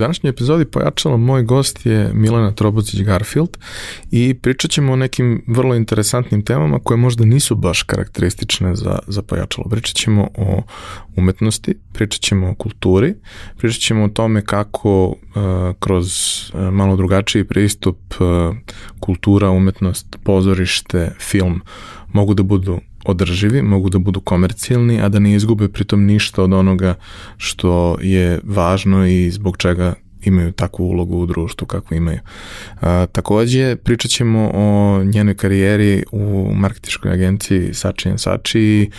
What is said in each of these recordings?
današnjoj epizodi pojačalo moj gost je Milena Trobocić Garfield i pričat ćemo o nekim vrlo interesantnim temama koje možda nisu baš karakteristične za, za pojačalo. Pričat ćemo o umetnosti, pričat ćemo o kulturi, pričat ćemo o tome kako uh, kroz uh, malo drugačiji pristup uh, kultura, umetnost, pozorište, film mogu da budu održivi, mogu da budu komercijalni, a da ne izgube pritom ništa od onoga što je važno i zbog čega imaju takvu ulogu u društvu kako imaju. A, takođe, pričat ćemo o njenoj karijeri u marketičkoj agenciji Sači Sači i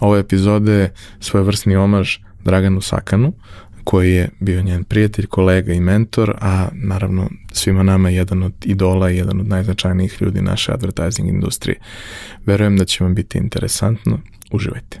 ove epizode svojevrsni omaž Draganu Sakanu, koji je bio njen prijatelj, kolega i mentor, a naravno svima nama jedan od idola i jedan od najznačajnijih ljudi naše advertising industrije. Verujem da će vam biti interesantno. Uživajte.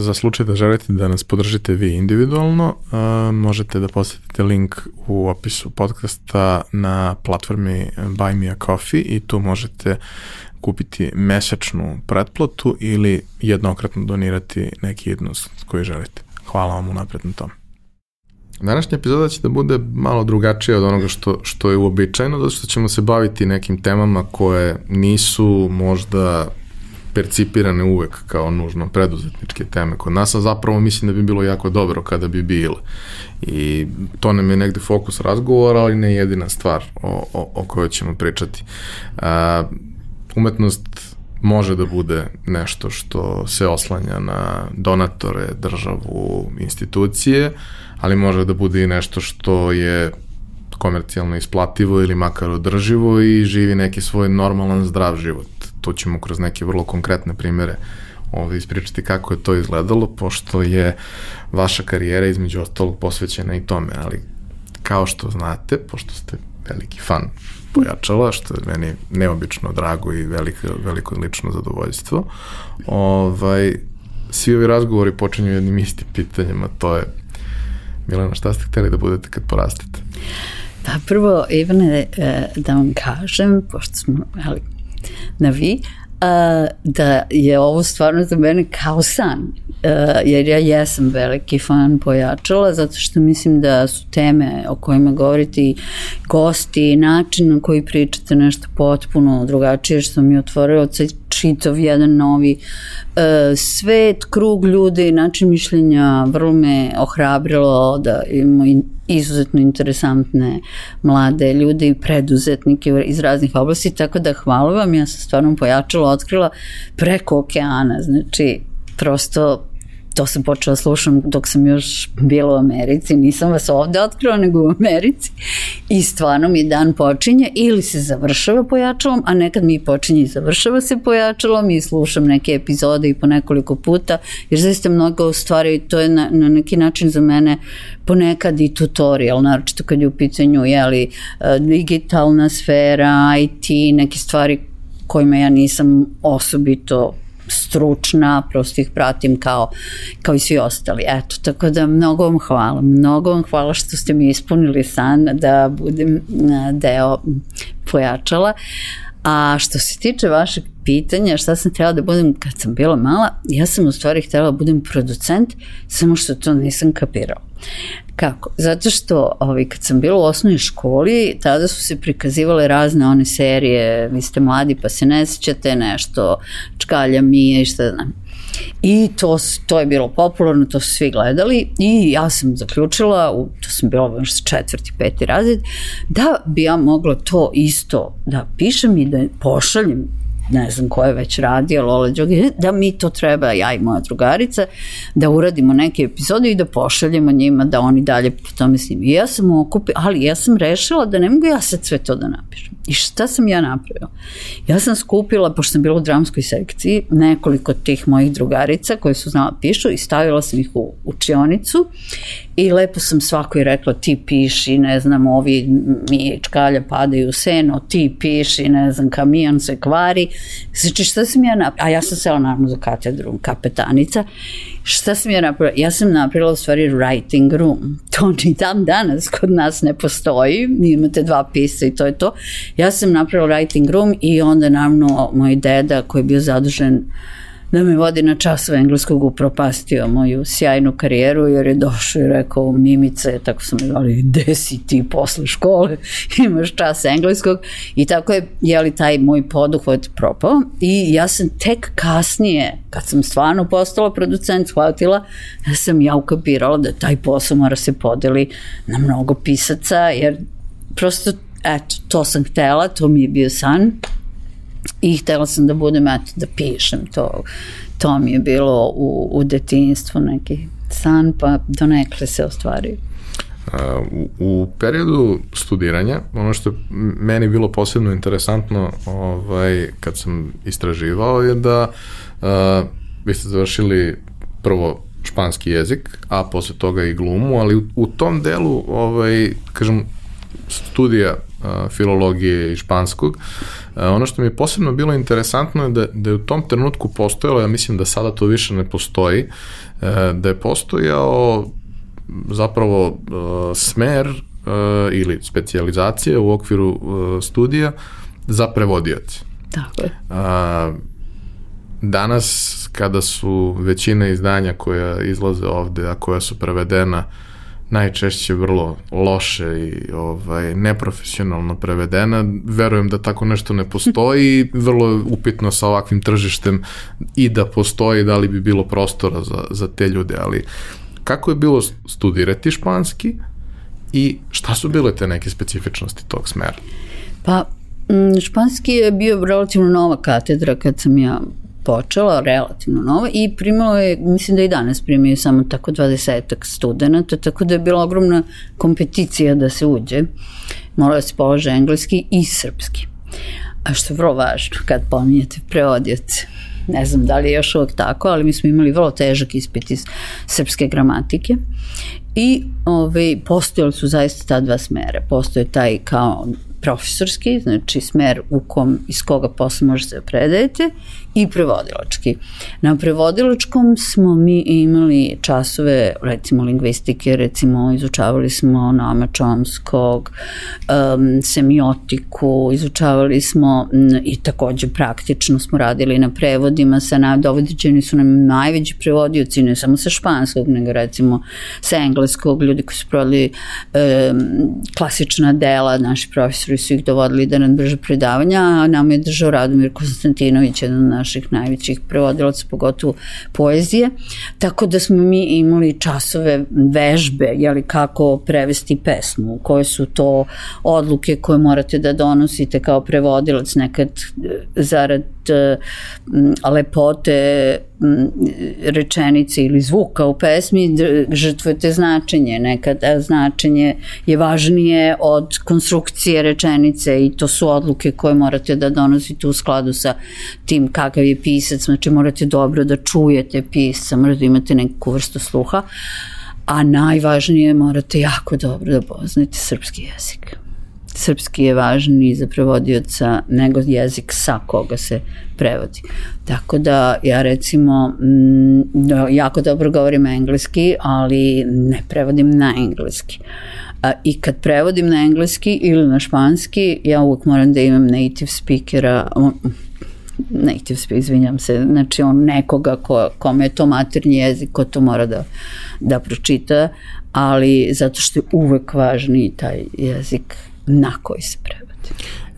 Za slučaj da želite da nas podržite vi individualno, uh, možete da posetite link u opisu podcasta na platformi Buy Me a Coffee i tu možete kupiti mesečnu pretplatu ili jednokratno donirati neki jednost koji želite. Hvala vam unapred na tom. Današnja epizoda će da bude malo drugačija od onoga što, što je uobičajeno, zato što ćemo se baviti nekim temama koje nisu možda percipirane uvek kao nužno preduzetničke teme kod nas, a zapravo mislim da bi bilo jako dobro kada bi bile. I to nam je negde fokus razgovora, ali ne jedina stvar o, o, o kojoj ćemo pričati. A, umetnost može da bude nešto što se oslanja na donatore, državu, institucije, ali može da bude i nešto što je komercijalno isplativo ili makar održivo i živi neki svoj normalan zdrav život. To ćemo kroz neke vrlo konkretne primere ovde ispričati kako je to izgledalo, pošto je vaša karijera između ostalog posvećena i tome, ali kao što znate, pošto ste veliki fan pojačala, što je meni neobično drago i veliko, veliko lično zadovoljstvo. Ovaj, svi ovi razgovori počinju jednim istim pitanjima, to je Milena, šta ste hteli da budete kad porastete? Pa prvo, Ivane, e, da vam kažem, pošto smo ali, na vi, da je ovo stvarno za mene kao san, jer ja jesam veliki fan pojačala, zato što mislim da su teme o kojima govorite i gosti i način na koji pričate nešto potpuno drugačije što mi otvorilo čitav jedan novi uh, svet, krug ljudi, način mišljenja, vrlo me ohrabrilo da imamo izuzetno interesantne mlade ljude i preduzetnike iz raznih oblasti, tako da hvala vam, ja sam stvarno pojačala, otkrila preko okeana, znači prosto to sam počela da slušam dok sam još bila u Americi, nisam vas ovde otkrila nego u Americi. I stvarno mi dan počinje ili se završava pojačalom, a nekad mi počinje i završava se pojačalom i slušam neke epizode i po nekoliko puta, jer zaista mnogo stvari, to je na, na neki način za mene ponekad i tutorial, naročito kad je u pitanju jeli, e, digitalna sfera, IT, neke stvari kojima ja nisam osobito stručna, prosto ih pratim kao, kao i svi ostali. Eto, tako da mnogo vam hvala. Mnogo vam hvala što ste mi ispunili san da budem deo pojačala. A što se tiče vašeg pitanja šta sam htjela da budem kad sam bila mala, ja sam u stvari htjela da budem producent, samo što to nisam kapirala. Kako? Zato što ovaj, kad sam bila u osnovnoj školi, tada su se prikazivale razne one serije, vi ste mladi pa se ne sećate nešto, čkalja mije i šta znam. I to, to je bilo popularno, to su svi gledali i ja sam zaključila, u, to sam bila baš četvrti, peti razred, da bi ja mogla to isto da pišem i da pošaljem ne znam ko je već radio, Lola Đogi, da mi to treba, ja i moja drugarica, da uradimo neke epizode i da pošaljemo njima da oni dalje po tome snimi. I ja sam okupila, ali ja sam rešila da ne mogu ja sad sve to da napišem. I šta sam ja napravila? Ja sam skupila, pošto sam bila u dramskoj sekciji, nekoliko tih mojih drugarica koje su znala pišu i stavila sam ih u učionicu i lepo sam svakoj rekla ti piši, ne znam, ovi mi čkalja padaju u seno, ti piši, ne znam, kamion se kvari. Znači šta sam ja napravila? A ja sam sela naravno za katedru kapetanica. Šta sam ja napravila? Ja sam napravila u stvari writing room. To ni dan danas kod nas ne postoji. Imate dva pisa i to je to. Ja sam napravila writing room i onda naravno moj deda koji je bio zadužen uh, da me vodi na časove engleskog upropastio moju sjajnu karijeru jer je došao i rekao Mimice, tako sam zvali, gde si ti posle škole, imaš čas engleskog? I tako je, jeli, taj moj poduhvat propao. I ja sam tek kasnije, kad sam stvarno postala producent, shvatila, ja sam ja ukapirala da taj posao mora se podeli na mnogo pisaca, jer prosto, eto, to sam htela, to mi je bio san, i htela sam da budem, eto, da pišem to. To mi je bilo u, u detinstvu neki san, pa do nekle se ostvario. U, u periodu studiranja, ono što meni bilo posebno interesantno ovaj, kad sam istraživao je da uh, vi ste završili prvo španski jezik, a posle toga i glumu, ali u, u tom delu, ovaj, kažem, studija uh, filologije i španskog, ono što mi je posebno bilo interesantno je da, da je u tom trenutku postojalo, ja mislim da sada to više ne postoji, uh, da je postojao zapravo uh, smer uh, ili specializacija u okviru studija za prevodioce. Tako je. Danas kada su većina izdanja koja izlaze ovde, a koja su prevedena uh, najčešće vrlo loše i ovaj, neprofesionalno prevedena. Verujem da tako nešto ne postoji i vrlo upitno sa ovakvim tržištem i da postoji, da li bi bilo prostora za, za te ljude, ali kako je bilo studirati španski i šta su bile te neke specifičnosti tog smera? Pa, španski je bio relativno nova katedra kad sam ja počela, relativno nova, i primalo je, mislim da i danas primaju samo tako 20 studenta, tako da je bila ogromna kompeticija da se uđe. Morao da se polože engleski i srpski. A što je vrlo važno kad pominjete preodioce. Ne znam da li je još uvek tako, ali mi smo imali vrlo težak ispit iz srpske gramatike i ove, ovaj, postojali su zaista ta dva smere. Postoje taj kao profesorski, znači smer u kom, iz koga posle možete da predajete i prevodilački. Na prevodilačkom smo mi imali časove, recimo lingvistike, recimo izučavali smo Nama Čomskog, um, semiotiku, izučavali smo m, i takođe praktično smo radili na prevodima sa nadovodećeni su nam najveći prevodioci, ne samo sa španskog, nego recimo sa engleskog, ljudi koji su prodali um, klasična dela, naši profesori su ih dovodili da nam drže predavanja, a nam je držao Radomir Konstantinović, jedan od naših najvećih prevodilaca, pogotovo poezije, tako da smo mi imali časove vežbe, jeli kako prevesti pesmu, koje su to odluke koje morate da donosite kao prevodilac nekad e, zarad lepote rečenice ili zvuka u pesmi žrtvujete značenje. Nekad značenje je važnije od konstrukcije rečenice i to su odluke koje morate da donosite u skladu sa tim kakav je pisac. Znači morate dobro da čujete pisca, morate da imate neku vrstu sluha, a najvažnije morate jako dobro da poznate srpski jezik srpski je važniji za prevodioca nego jezik sa koga se prevodi. Tako da ja recimo m, da, jako dobro govorim engleski, ali ne prevodim na engleski. A, I kad prevodim na engleski ili na španski, ja uvek moram da imam native speakera, native speaker, izvinjam se, znači on nekoga ko, kome je to maternji jezik, ko to mora da, da pročita, ali zato što je uvek važniji taj jezik na koji se prevodi.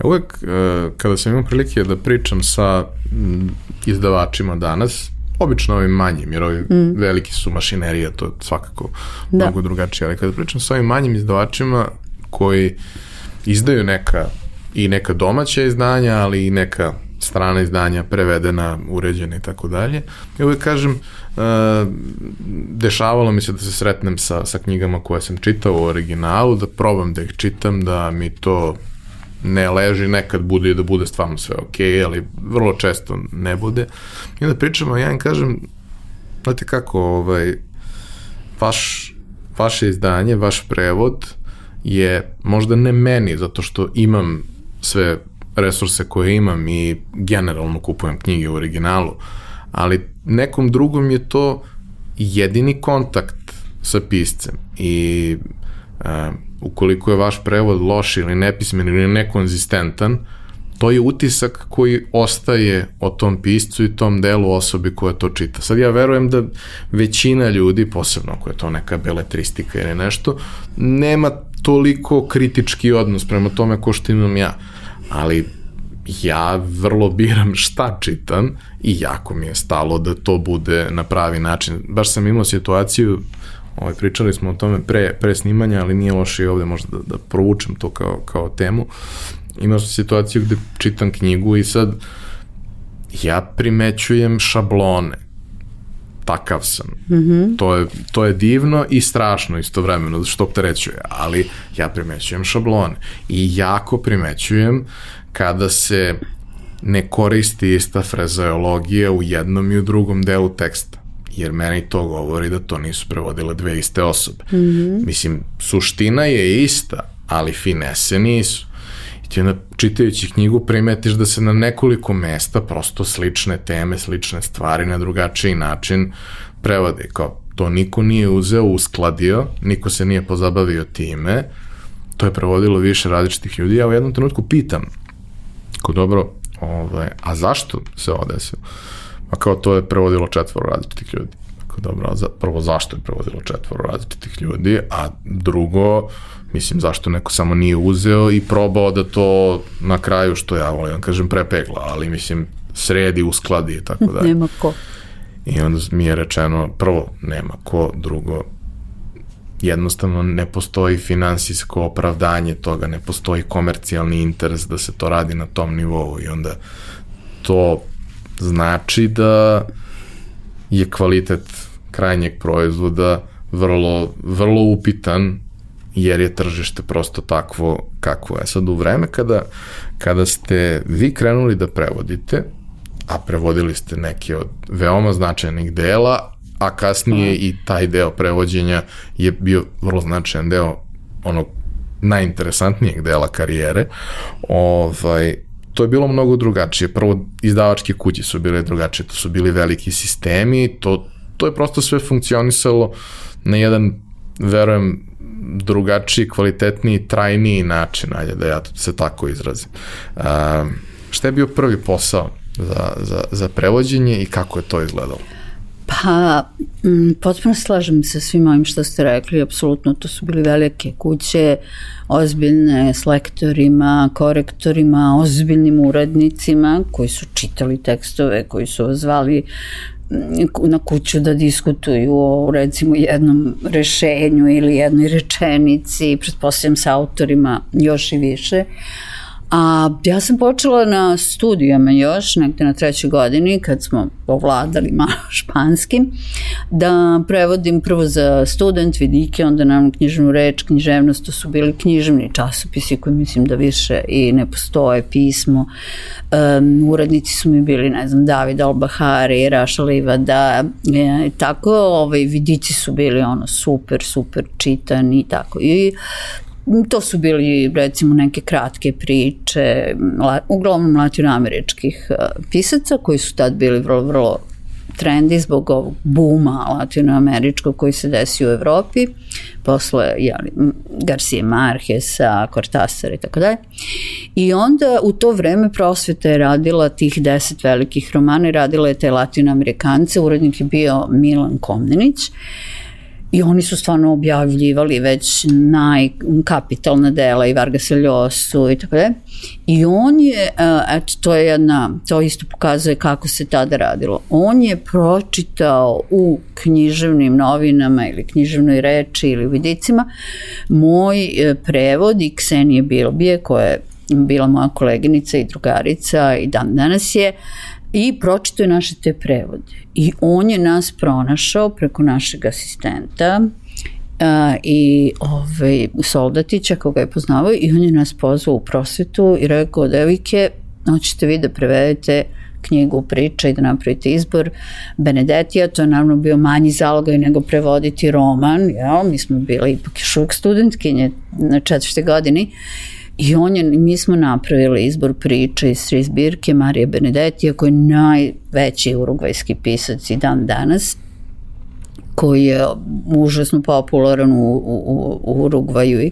Ja uvek, e, kada sam imao prilike da pričam sa izdavačima danas, obično ovim manjim, jer ovi mm. veliki su mašinerija, to je svakako da. mnogo drugačije, ali kada pričam sa ovim manjim izdavačima koji izdaju neka i neka domaća izdanja, ali i neka strana izdanja prevedena, uređena i tako dalje. I uvek kažem, uh, dešavalo mi se da se sretnem sa, sa knjigama koje sam čitao u originalu, da probam da ih čitam, da mi to ne leži, nekad bude i da bude stvarno sve ok, ali vrlo često ne bude. I onda pričamo, ja im kažem, znate kako, ovaj, vaš, vaše izdanje, vaš prevod je možda ne meni, zato što imam sve resurse koje imam i generalno kupujem knjige u originalu, ali nekom drugom je to jedini kontakt sa piscem i uh, ukoliko je vaš prevod loš ili nepismen ili nekonzistentan, to je utisak koji ostaje o tom piscu i tom delu osobi koja to čita. Sad ja verujem da većina ljudi, posebno ako je to neka beletristika ili nešto, nema toliko kritički odnos prema tome ko što imam ja. Ali ja vrlo biram šta čitam i jako mi je stalo da to bude na pravi način. Baš sam imao situaciju Ovaj, pričali smo o tome pre, pre snimanja, ali nije loše i ovde možda da, da provučem to kao, kao temu. Imao sam situaciju gde čitam knjigu i sad ja primećujem šablone. Takav sam. Mm -hmm. to, je, to je divno i strašno istovremeno, što opterećuje, ali ja primećujem šablone. I jako primećujem kada se ne koristi ista frazeologija u jednom i u drugom delu teksta jer meni to govori da to nisu prevodile dve iste osobe. Mm -hmm. Mislim, suština je ista, ali finese nisu. Ti onda čitajući knjigu primetiš da se na nekoliko mesta prosto slične teme, slične stvari na drugačiji način prevode. Kao, to niko nije uzeo, uskladio, niko se nije pozabavio time, to je prevodilo više različitih ljudi. Ja u jednom trenutku pitam, ko dobro, ovaj, a zašto se ovo desilo? A kao to je prevodilo četvoro različitih ljudi. Tako dobro, za, prvo zašto je prevodilo četvoro različitih ljudi, a drugo, mislim zašto neko samo nije uzeo i probao da to na kraju, što ja volim, kažem prepegla, ali mislim sredi, uskladi i tako dalje. Nema ko. I onda mi je rečeno, prvo, nema ko, drugo, jednostavno ne postoji finansijsko opravdanje toga, ne postoji komercijalni interes da se to radi na tom nivou i onda to znači da je kvalitet krajnjeg proizvoda vrlo, vrlo upitan jer je tržište prosto takvo kakvo je. Sad u vreme kada, kada ste vi krenuli da prevodite, a prevodili ste neke od veoma značajnih dela, a kasnije i taj deo prevođenja je bio vrlo značajan deo onog najinteresantnijeg dela karijere, ovaj, to je bilo mnogo drugačije. Prvo, izdavačke kuće su bile drugačije, to su bili veliki sistemi, to, to je prosto sve funkcionisalo na jedan, verujem, drugačiji, kvalitetniji, trajniji način, ajde da ja se tako izrazim. Uh, šta je bio prvi posao za, za, za prevođenje i kako je to izgledalo? Pa, m, potpuno slažem se svim ovim što ste rekli, apsolutno to su bili velike kuće, ozbiljne s lektorima, korektorima, ozbiljnim uradnicima koji su čitali tekstove, koji su zvali na kuću da diskutuju o recimo jednom rešenju ili jednoj rečenici, pretpostavljam sa autorima još i više. A ja sam počela na studijama još, negde na trećoj godini, kad smo ovladali malo španskim, da prevodim prvo za student, vidike, onda nam knjižnu reč, književnost, to su bili književni časopisi koji mislim da više i ne postoje pismo. Um, uradnici su mi bili, ne znam, David Albahari, Raša Livada, e, tako, ovaj, vidici su bili ono super, super čitani i tako. I to su bili recimo neke kratke priče, uglavnom latinoameričkih e, pisaca koji su tad bili vrlo, vrlo trendi zbog ovog buma latinoameričkog koji se desio u Evropi, posle jeli, Garcia Marquesa, Cortasara i tako dalje. I onda u to vreme prosveta je radila tih deset velikih romana i radila je te latinoamerikance, urednik je bio Milan Komnenić I oni su stvarno objavljivali već najkapitalna dela i Vargas Llosu i tako da. I on je, e, eto, to je jedna, to isto pokazuje kako se tada radilo. On je pročitao u književnim novinama ili književnoj reči ili vidicima moj e, prevod i Ksenije Bilbije koja je bila moja koleginica i drugarica i dan danas je, i pročito je naše te prevode. I on je nas pronašao preko našeg asistenta, a, i ovaj, Soldatića koga je poznavao i on je nas pozvao u prosvetu i rekao devike, hoćete vi da prevedete knjigu priča i da napravite izbor Benedetija, to je naravno bio manji zalogaj nego prevoditi roman, jel? mi smo bili ipak još studentkinje na četvrte godini I on je, mi smo napravili izbor priča iz tri zbirke Marije Benedetija koji je najveći urugvajski pisac i dan danas koji je užasno popularan u, u, u Urugvaju.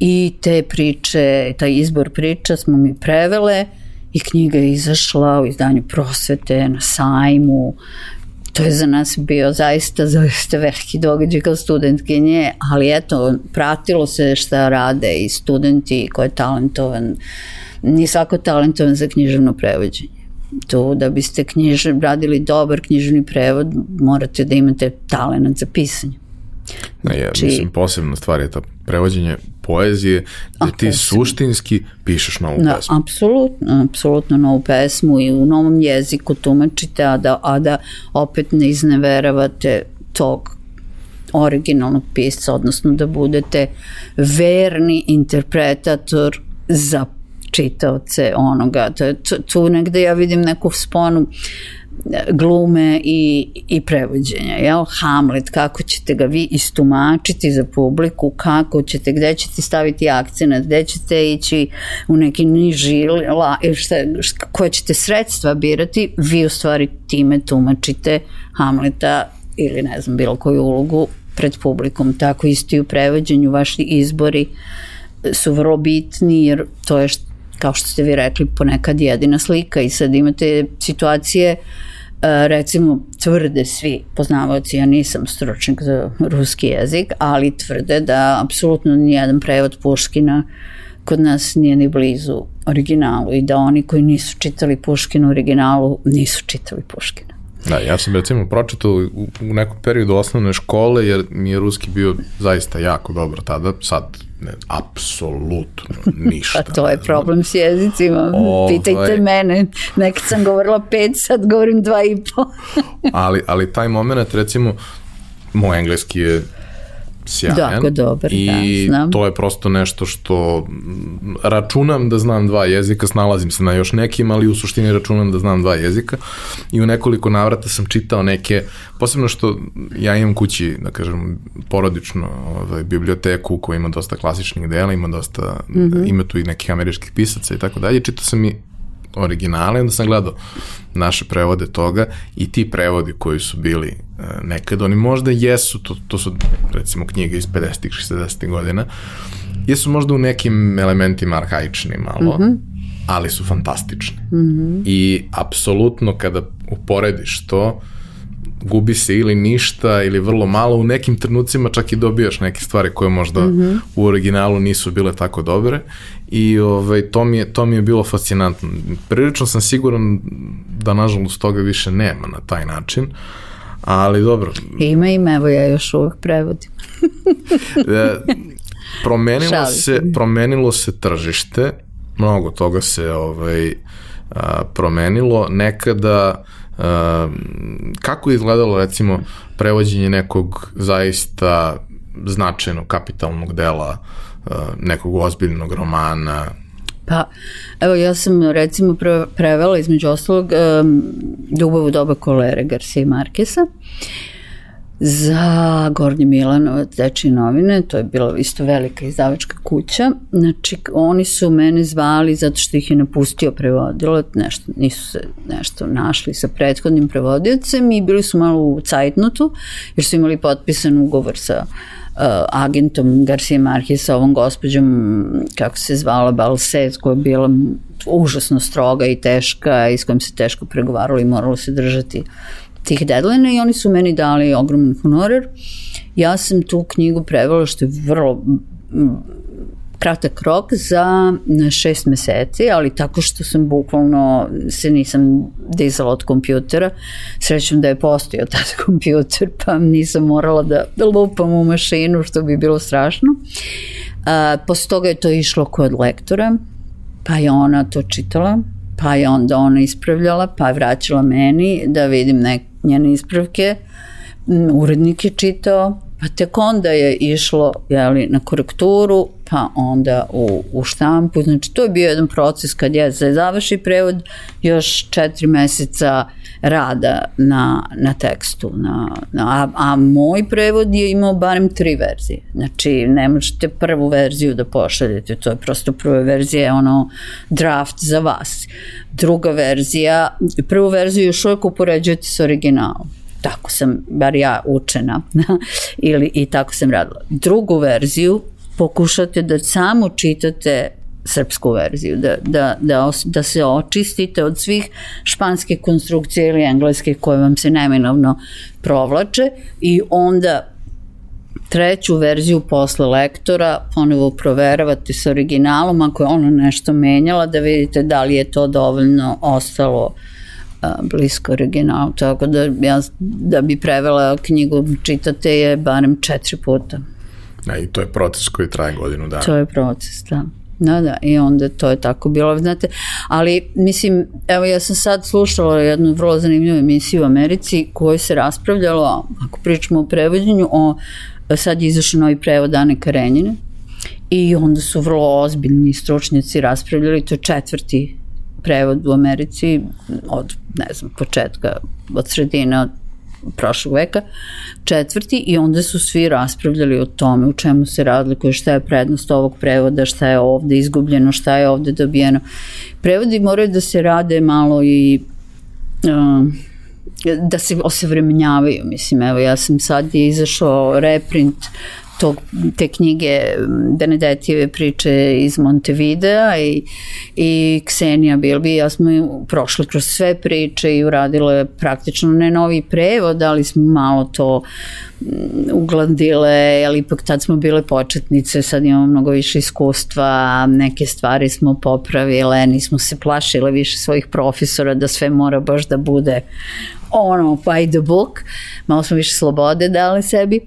I te priče, taj izbor priča smo mi prevele i knjiga je izašla u izdanju prosvete na sajmu to je za nas bio zaista, zaista veliki događaj kao studentkinje, ali eto, pratilo se šta rade i studenti ko je talentovan, nije svako talentovan za književno prevođenje. To da biste knjiž, radili dobar književni prevod, morate da imate talent za pisanje. Ne, ja, Či... mislim, posebna stvar je to prevođenje poezije, da ti suštinski pišeš novu da, pesmu. Apsolutno, apsolutno novu pesmu i u novom jeziku tumačite, a da, a da opet ne izneveravate tog originalnog pisca, odnosno da budete verni interpretator za čitaoce onoga. To tu negde ja vidim neku sponu uh, glume i, i prevođenja, jel? Hamlet, kako ćete ga vi istumačiti za publiku, kako ćete, gde ćete staviti akcenat, gde ćete ići u neki niži, la, šta, šta, koje ćete sredstva birati, vi u stvari time tumačite Hamleta ili ne znam, bilo koju ulogu pred publikom, tako isto i u prevođenju, vaši izbori su vrlo bitni jer to je što kao što ste vi rekli, ponekad jedina slika i sad imate situacije e, recimo tvrde svi poznavaoci, ja nisam stručnik za ruski jezik, ali tvrde da apsolutno nijedan prevod Puškina kod nas nije ni blizu originalu i da oni koji nisu čitali Puškina u originalu nisu čitali Puškina. Da, ja sam recimo pročitao u, u nekom periodu osnovne škole jer mi je ruski bio zaista jako dobar tada, sad ne, apsolutno ništa. pa to je problem s jezicima. Ovaj... Pitajte mene. Nekad sam govorila pet, sad govorim dva i po. ali, ali taj moment, recimo, moj engleski je sjajan. Jako dobar, I da, znam. to je prosto nešto što računam da znam dva jezika, snalazim se na još nekim, ali u suštini računam da znam dva jezika i u nekoliko navrata sam čitao neke, posebno što ja imam kući, da kažem, porodično ovaj, biblioteku koja ima dosta klasičnih dela, ima dosta, mm -hmm. ima tu i nekih američkih pisaca i tako dalje, čitao sam i originale, onda sam gledao naše prevode toga i ti prevodi koji su bili nekad, oni možda jesu, to, to su recimo knjige iz 50-ih, 60-ih godina, jesu možda u nekim elementima arhaični malo, mm -hmm. ali su fantastični. Mm -hmm. I apsolutno kada uporediš to, gubi se ili ništa ili vrlo malo, u nekim trenucima čak i dobijaš neke stvari koje možda mm -hmm. u originalu nisu bile tako dobre i ovaj, to, mi je, to mi je bilo fascinantno. Prilično sam siguran da nažalost toga više nema na taj način, ali dobro. Ima ima, evo ja još uvek prevodim. E, promenilo, se, promenilo se tržište, mnogo toga se ovaj, a, promenilo. Nekada kako je izgledalo recimo prevođenje nekog zaista značajnog kapitalnog dela nekog ozbiljnog romana Pa, evo, ja sam recimo pre, prevela između ostalog um, Ljubav doba kolere Garcia Markesa za Gornji Milanovac Deči novine, to je bila isto velika izdavačka kuća. Znači, oni su mene zvali zato što ih je napustio prevodilo, nešto, nisu se nešto našli sa prethodnim prevodiocem i bili su malo u cajtnutu, jer su imali potpisan ugovor sa uh, agentom Garcia Marquez, ovom gospođom, kako se zvala, Balset, koja je bila užasno stroga i teška i s kojom se teško pregovaralo i moralo se držati tih deadline i oni su meni dali ogroman honorar. Ja sam tu knjigu prevela što je vrlo kratak rok za šest meseci, ali tako što sam bukvalno se nisam dizala od kompjutera. Srećam da je postojao taj kompjuter, pa nisam morala da, da lupam u mašinu, što bi bilo strašno. A, posle toga je to išlo kod lektora, pa je ona to čitala, pa je onda ona ispravljala, pa je vraćala meni da vidim nek, njene ispravke, urednik je čitao, pa tek onda je išlo jeli, na korekturu, pa onda u, u štampu. Znači, to je bio jedan proces kad je se završi prevod, još četiri meseca rada na, na tekstu. Na, na, a, a moj prevod je imao barem tri verzije. Znači, ne možete prvu verziju da pošaljete, to je prosto prva verzija je ono draft za vas. Druga verzija, prvu verziju još uvijek upoređujete s originalom tako sam, bar ja učena, ili i tako sam radila. Drugu verziju pokušate da samo čitate srpsku verziju, da, da, da, da se očistite od svih španske konstrukcije ili engleske koje vam se neminovno provlače i onda treću verziju posle lektora ponovo proveravate sa originalom ako je ono nešto menjala da vidite da li je to dovoljno ostalo uh, blisko originalu, tako da ja da bi prevela knjigu čitate je barem četiri puta. A i to je proces koji traje godinu dana. To je proces, da. Da, da, i onda to je tako bilo, znate, ali mislim, evo ja sam sad slušala jednu vrlo zanimljivu emisiju u Americi koju se raspravljalo, ako pričamo o prevođenju, o, sad je izašao novi prevod Ane Karenjine i onda su vrlo ozbiljni stručnjaci raspravljali, to je četvrti prevod u Americi od, ne znam, početka, od sredine od prošlog veka, četvrti i onda su svi raspravljali o tome u čemu se razlikuje, šta je prednost ovog prevoda, šta je ovde izgubljeno, šta je ovde dobijeno. Prevodi moraju da se rade malo i uh, da se osavremenjavaju, mislim, evo ja sam sad je izašao reprint tog, te knjige Benedetijeve priče iz Montevidea i, i Ksenija Bilbi ja smo prošli kroz sve priče i uradile praktično ne novi prevod, ali smo malo to uglandile, ali ipak tad smo bile početnice, sad imamo mnogo više iskustva, neke stvari smo popravile, nismo se plašile više svojih profesora da sve mora baš da bude ono, by the book, malo smo više slobode dali sebi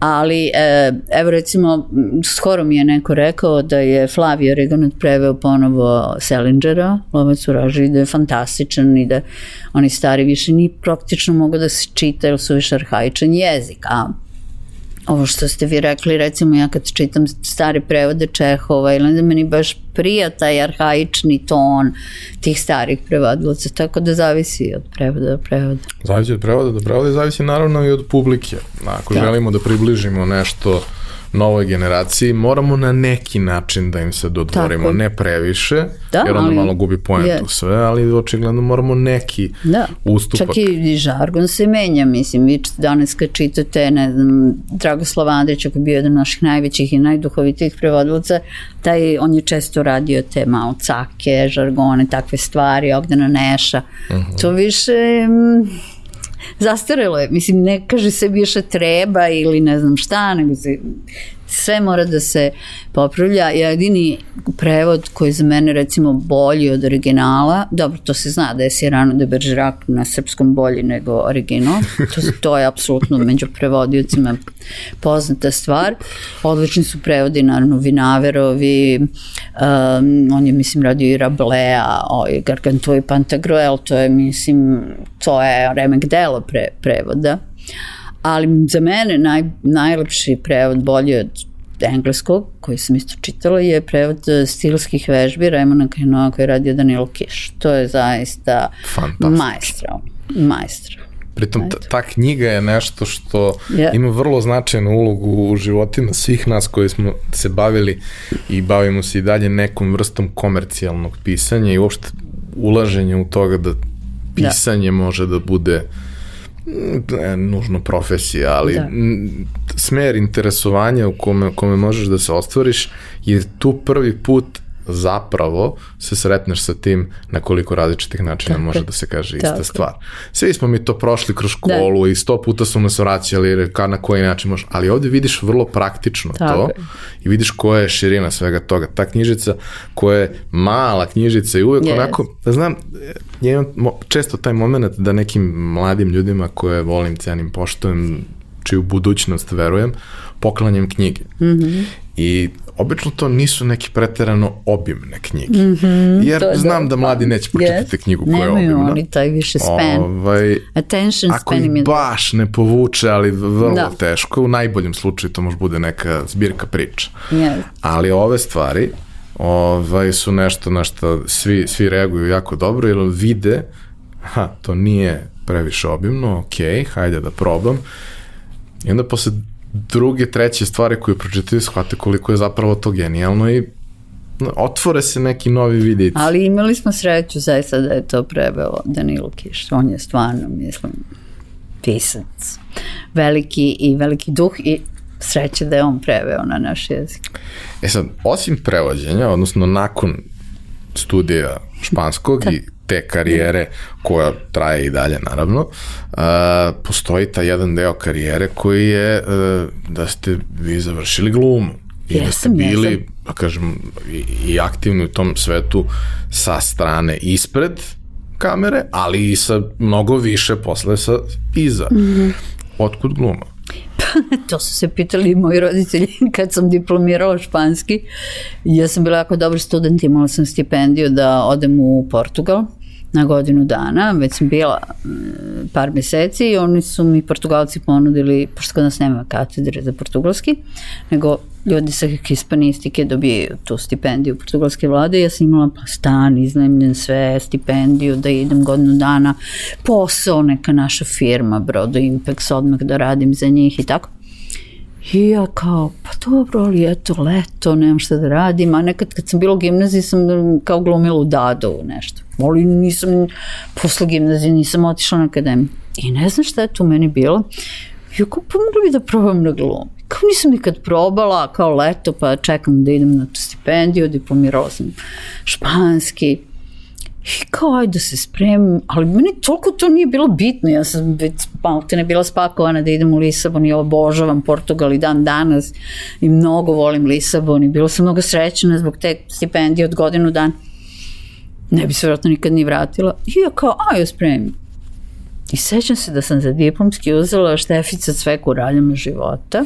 ali e, evo recimo skoro mi je neko rekao da je Flavio Regonat preveo ponovo Selingera, Lovac u raži, da je fantastičan i da oni stari više ni praktično mogu da se čita jer su više arhaičan jezik, a ovo što ste vi rekli, recimo ja kad čitam stare prevode Čehova ili da meni baš prija taj arhaični ton tih starih prevodilaca, tako da zavisi od prevoda do prevoda. Zavisi od prevoda do prevoda i zavisi naravno i od publike. Ako da. želimo da približimo nešto novoj generaciji, moramo na neki način da im se dodvorimo, Tako. ne previše, da, jer onda ali, malo gubi poentu je. sve, ali očigledno moramo neki da. ustupak. Čak i žargon se menja, mislim, vi danas kad čitate, ne znam, Dragoslav Andrić, ako je bio jedan od naših najvećih i najduhovitijih prevodilaca, taj, on je često radio te malo cake, žargone, takve stvari, Ogdana Neša, uh mhm. -huh. to više... Mm, zastarelo je, mislim ne kaže se više treba ili ne znam šta, nego se sve mora da se popravlja. Jedini prevod koji je za mene recimo bolji od originala, dobro to se zna da je Sirano de Bergerac na srpskom bolji nego original, to, to je apsolutno među prevodiocima poznata stvar. Odlični su prevodi naravno Vinaverovi, um, on je mislim radio i Rablea, ovaj, Gargantua i Pantagruel, to je mislim, to je remek delo pre, prevoda ali za mene naj, najlepši prevod bolji od engleskog, koji sam isto čitala, je prevod e, stilskih vežbi Raimona Kainoa koji je radio Danilo Kiš. To je zaista majstra. Majstra. Pritom ta, ta knjiga je nešto što yeah. ima vrlo značajnu ulogu u životima svih nas koji smo se bavili i bavimo se i dalje nekom vrstom komercijalnog pisanja i uopšte ulaženja u toga da, da. pisanje da. može da bude ne nužno profesija, ali da. smer interesovanja u kome, kome možeš da se ostvariš je tu prvi put zapravo se sretneš sa tim na koliko različitih načina tako, može da se kaže ista tako. stvar. Svi smo mi to prošli kroz da. školu da. i sto puta su nas vraćali ka na koji način možeš, ali ovde vidiš vrlo praktično tako. to i vidiš koja je širina svega toga. Ta knjižica koja je mala knjižica i uvek yes. onako, da znam, ja imam često taj moment da nekim mladim ljudima koje volim, cenim, poštojem, čiju budućnost verujem, poklanjem knjige. Mm -hmm. I obično to nisu neke preterano obimne knjige. Mm -hmm, Jer znam da mladi neće pročitati yes. knjigu koja je obimna. Nemaju oni taj više span. Ovaj, Attention ako span im je baš ne povuče, ali vrlo da. teško, u najboljem slučaju to može bude neka zbirka priča. Yes. Ali ove stvari ovaj, su nešto na što svi, svi reaguju jako dobro, jer vide, ha, to nije previše obimno, ok, hajde da probam. I onda posle druge, treće stvari koje pročitaju shvate koliko je zapravo to genijalno i otvore se neki novi videici. Ali imali smo sreću zaista da je to preveo Danilo Kiš. On je stvarno, mislim, pisac. Veliki i veliki duh i sreće da je on preveo na naš jezik. E sad, osim prevođenja, odnosno nakon studija španskog da. i te karijere koja traje i dalje naravno, uh, postoji ta jedan deo karijere koji je uh, da ste vi završili glumu i jesam, da ste bili, jesam. da kažem, i, i aktivni u tom svetu sa strane ispred kamere, ali i sa mnogo više posle sa iza. Mm -hmm. Otkud gluma? to su se pitali moji roditelji kad sam diplomirala španski. Ja sam bila jako dobar student, imala sam stipendiju da odem u Portugal na godinu dana, već sam bila mm, par meseci i oni su mi Portugalci ponudili, pošto kod nas nema katedre za portugalski, nego ljudi sa hispanistike dobijaju tu stipendiju portugalske vlade ja sam imala pa stan, iznajmljen sve, stipendiju da idem godinu dana, posao, neka naša firma, Brodo Impex, odmah da radim za njih i tako. I ja kao, pa dobro, ali eto, leto, nemam šta da radim, a nekad kad sam bila u gimnaziji sam kao glumila u Dadovu nešto. Ali nisam, posle gimnazije nisam otišla na akademiju. I ne znam šta je tu meni bilo. I kao, pa mogla bi da probam na glumi. Kao nisam nikad probala, kao leto, pa čekam da idem na tu stipendiju, diplomirala sam španski. I kao, ajde da se spremim, ali meni toliko to nije bilo bitno, ja sam već te ne bila spakovana da idem u Lisabon i obožavam Portugal i dan danas i mnogo volim Lisabon i bila sam mnogo srećena zbog te stipendije od godinu dan. Ne bi se vjerojatno nikad ni vratila. I ja kao, ajde spremim. I sećam se da sam za diplomski uzela štefica cveku raljama života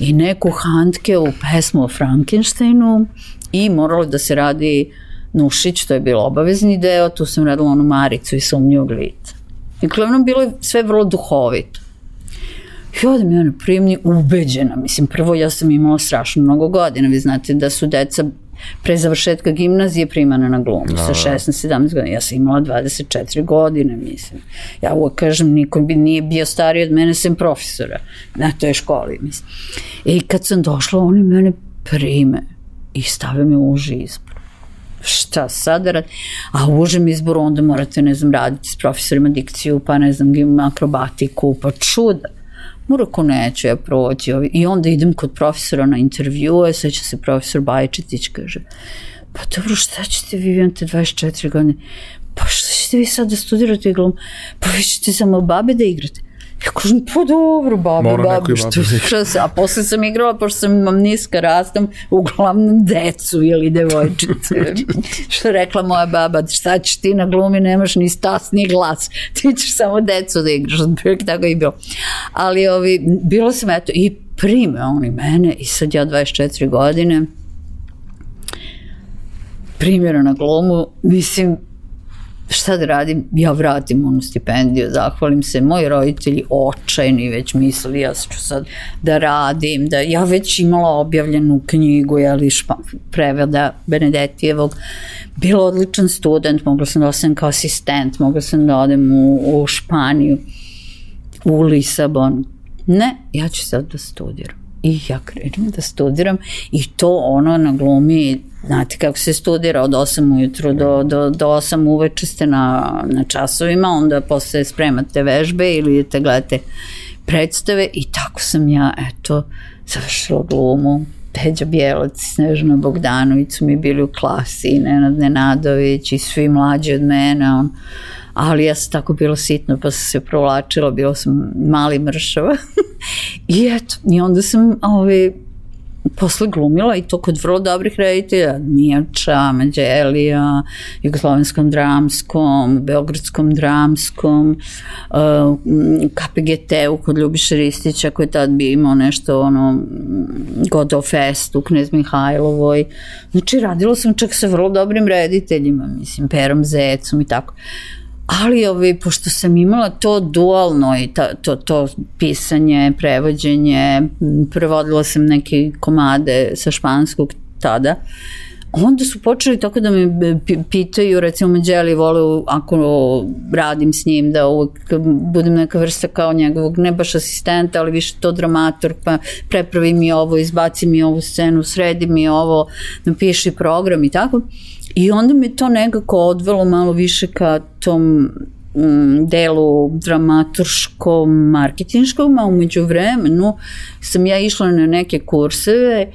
i neku handke u pesmu o Frankensteinu i moralo da se radi Nušić, to je bilo obavezni deo, tu sam radila onu Maricu i sumnjivog lica. I glavnom bilo je sve vrlo duhovito. I odem ja na primni ubeđena, mislim, prvo ja sam imala strašno mnogo godina, vi znate da su deca pre završetka gimnazije primana na glumu no, sa 16-17 da. godina. Ja sam imala 24 godine, mislim. Ja uvek kažem, niko bi nije bio stariji od mene sem profesora na toj školi, mislim. I kad sam došla, oni mene prime i stave me u uži izbor šta sad da radi? A u užem izboru onda morate, ne znam, raditi s profesorima dikciju, pa ne znam, akrobatiku, pa čuda. Murako neću ja proći. I onda idem kod profesora na intervjue, seća se profesor Bajčetić, kaže, pa dobro, šta ćete vi, imate 24 godine, pa šta ćete vi sad da studirate glum? Pa vi ćete samo babe da igrate. Ja kažem, pa dobro, babi, Mora babi, što, što se, a posle sam igrala, pošto sam imam niska rastom, uglavnom decu ili devojčice. što rekla moja baba, šta ćeš ti na glumi, nemaš ni stas, ni glas, ti ćeš samo decu da igraš, tako i bilo. Ali ovi, bilo sam, eto, i prime oni mene i sad ja 24 godine, primjera na glumu, mislim, šta da radim, ja vratim onu stipendiju, zahvalim se, moji roditelji očajni već mislili ja ću sad da radim, da ja već imala objavljenu knjigu, jeli špa, preveda Benedetijevog, bila odličan student, mogla sam da osim kao asistent, mogla sam da odem u, u Španiju, u Lisabon. Ne, ja ću sad da studiram. I ja krenem da studiram i to ono na glumi Znate kako se studira od 8 ujutru do, do, do 8 uveče ste na, na časovima, onda posle spremate vežbe ili te gledate predstave i tako sam ja, eto, završila glumu. Peđa Bijelac i Snežana Bogdanović su mi bili u klasi Nenad Nenadović i svi mlađi od mene, on, ali ja sam tako bila sitna pa sam se provlačila, bila sam mali mršava i eto, i onda sam ovaj, posle glumila i to kod vrlo dobrih reditelja, Mijača, Mađelija, Jugoslovenskom dramskom, Beogradskom dramskom, uh, KPGT-u kod Ljubiša Ristića koji je tad bi imao nešto ono Godov Fest u Knez Mihajlovoj. Znači radila sam čak sa vrlo dobrim rediteljima, mislim, Perom Zecom i tako. Ali ovaj, pošto sam imala to dualno i ta, to, to pisanje, prevođenje, prevodila sam neke komade sa španskog tada, onda su počeli tako da me pitaju, recimo Mađeli vole ako radim s njim da uvek budem neka vrsta kao njegovog, ne baš asistenta, ali više to dramator, pa prepravi mi ovo, izbaci mi ovu scenu, sredi mi ovo, napiši program i tako. I onda me to nekako odvelo malo više ka tom mm, delu dramaturškom, marketinškom, a umeđu vremenu sam ja išla na neke kurseve E,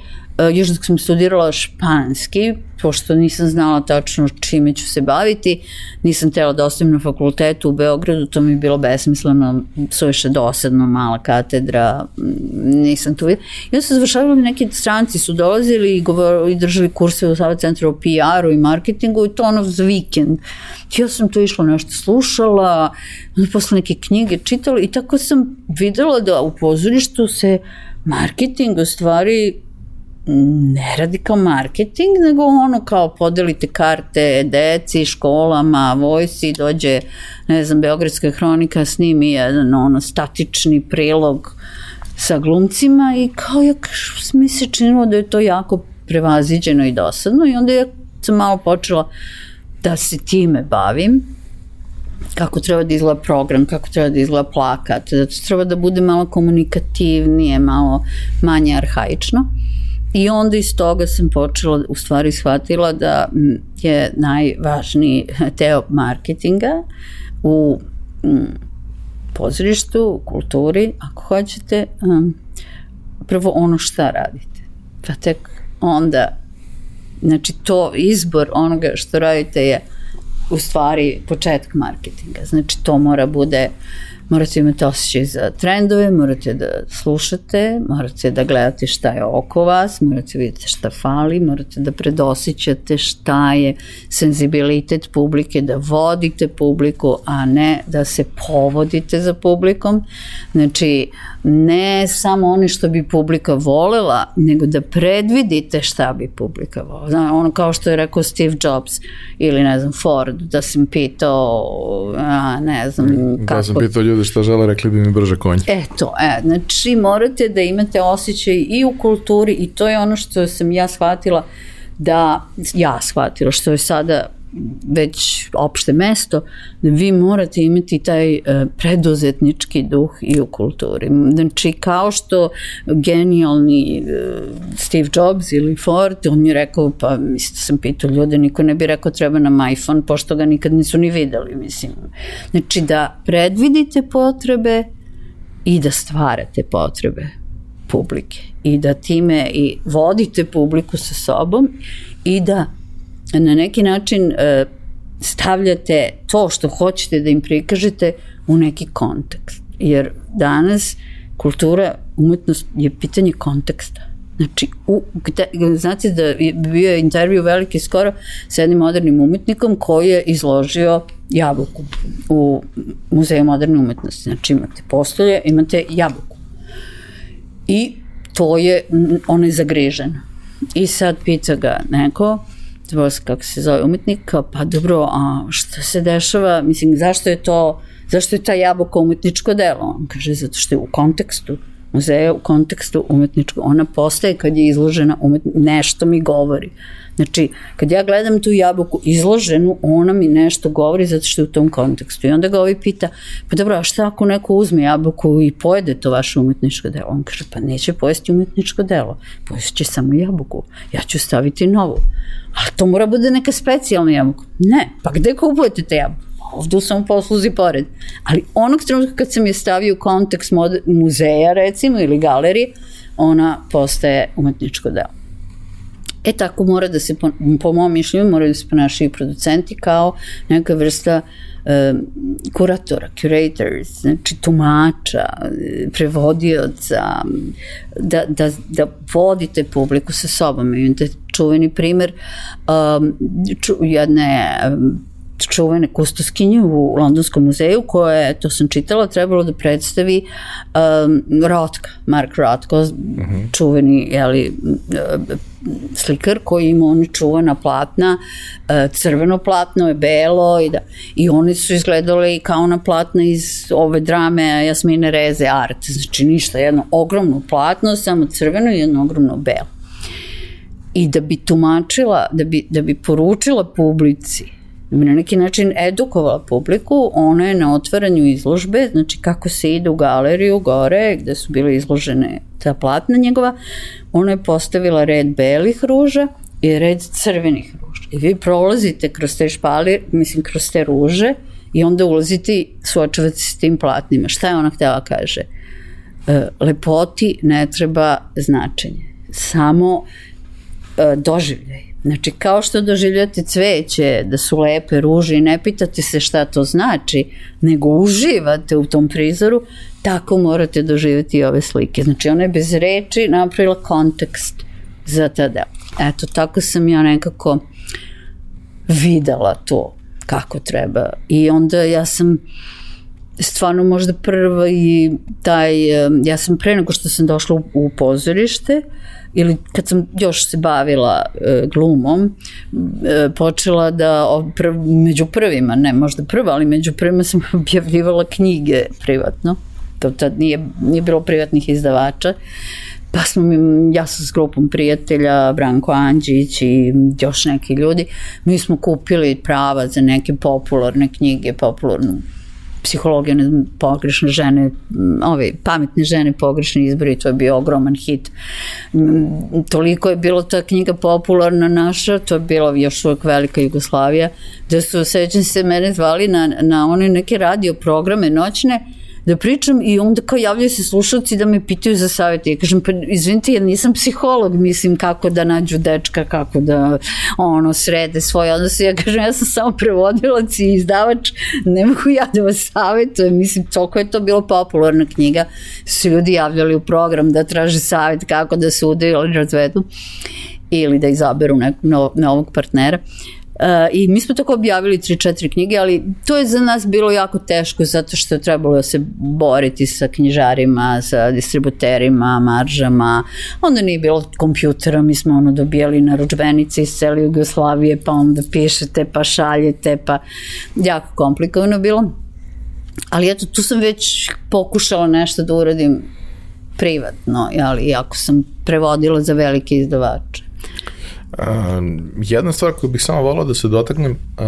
još dok sam studirala španski, pošto nisam znala tačno čime ću se baviti, nisam tela da ostavim na fakultetu u Beogradu, to mi je bilo besmisleno, suviše dosadno, mala katedra, nisam tu videla. I onda su završavali neki stranci, su dolazili i, govor, i držali kurse u Sava centru o PR-u i marketingu i to ono za vikend. Ja sam tu išla nešto slušala, onda posle neke knjige čitala i tako sam videla da u pozorištu se marketing u stvari ne radi kao marketing, nego ono kao podelite karte deci, školama, vojsi, dođe, ne znam, Beogradska hronika snimi jedan ono statični prilog sa glumcima i kao ja mi se činilo da je to jako prevaziđeno i dosadno i onda ja sam malo počela da se time bavim kako treba da izgleda program, kako treba da izgleda plakat, da to treba da bude malo komunikativnije, malo manje arhaično. I onda iz toga sam počela, u stvari shvatila da je najvažniji teo marketinga u pozorištu, u kulturi, ako hoćete, prvo ono šta radite. Pa tek onda, znači to izbor onoga što radite je u stvari početak marketinga. Znači to mora bude uh, morate imati osjećaj za trendove, morate da slušate, morate da gledate šta je oko vas, morate da vidjeti šta fali, morate da predosjećate šta je senzibilitet publike, da vodite publiku, a ne da se povodite za publikom. Znači, ne samo oni što bi publika volela, nego da predvidite šta bi publika volela. Znači, ono kao što je rekao Steve Jobs ili ne znam Ford, da sam pitao, a, ne znam kako. Da sam pitao ljude šta žele, rekli bi mi brže konje. E to, e, znači morate da imate osjećaj i u kulturi i to je ono što sam ja shvatila da, ja shvatila što je sada već opšte mesto, da vi morate imati taj uh, preduzetnički duh i u kulturi. Znači, kao što genijalni uh, Steve Jobs ili Ford, on je rekao, pa mislim, sam pitao ljude, niko ne bi rekao treba nam iPhone, pošto ga nikad nisu ni videli, mislim. Znači, da predvidite potrebe i da stvarate potrebe publike i da time i vodite publiku sa sobom i da na neki način e, stavljate to što hoćete da im prikažete u neki kontekst. Jer danas kultura, umetnost je pitanje konteksta. Znači, u, gde, znate da je bio intervju veliki skoro sa jednim modernim umetnikom koji je izložio jabuku u Muzeju moderne umetnosti. Znači, imate postolje, imate jabuku. I to je, ono je zagriženo. I sad pita ga neko, kako se zove umetnik, pa dobro, a šta se dešava, mislim, zašto je to, zašto je ta jabuka umetničko delo? On kaže, zato što je u kontekstu muzeja, u kontekstu umetničko, ona postaje kad je izložena umet, nešto mi govori. Znači, kad ja gledam tu jabuku izloženu, ona mi nešto govori zato što je u tom kontekstu. I onda ga ovaj pita, pa dobro, a šta ako neko uzme jabuku i pojede to vaše umetničko delo? On kaže, pa neće pojesti umetničko delo, pojesti će samo jabuku. Ja ću staviti novu. A to mora bude neka specijalna jabuka. Ne, pa gde kupujete te jabuke? ovde u samom posluzi pored. Ali onog trenutka kad sam je stavio u kontekst muzeja recimo ili galerije, ona postaje umetničko delo. E tako mora da se, po, po mom mišljenju, moraju da se ponašaju producenti kao neka vrsta e, kuratora, curators, znači tumača, prevodioca, da, da, da vodite publiku sa sobom. Imate čuveni primer um, ču, jedne čuvene kustoskinje u Londonskom muzeju koja je, to sam čitala, trebalo da predstavi um, Rotka, Mark Rothko, uh mhm. -huh. čuveni jeli, slikar koji ima oni čuvana platna, uh, crveno platno je belo i, da, i oni su izgledali kao na platna iz ove drame Jasmine Reze Art, znači ništa, jedno ogromno platno, samo crveno i jedno ogromno belo. I da bi tumačila, da bi, da bi poručila publici na neki način edukovala publiku, ona je na otvaranju izložbe, znači kako se ide u galeriju gore, gde su bile izložene ta platna njegova, ona je postavila red belih ruža i red crvenih ruža. I vi prolazite kroz te špali, mislim kroz te ruže i onda ulazite i suočavate se s tim platnima. Šta je ona htela kaže? E, lepoti ne treba značenje, samo e, doživljaj Znači, kao što doživljate cveće, da su lepe ruže i ne pitate se šta to znači, nego uživate u tom prizoru, tako morate doživjeti i ove slike. Znači, ona je bez reči napravila kontekst za tada. Eto, tako sam ja nekako videla to kako treba. I onda ja sam stvarno možda prva i taj, ja sam pre nego što sam došla u, u pozorište, uh, ili kad sam još se bavila e, glumom, e, počela da pr, među prvima, ne možda prva, ali među prvima sam objavljivala knjige privatno. To tad nije, nije bilo privatnih izdavača. Pa smo mi, ja sam s grupom prijatelja, Branko Anđić i još neki ljudi, mi smo kupili prava za neke popularne knjige, popularnu psihologija ne znam, pogrešne žene, ove pametne žene, pogrešni izbori, to je bio ogroman hit. Toliko je bilo ta knjiga popularna naša, to je bila još uvek velika Jugoslavija, da su, sećam se, mene zvali na, na one neke radio programe noćne, da pričam i onda kao javljaju se slušalci da me pitaju za savjeti. Ja kažem, pa izvinite, ja nisam psiholog, mislim kako da nađu dečka, kako da ono srede svoje odnose. Ja kažem, ja sam samo prevodilac i izdavač, ne mogu ja da vas savjetujem. Mislim, toliko je to bilo popularna knjiga. Su ljudi javljali u program da traže savjet kako da se udaju ili razvedu ili da izaberu nekog novog partnera. Uh, I mi smo tako objavili 3-4 knjige, ali to je za nas bilo jako teško zato što je trebalo da se boriti sa knjižarima, sa distributerima, maržama. Onda nije bilo kompjutera, mi smo ono dobijali naručbenice iz cele Jugoslavije, pa onda pišete, pa šaljete, pa jako komplikovano bilo. Ali eto, tu sam već pokušala nešto da uradim privatno, ali jako sam prevodila za velike izdavače. Uh, jedna stvar koju bih samo volao da se dotaknem uh,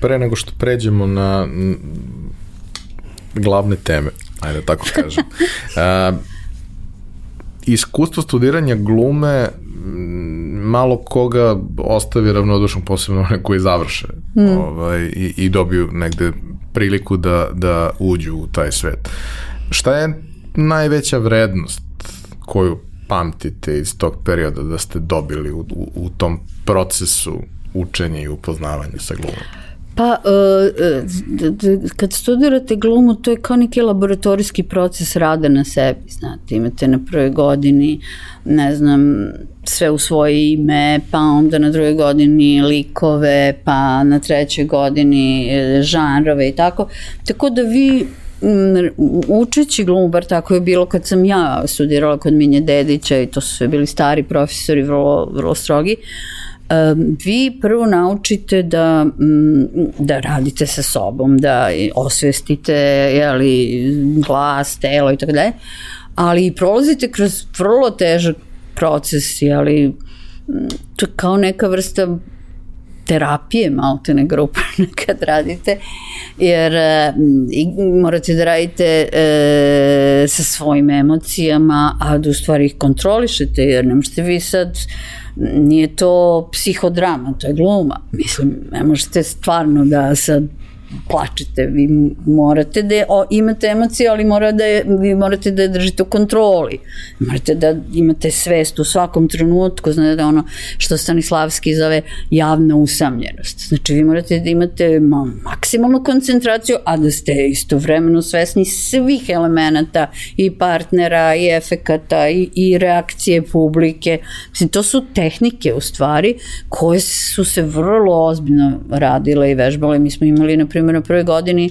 pre nego što pređemo na glavne teme, ajde da tako kažem. Uh, iskustvo studiranja glume malo koga ostavi ravnodušan, posebno one koji završe mm. ovaj, i, i dobiju negde priliku da, da uđu u taj svet. Šta je najveća vrednost koju pamtite iz tog perioda da ste dobili u, u, u tom procesu učenja i upoznavanja sa glumom? Pa, uh, kad studirate glumu, to je kao neki laboratorijski proces rada na sebi, znate, imate na prvoj godini, ne znam, sve u svoje ime, pa onda na drugoj godini likove, pa na trećoj godini e, žanrove i tako. Tako da vi učeći glumu, bar tako je bilo kad sam ja studirala kod Minje Dedića i to su bili stari profesori, vrlo, vrlo strogi, vi prvo naučite da, da radite sa sobom, da osvestite jeli, glas, telo i tako dalje, ali prolazite kroz vrlo težak proces, ali to je kao neka vrsta terapije maltene grupa kad radite, jer e, i, morate da radite e, sa svojim emocijama, a da u stvari ih kontrolišete, jer ne možete vi sad nije to psihodrama, to je gluma. Mislim, ne možete stvarno da sad plačete, vi morate da imate emocije, ali mora da je, vi morate da je držite u kontroli. Morate da imate svest u svakom trenutku, znači da ono što Stanislavski zove javna usamljenost. Znači vi morate da imate ma, maksimalnu koncentraciju, a da ste istovremeno svesni svih elemenata i partnera i efekata i, i reakcije publike. Mislim, to su tehnike u stvari koje su se vrlo ozbiljno radile i vežbale. Mi smo imali, na primjer, na prvoj godini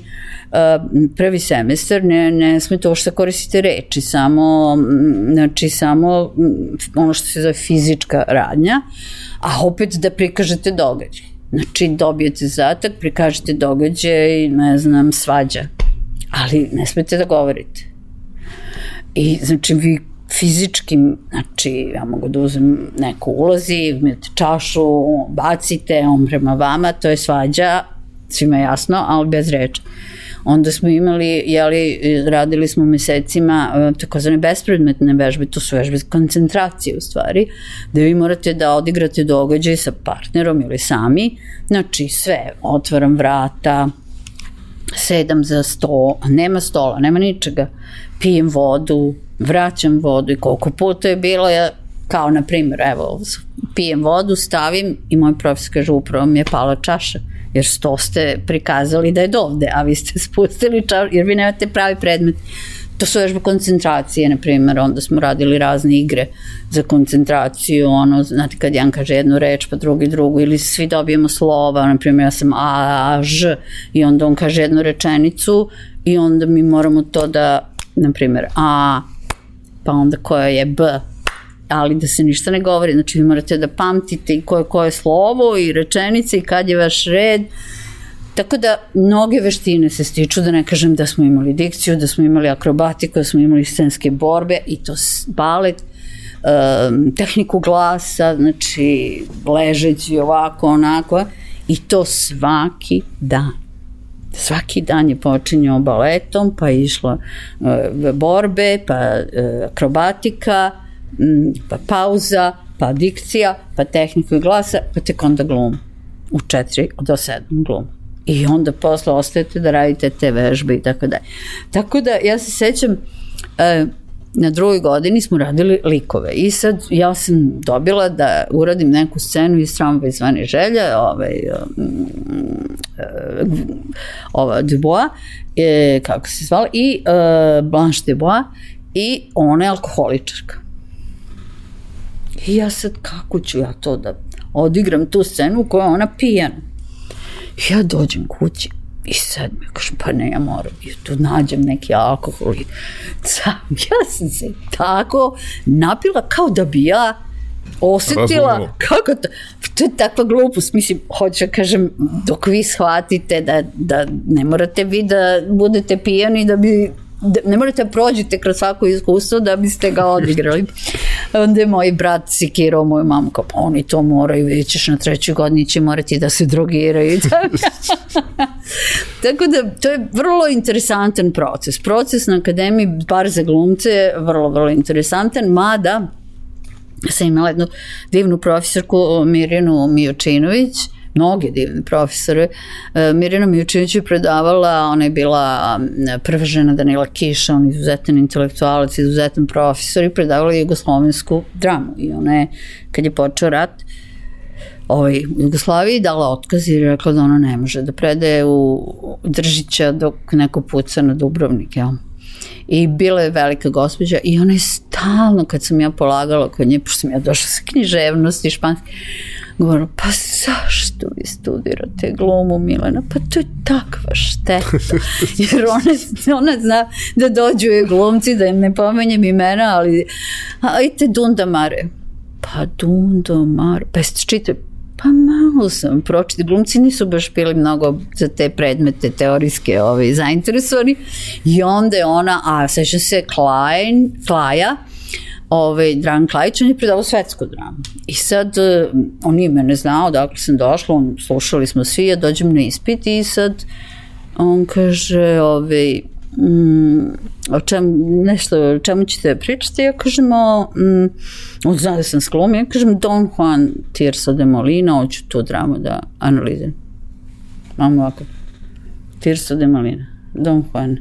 prvi semestar ne, ne sme to što koristite reči, samo, znači, samo ono što se zove fizička radnja, a opet da prikažete događaj. Znači, dobijete zatak, prikažete događaj, ne znam, svađa. Ali ne smete da govorite. I, znači, vi fizički, znači ja mogu da uzem neku ulozi, imate čašu, bacite, on prema vama, to je svađa, svima jasno, ali bez reči. Onda smo imali, jeli, radili smo mesecima e, takozvane bespredmetne vežbe, to su vežbe koncentracije u stvari, da vi morate da odigrate događaj sa partnerom ili sami, znači sve, otvaram vrata, sedam za sto, nema stola, nema ničega, pijem vodu, vraćam vodu i koliko puta je bilo, ja, kao na primjer, evo, pijem vodu, stavim i moj profesor kaže upravo mi je pala čaša jer sto ste prikazali da je dovde, a vi ste spustili čašu, jer vi nemate pravi predmet. To su vežbe koncentracije, na primjer, onda smo radili razne igre za koncentraciju, ono, znate, kad jedan kaže jednu reč, pa drugi drugu, ili svi dobijemo slova, na primjer, ja sam A, A, Ž, i onda on kaže jednu rečenicu i onda mi moramo to da, na primjer, A, pa onda koja je B, ali da se ništa ne govori, znači vi morate da pamtite i koje koje slovo i rečenice i kad je vaš red, Tako da mnoge veštine se stiču, da ne kažem da smo imali dikciju, da smo imali akrobatiku, da smo imali scenske borbe i to balet, um, tehniku glasa, znači ležeći ovako, onako, i to svaki dan. Svaki dan je počinjao baletom, pa išla uh, borbe, pa uh, akrobatika, pa pauza, pa dikcija, pa tehnika glasa, pa tek onda glum. U četiri do sedam glum. I onda posle ostajete da radite te vežbe i tako dalje. Tako da ja se sećam, e, na drugoj godini smo radili likove i sad ja sam dobila da uradim neku scenu iz Tramva izvani želja ovaj, um, uh, ova Dubois e, kako se zvala i uh, Blanche Dubois i ona je alkoholičarka I ja sad, kako ću ja to da odigram tu scenu u kojoj ona pijana. Ja dođem kući i sad mi kažem, pa ne, ja moram, i tu nađem neki alkohol i sam, ja sam se tako napila kao da bi ja osetila Razumno. kako to, to je takva glupost, mislim, hoću da kažem, dok vi shvatite da, da ne morate vi da budete pijani da bi ne morate da prođete kroz svako iskustvo da biste ga odigrali. Onda je moj brat sikirao moju mamu kao pa oni to moraju, vidjet ćeš na trećoj godini će morati da se drogiraju. Tako da to je vrlo interesantan proces. Proces na akademiji, bar za glumce, je vrlo, vrlo interesantan, mada sam imala jednu divnu profesorku Mirjanu Mijočinović, mnoge divne profesore. Mirjana Mijučević je predavala, ona je bila prva žena Danila Kiša, on je izuzetan intelektualac, izuzetan profesor i predavala jugoslovensku dramu. I ona je, kad je počeo rat, ovaj, Jugoslaviji dala otkaz i rekla da ona ne može da predaje u Držića dok neko puca na Dubrovnik, jel? I bila je velika gospođa i ona je stalno, kad sam ja polagala kod nje, pošto sam ja došla sa književnosti španske, Govorim, pa zašto vi studirate glumu Milena? Pa to je takva šteta. Jer ona, ona zna da dođu je glumci, da im ne pomenjem imena, ali ajte Dundamare. Pa Dundamare, pa jeste čitali? Pa malo sam pročiti. Glumci nisu baš bili mnogo za te predmete teorijske ovaj, zainteresovani. I onda je ona, a seća se Klein, Klaja, ovaj, Dragan Klajić, on je predavao svetsku dramu. I sad, uh, on nije mene znao, dakle sam došla, on, slušali smo svi, ja dođem na ispit i sad on kaže, ovaj, mm, o čem, nešto, o čemu ćete pričati, ja kažem o, mm, zna da sam sklom, ja kažem Don Juan Tirso de Molina, hoću tu dramu da analiziram. Mam ovako, Tirso de Malina, Don Juan.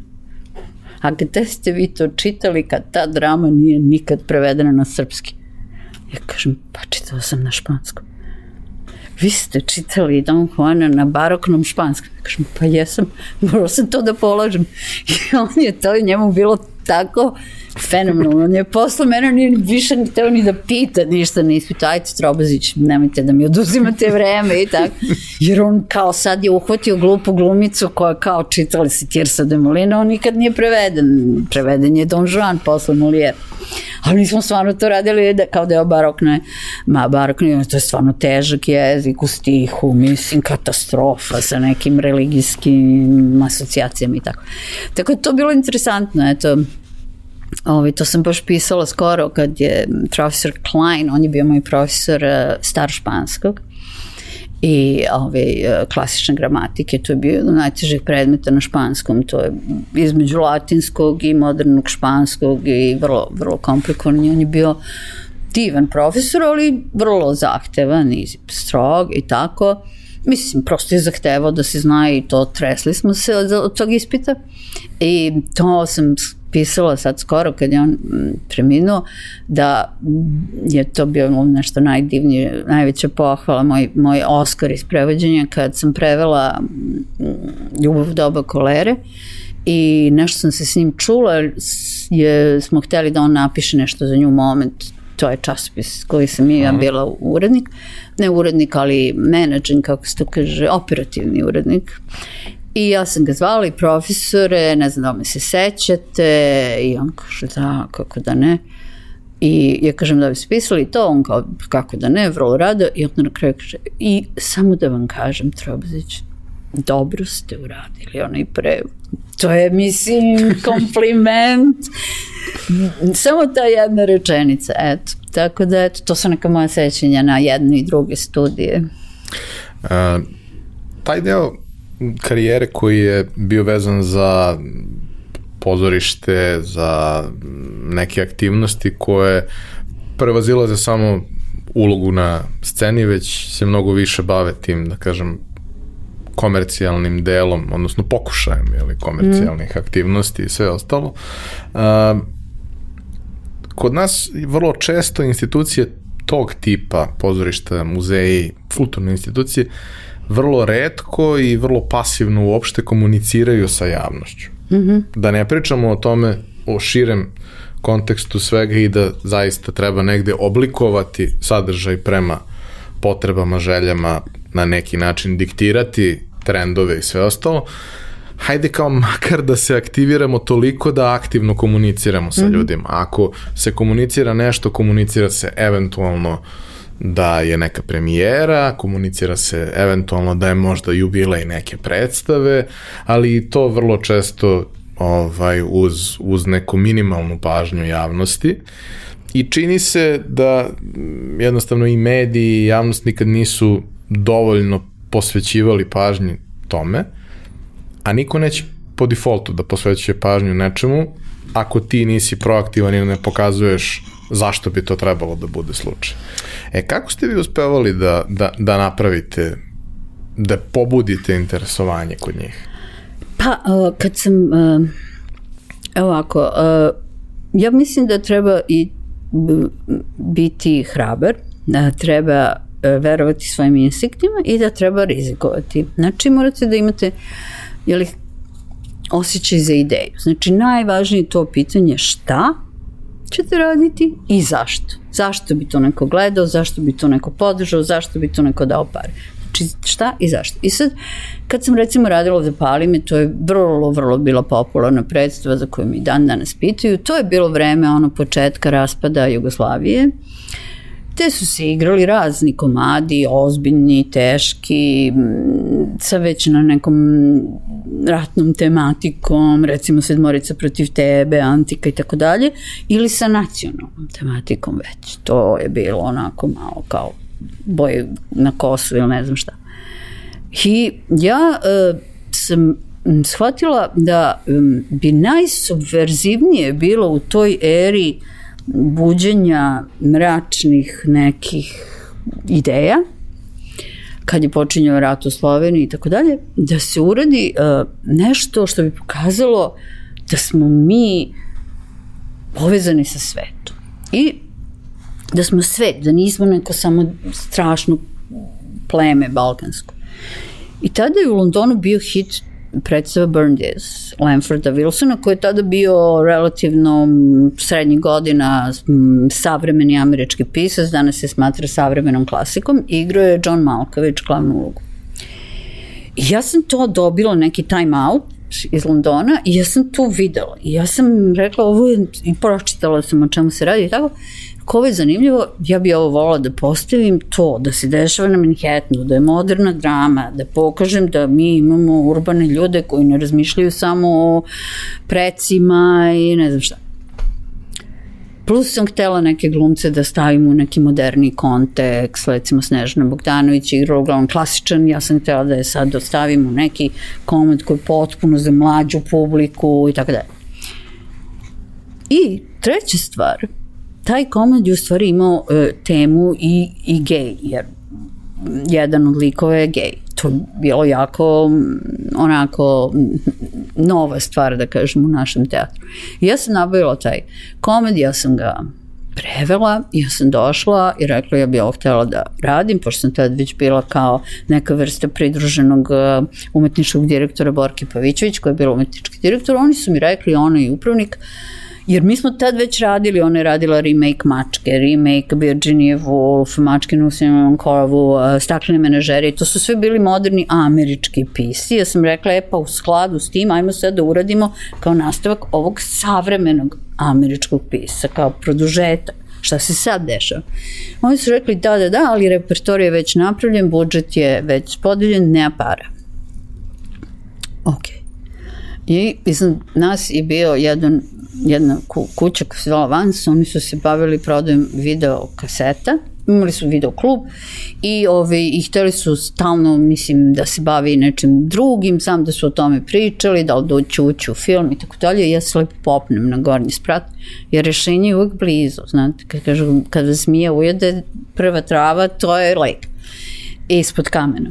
A gde ste vi to čitali kad ta drama nije nikad prevedena na srpski? Ja kažem, pa čitala sam na španskom. Vi ste čitali Don Juana na baroknom španskom. Kažem, pa jesam, morao sam to da polažem. I on je to njemu bilo tako fenomenalno. Je posle mene nije više ni teo ni da pita ništa na ispitu. Ajde, Trobazić, nemojte da mi oduzimate vreme i tako. Jer on kao sad je uhvatio glupu glumicu koja kao čitala si Tirsa de Molina, on nikad nije preveden. Preveden je Don Juan posle Molière. Ali mi smo stvarno to radili da, kao deo barokne, ma barokne, to je stvarno težak jezik u stihu, mislim katastrofa sa nekim religijskim asocijacijama i tako. Tako je to bilo interesantno, eto, Ovi, to sam baš pisala skoro kad je profesor Klein, on je bio moj profesor uh, star španskog. I ove, klasične gramatike, to je bio jedan najtežih predmeta na španskom, to je između latinskog i modernog španskog i vrlo, vrlo komplikovan i on je bio divan profesor, ali vrlo zahtevan i strog i tako. Mislim, prosto je zahtevao da se zna i to tresli smo se od, od tog ispita. I to sam pisala sad skoro kad je on mm, preminuo da je to bio nešto najdivnije, najveća pohvala, moj, moj Oskar iz prevođenja kad sam prevela mm, Ljubav doba kolere i nešto sam se s njim čula je, smo hteli da on napiše nešto za nju moment to je časopis koji sam i ja bila urednik, ne urednik, ali menadžen, kako se to kaže, operativni urednik. I ja sam ga zvala i profesore, ne znam da me se sećate, i on kaže da, kako da ne. I ja kažem da bi spisali to, on kao kako da ne, vrlo rado, i onda na kraju kaže, i samo da vam kažem, Trobazić, dobro ste uradili onaj prevod. To je, mislim, kompliment. Samo ta jedna rečenica, eto. Tako da, eto, to su neka moja sećanja na jedne i druge studije. Uh, taj deo karijere koji je bio vezan za pozorište, za neke aktivnosti koje prevazilaze samo ulogu na sceni, već se mnogo više bave tim, da kažem, komercijalnim delom, odnosno pokušajem ili komercijalnih mm. aktivnosti i sve ostalo. Uh, kod nas vrlo često institucije tog tipa, pozorišta, muzeji, kulturne institucije, vrlo redko i vrlo pasivno uopšte komuniciraju sa javnošću. Mm -hmm. Da ne pričamo o tome, o širem kontekstu svega i da zaista treba negde oblikovati sadržaj prema potrebama, željama, na neki način diktirati trendove i sve ostalo, hajde kao makar da se aktiviramo toliko da aktivno komuniciramo sa mm -hmm. ljudima. Ako se komunicira nešto, komunicira se eventualno da je neka premijera, komunicira se eventualno da je možda jubilej neke predstave, ali to vrlo često ovaj, uz, uz neku minimalnu pažnju javnosti. I čini se da jednostavno i mediji i javnost nikad nisu dovoljno posvećivali pažnju tome, a niko neće po defaultu da posvećuje pažnju nečemu ako ti nisi proaktivan ili ne pokazuješ zašto bi to trebalo da bude slučaj. E, kako ste vi uspevali da, da, da napravite, da pobudite interesovanje kod njih? Pa, uh, kad sam, uh, ovako, uh, ja mislim da treba i biti hrabar, da treba verovati svojim instinktima i da treba rizikovati. Znači, morate da imate jeli, osjećaj za ideju. Znači, najvažnije to pitanje šta ćete raditi i zašto. Zašto bi to neko gledao, zašto bi to neko podržao, zašto bi to neko dao pare. Znači šta i zašto. I sad, kad sam recimo radila za Palime, to je vrlo, vrlo bila popularna predstava za koju mi dan danas pitaju. To je bilo vreme ono početka raspada Jugoslavije. Te su se igrali razni komadi, ozbiljni, teški, sa već na nekom ratnom tematikom, recimo Sedmorica protiv tebe, Antika i tako dalje, ili sa nacionalnom tematikom već. To je bilo onako malo kao boje na kosu ili ne znam šta. I ja uh, sam shvatila da bi najsubverzivnije bilo u toj eri buđenja mračnih nekih ideja kad je počinjao rat u Sloveniji i tako dalje, da se uradi uh, nešto što bi pokazalo da smo mi povezani sa svetom. I da smo svet, da nismo neko samo strašno pleme balkansko. I tada je u Londonu bio hit predstava Burn Lamforda Wilsona koji je tada bio relativno srednjih godina savremeni američki pisac, danas se smatra savremenom klasikom, igrao je John Malkovich glavnu ulogu. Ja sam to dobila neki time out iz Londona i ja sam to videla i ja sam rekla ovo i pročitala sam o čemu se radi i tako Ko je zanimljivo, ja bi ovo volila da postavim to, da se dešava na Manhattanu, da je moderna drama, da pokažem da mi imamo urbane ljude koji ne razmišljaju samo o precima i ne znam šta. Plus sam htela neke glumce da stavim u neki moderni kontekst, recimo Snežana Bogdanović igra uglavnom klasičan, ja sam htela da je sad dostavim u neki komad koji je potpuno za mlađu publiku i tako dalje. I treća stvar, taj komad je u stvari imao e, temu i, i gej, jer jedan od likova je gej. To je bilo jako onako nova stvar, da kažem, u našem teatru. I ja sam nabavila taj komad, ja sam ga prevela, ja sam došla i rekla ja bih ovo htela da radim, pošto sam tad već bila kao neka vrsta pridruženog e, umetničkog direktora Borke Pavićević, koja je bila umetnički direktor, oni su mi rekli, ona i upravnik, uh, Jer mi smo tad već radili, ona je radila remake Mačke, remake Virginia Woolf, Mačke na Usinom kovu, Staklene menažere, to su sve bili moderni američki pisi. Ja sam rekla, e pa u skladu s tim, ajmo sad da uradimo kao nastavak ovog savremenog američkog pisa, kao produžetak šta se sad dešava. Oni su rekli da, da, da, ali repertor je već napravljen, budžet je već podeljen, nema para. Ok. I iznad nas je bio jedan jedna kuća koja se zvala Vans, oni su se bavili prodajem video kaseta, imali su video klub i, ove, i hteli su stalno, mislim, da se bavi nečim drugim, sam da su o tome pričali, da li doću ući u film i tako dalje. Ja se lepo popnem na gornji sprat, jer rešenje je uvek blizu, znate, kad kažu, kada zmija ujede prva trava, to je lek. Ispod kamena.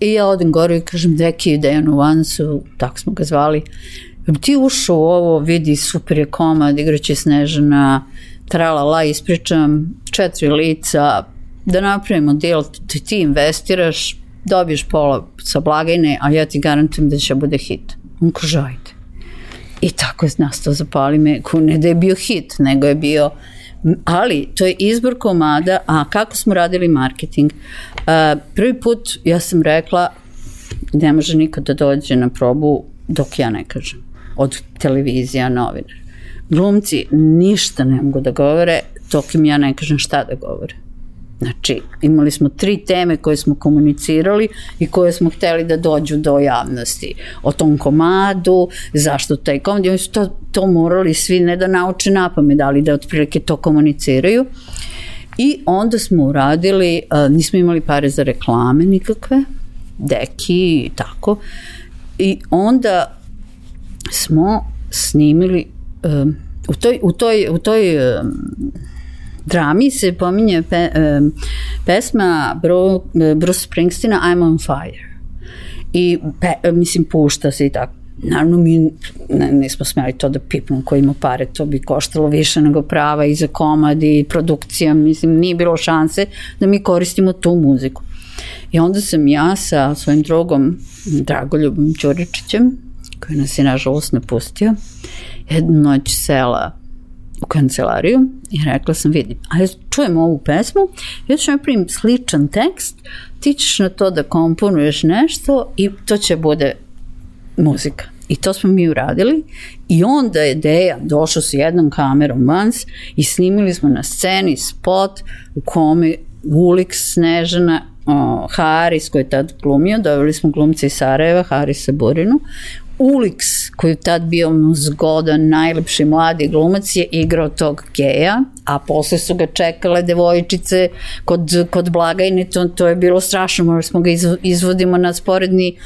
I ja odem gore i kažem, deki, Dejan u Vansu, tako smo ga zvali, ti ušao u ovo, vidi super je komad, igraće Snežana, tralala, ispričam četiri lica, da napravimo deal, ti, ti investiraš, dobiješ pola sa blagajne, a ja ti garantujem da će bude hit. On kaže, ajde. I tako je nastao Zapali me, ne da je bio hit, nego je bio ali to je izbor komada, a kako smo radili marketing? Uh, prvi put ja sam rekla ne može niko da dođe na probu dok ja ne kažem od televizija, novinar. Glumci ništa ne mogu da govore dok im ja ne kažem šta da govore. Znači, imali smo tri teme koje smo komunicirali i koje smo hteli da dođu do javnosti. O tom komadu, zašto taj komad, oni su to, to morali svi ne da nauče napame, ali da otprilike to komuniciraju. I onda smo uradili, nismo imali pare za reklame nikakve, deki i tako. I onda smo snimili um, u toj, u toj, u toj um, drami se pominje pe, um, pesma Bru, Bruce Springsteena I'm on fire i pe, mislim pušta se i tako naravno mi ne, nismo smeli to da pipnu ko ima pare, to bi koštalo više nego prava i za komad i produkcija, mislim nije bilo šanse da mi koristimo tu muziku. I onda sam ja sa svojim drugom Dragoljubom Ćuričićem koji nas je nažalost napustio, jednu noć sela u kancelariju i rekla sam, vidi, ajde čujem ovu pesmu, ja ću napravim sličan tekst, ti ćeš na to da komponuješ nešto i to će bude muzika. I to smo mi uradili. I onda je Deja došao sa jednom kamerom vans i snimili smo na sceni spot u kome Ulix Snežana o, Haris koji je tad glumio, doveli smo glumce iz Sarajeva, Harisa Burinu, Ulix, koji je tad bio zgodan, najlepši mladi glumac, je igrao tog geja, a posle su ga čekale devojčice kod, kod blagajne, to, to je bilo strašno, možda smo ga izvodimo na sporedni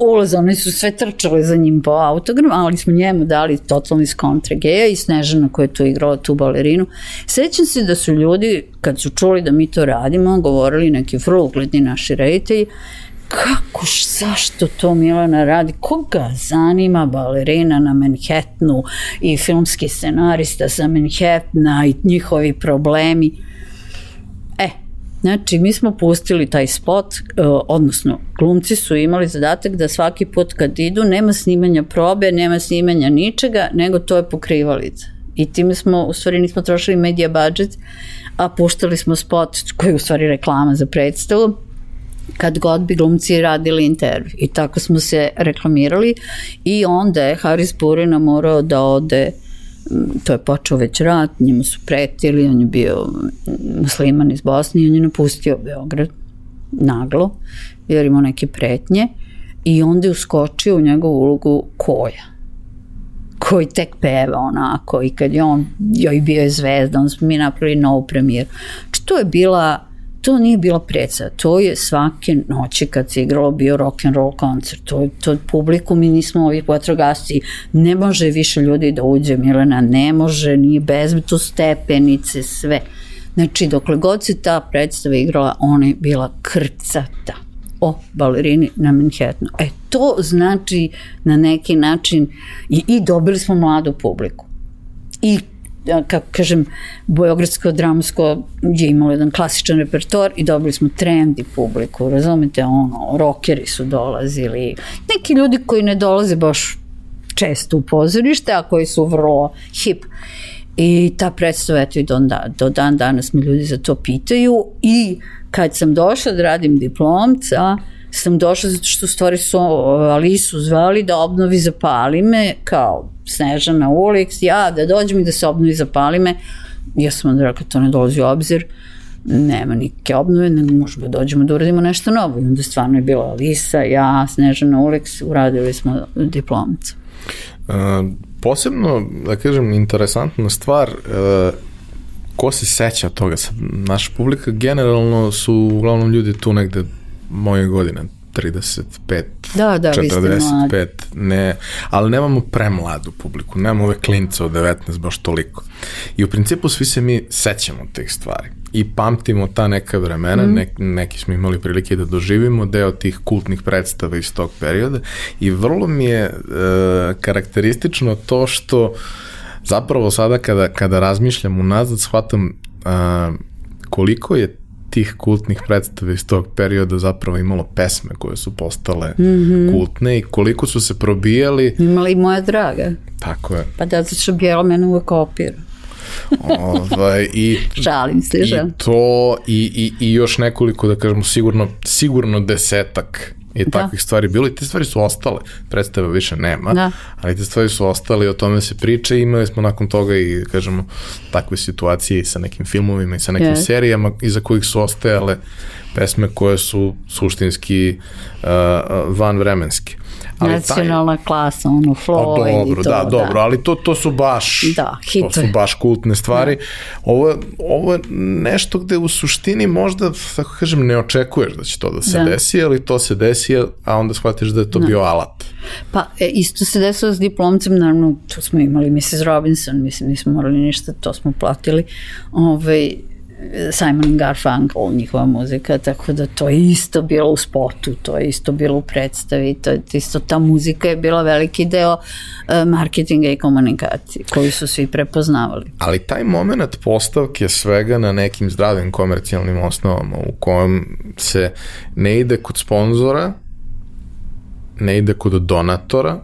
ulaza, oni su sve trčali za njim po autogram, ali smo njemu dali totalni skontre geja i Snežana koja je tu igrala tu balerinu. Sećam se da su ljudi, kad su čuli da mi to radimo, govorili neki vrlo ugledni naši reditelji, kako, zašto to Milana radi, koga zanima balerina na Manhattanu i filmski scenarista sa Manhattana i njihovi problemi. Znači mi smo pustili taj spot, e, odnosno glumci su imali zadatak da svaki put kad idu nema snimanja probe, nema snimanja ničega, nego to je pokrivalica. I time smo, u stvari nismo trošili media budget, a puštali smo spot koji je u stvari reklama za predstavu, kad god bi glumci radili intervju. I tako smo se reklamirali i onda je Haris Burina morao da ode to je počeo već rat, njemu su pretili, on je bio musliman iz Bosne i on je napustio Beograd naglo, jer imao neke pretnje i onda je uskočio u njegovu ulogu koja koji tek peva onako i kad je on joj bio je zvezda, on smo mi napravili novu premijeru. Znači, to je bila to nije bila predstava, to je svake noći kad se igralo bio rock and roll koncert, to, to publiku mi nismo ovi vatrogasci, ne može više ljudi da uđe, Milena, ne može, nije bezbito stepenice, sve. Znači, dokle god se ta predstava igrala, ona je bila krcata o balerini na Manhattanu. E, to znači na neki način i, i dobili smo mladu publiku. I kako kažem, Bojogradsko dramsko je imalo jedan klasičan repertoar i dobili smo trendi publiku, razumete, ono, rokeri su dolazili, neki ljudi koji ne dolaze baš često u pozorište, a koji su vrlo hip. I ta predstava, eto i do, do dan danas me ljudi za to pitaju i kad sam došla da radim diplomca, sam došla zato što stvari su Alisu zvali da obnovi zapali me kao Snežana Ulix, ja da dođem i da se obnovi zapali me. Ja sam onda rekla, to ne dolazi u obzir, nema nikakve obnove, nego možemo da dođemo da uradimo nešto novo. I onda stvarno je bila Alisa, ja, Snežana Ulix, uradili smo diplomca. Uh, posebno, da kažem, interesantna stvar, uh, ko se seća toga, naša publika generalno su uglavnom ljudi tu negde moje godine, 35, da, da, 45, ne, ali nemamo premladu publiku, nemamo ove klince od 19 baš toliko. I u principu svi se mi sećamo tih stvari i pamtimo ta neka vremena, mm. ne, neki smo imali prilike da doživimo deo tih kultnih predstava iz tog perioda i vrlo mi je e, karakteristično to što zapravo sada kada, kada razmišljam unazad shvatam a, koliko je tih kultnih predstava iz tog perioda zapravo imalo pesme koje su postale mm -hmm. kultne i koliko su se probijali. Imali i moja draga. Tako je. Pa da, zato što bijelo mene uvek opira. ovaj, i, Žalim se. I to i, i, i još nekoliko, da kažemo, sigurno, sigurno desetak i da. takvih stvari bilo i te stvari su ostale, predstave više nema, da. ali te stvari su ostale i o tome se priča i imali smo nakon toga i, kažemo, takve situacije i sa nekim filmovima i sa nekim yes. serijama iza kojih su ostajale pesme koje su suštinski uh, vanvremenske. Ali Nacionalna taj, klasa, ono, Floyd pa dobro, i to. Da, dobro, da. ali to, to su baš da, to su baš kultne stvari. Da. Ovo, ovo je nešto gde u suštini možda, tako kažem, ne očekuješ da će to da se da. desi, ali to se desi, a onda shvatiš da je to da. bio alat. Pa, e, isto se desilo s diplomcem, naravno, tu smo imali Mrs. Robinson, mislim, nismo morali ništa, to smo platili. Ove, ovaj, Simon Garfunkel, njihova muzika, tako da to je isto bilo u spotu, to je isto bilo u predstavi, to je isto ta muzika je bila veliki deo uh, marketinga i komunikacije, koji su svi prepoznavali. Ali taj moment postavke svega na nekim zdravim komercijalnim osnovama u kojem se ne ide kod sponzora, ne ide kod donatora,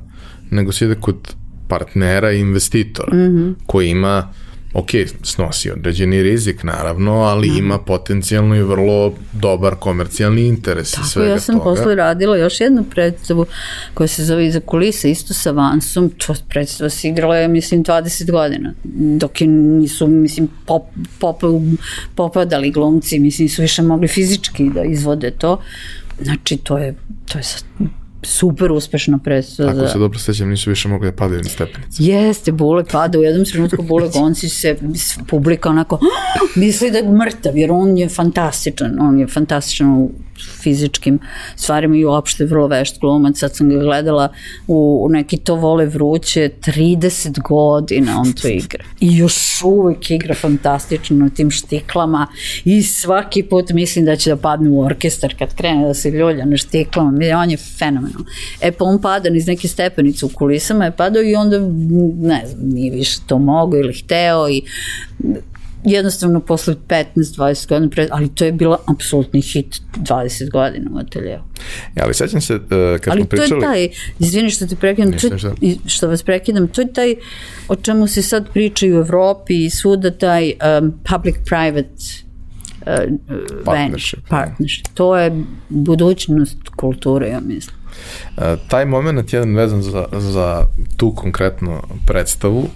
nego se ide kod partnera i investitora, mm -hmm. koji ima ok, snosi određeni rizik naravno, ali mm. ima potencijalno i vrlo dobar komercijalni interes Tako, i svega ja sam toga. posle radila još jednu predstavu koja se zove Iza kulisa, isto sa Vansom, to predstava se igrala je, mislim, 20 godina, dok je nisu, mislim, pop, pop, popadali glumci, mislim, su više mogli fizički da izvode to, znači, to je, to je super uspešna predstava. Ako se dobro sećam, nisu više mogli da padaju ni stepenice. Jeste, Bule pada u jednom trenutku Bule Gonci se publika onako misli da je mrtav jer on je fantastičan, on je fantastičan u fizičkim stvarima i uopšte vrlo vešt glumac. Sad sam ga gledala u, neki to vole vruće, 30 godina on to igra. I još uvek igra fantastično na tim štiklama i svaki put mislim da će da padne u orkestar kad krene da se ljulja na štiklama. On je fenomenal. E pa on pada niz neke stepenice u kulisama je padao i onda ne znam, nije više to mogo ili hteo i jednostavno posle 15-20 godina, pre, ali to je bila apsolutni hit 20 godina u ateljevu. Ja, ali sećam se uh, kad ali smo pričali... Ali to je taj, izvini što te prekidam, to, što vas prekidam, to je taj o čemu se sad priča u Evropi i svuda taj um, public-private uh, partnership. partnership. To je budućnost kulture, ja mislim. Uh, taj moment jedan vezan za, za tu konkretnu predstavu,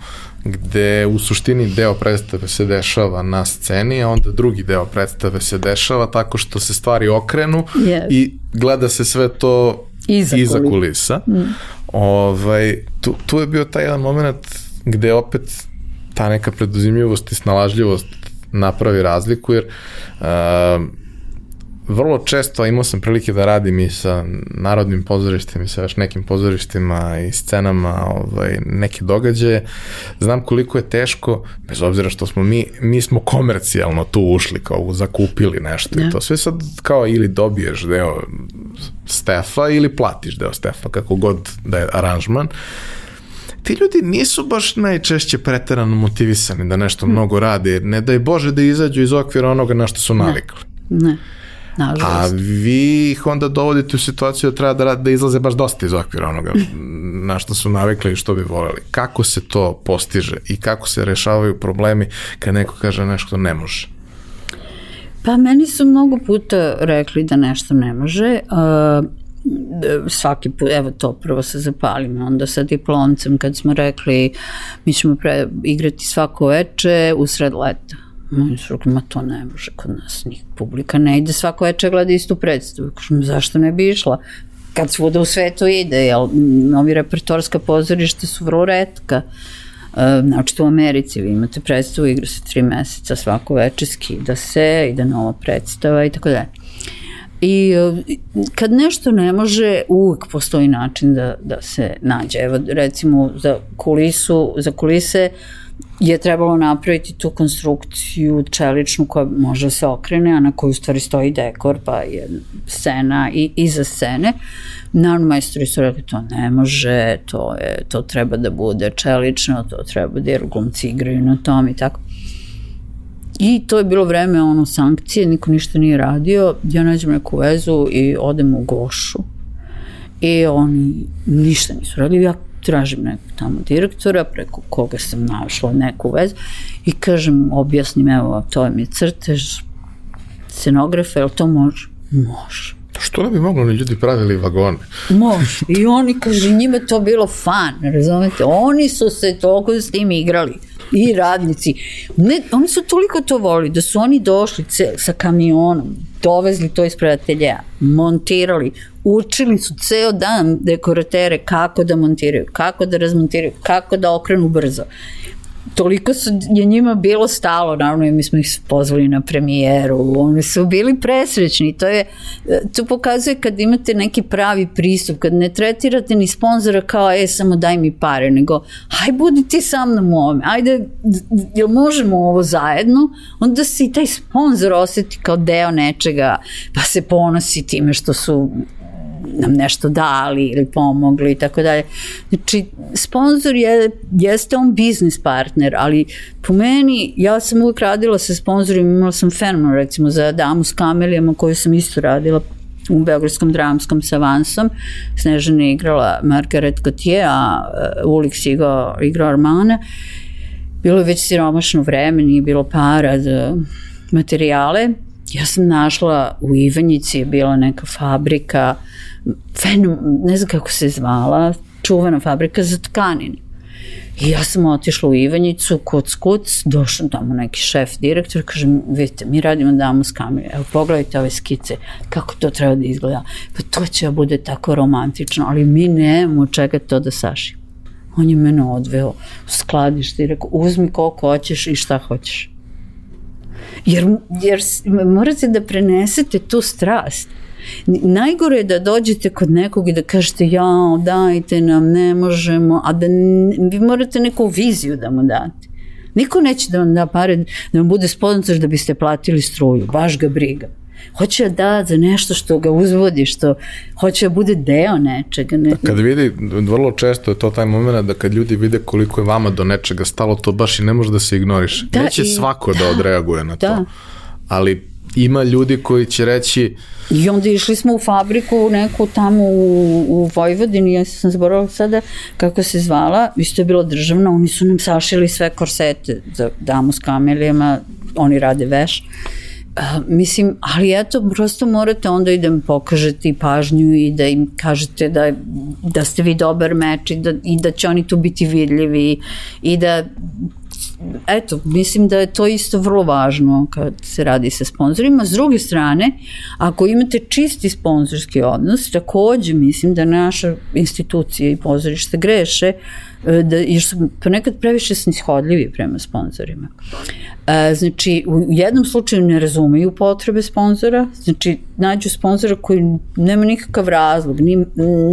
gde u suštini deo predstave se dešava na sceni, a onda drugi deo predstave se dešava tako što se stvari okrenu yes. i gleda se sve to iza, iza kulisa. Mm. Ovaj, tu, tu je bio taj jedan moment gde opet ta neka preduzimljivost i snalažljivost napravi razliku, jer uh, vrlo često imao sam prilike da radim i sa narodnim pozorištima i sa još nekim pozorištima i scenama ovaj, neke događaje. Znam koliko je teško, bez obzira što smo mi, mi smo komercijalno tu ušli, kao zakupili nešto ja. i to sve sad kao ili dobiješ deo Stefa ili platiš deo Stefa, kako god da je aranžman ti ljudi nisu baš najčešće preterano motivisani da nešto hmm. mnogo rade, ne daj Bože da izađu iz okvira onoga na što su navikli. Ne. ne. Nažalost. A vi ih onda dovodite u situaciju da treba da, da izlaze baš dosta iz okvira onoga na što su navikli i što bi voleli. Kako se to postiže i kako se rešavaju problemi kad neko kaže nešto ne može? Pa meni su mnogo puta rekli da nešto ne može. Uh, svaki put, evo to prvo se zapalimo, onda sa diplomcem kad smo rekli mi ćemo pre, igrati svako veče u sred leta Moji su rekli, ma to ne može kod nas, nik publika ne ide svako veče gleda istu predstavu. Kažem, zašto ne bi išla? Kad svuda u svetu ide, jel, novi repertorska pozorišta su vrlo redka. E, znači, u Americi vi imate predstavu, igra se tri meseca, svako veče skida se, ide nova predstava i tako dalje. I e, kad nešto ne može, uvek postoji način da, da se nađe. Evo, recimo, za kulisu, za kulise je trebalo napraviti tu konstrukciju čeličnu koja može da se okrene, a na kojoj u stvari stoji dekor, pa je scena i iza scene. Naravno, majstori su rekli, to ne može, to, je, to treba da bude čelično, to treba da jer glumci igraju na tom i tako. I to je bilo vreme ono sankcije, niko ništa nije radio, ja nađem neku vezu i odem u Gošu i oni ništa nisu radili, ja tražim nekog tamo direktora preko koga sam našla neku vezu i kažem, objasnim, evo, to je mi crtež, scenografa, li to može? Može. Što ne bi moglo ni ljudi pravili vagone? Može. I oni, kaže, njima to bilo fan, razumete? Oni su se toliko s tim igrali i radnici. Ne, oni su toliko to volili da su oni došli ce, sa kamionom, dovezli to ispred ateljeja, montirali, učili su ceo dan dekoratere kako da montiraju, kako da razmontiraju, kako da okrenu brzo toliko su, je njima bilo stalo, naravno mi smo ih pozvali na premijeru, oni su bili presrećni, to je, to pokazuje kad imate neki pravi pristup, kad ne tretirate ni sponzora kao, e, samo daj mi pare, nego, haj budi ti sa mnom u ovome, ajde, jel možemo ovo zajedno, onda se i taj sponzor oseti kao deo nečega, pa se ponosi time što su nam nešto dali ili pomogli i tako dalje. Znači, sponsor je, jeste on biznis partner, ali po meni, ja sam uvijek radila sa sponsorima, imala sam fenomenal, recimo za Damu s kamelijama koju sam isto radila u Beogradskom dramskom sa Vansom. Snežana je igrala Margaret Gautier, a Ulix je igrao, igrao Armana. Bilo je već siromašno vreme, nije bilo para za materijale. Ja sam našla u Ivanjici je bila neka fabrika, fenom, ne znam kako se zvala, čuvena fabrika za tkanine. I ja sam otišla u Ivanjicu, kuc, kuc, došao tamo neki šef, direktor, kaže, vidite, mi radimo damu s kamerom, evo pogledajte ove skice, kako to treba da izgleda. Pa to će da bude tako romantično, ali mi nemamo čega to da sašimo. On je mene odveo u skladište i rekao, uzmi koliko hoćeš i šta hoćeš. Jer, jer morate da prenesete tu strast. Najgore je da dođete kod nekog i da kažete ja, dajte nam, ne možemo, a da ne, vi morate neku viziju da mu date. Niko neće da vam da pare, da vam bude sponsor da biste platili struju, baš ga briga. Hoće da za nešto što ga uzvodi, što hoće da bude deo nečega. Ne... Kad vidi, vrlo često je to taj moment da kad ljudi vide koliko je vama do nečega stalo, to baš i ne može da se ignoriše. Da, Neće i, svako da, da odreaguje na da. to. Ali ima ljudi koji će reći I onda išli smo u fabriku neku tamo u, u Vojvodini, ja sam zaboravila sada kako se zvala, isto je bilo državno, oni su nam sašili sve korsete za damu s kamelijama, oni rade veš. Uh, mislim, ali eto, prosto morate onda i da im pokažete i pažnju i da im kažete da, da ste vi dobar meč i da, i da će oni tu biti vidljivi i da eto, mislim da je to isto vrlo važno kad se radi sa sponsorima. S druge strane, ako imate čisti sponsorski odnos, takođe mislim da naša institucija i pozorište greše e, da, jer su ponekad previše snishodljivi prema sponsorima. E, znači, u jednom slučaju ne razumeju potrebe sponzora, znači, nađu sponzora koji nema nikakav razlog, ni,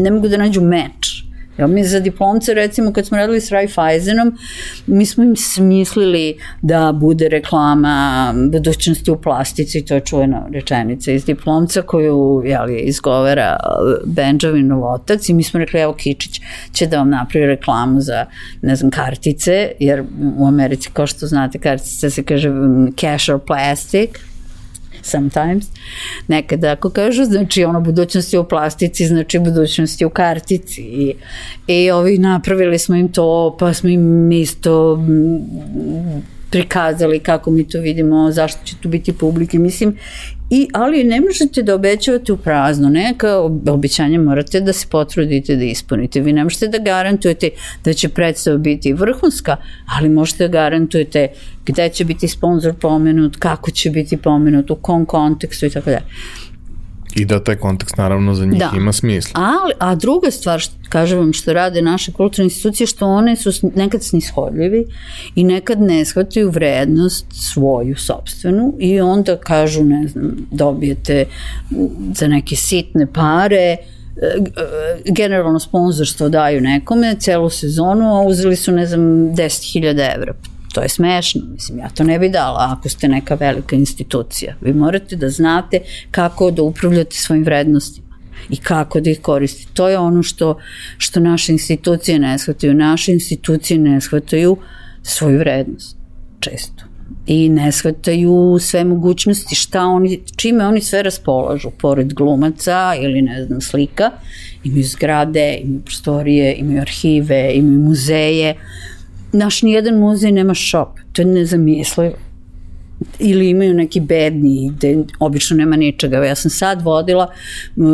ne mogu da nađu meč Ja, mi za diplomce, recimo, kad smo radili s Raiffeisenom, mi smo im smislili da bude reklama budućnosti u plastici, to je čuvena rečenica iz diplomca koju jeli, izgovara Benjaminov otac i mi smo rekli, evo Kičić će da vam napravi reklamu za, ne znam, kartice, jer u Americi, kao što znate, kartice se kaže cash or plastic, sometimes. Nekada ako kažu, znači ono budućnosti u plastici, znači budućnosti u kartici. I, i ovi napravili smo im to, pa smo im isto prikazali kako mi to vidimo, zašto će tu biti publike. Mislim, I, ali ne možete da obećavate u prazno, neka obećanja morate da se potrudite da ispunite. Vi ne možete da garantujete da će predstava biti vrhunska, ali možete da garantujete gde će biti sponsor pomenut, kako će biti pomenut, u kom kontekstu i tako dalje. I da taj kontekst naravno za njih da. ima smisla. A, a druga stvar, što, kažem vam, što rade naše kulturne institucije, što one su nekad snishodljivi i nekad ne shvataju vrednost svoju sobstvenu i onda kažu, ne znam, dobijete za neke sitne pare, e, generalno sponzorstvo daju nekome celu sezonu, a uzeli su, ne znam, 10.000 evra to je smešno, mislim, ja to ne bi dala ako ste neka velika institucija. Vi morate da znate kako da upravljate svojim vrednostima i kako da ih koristite. To je ono što, što naše institucije ne shvataju. Naše institucije ne shvataju svoju vrednost, često. I ne shvataju sve mogućnosti, šta oni, čime oni sve raspolažu, pored glumaca ili ne znam, slika, imaju zgrade, imaju prostorije, imaju arhive, imaju muzeje, naš nijedan muzej nema shop, to je nezamislivo. Ili imaju neki bedni, gde obično nema ničega. Ja sam sad vodila uh,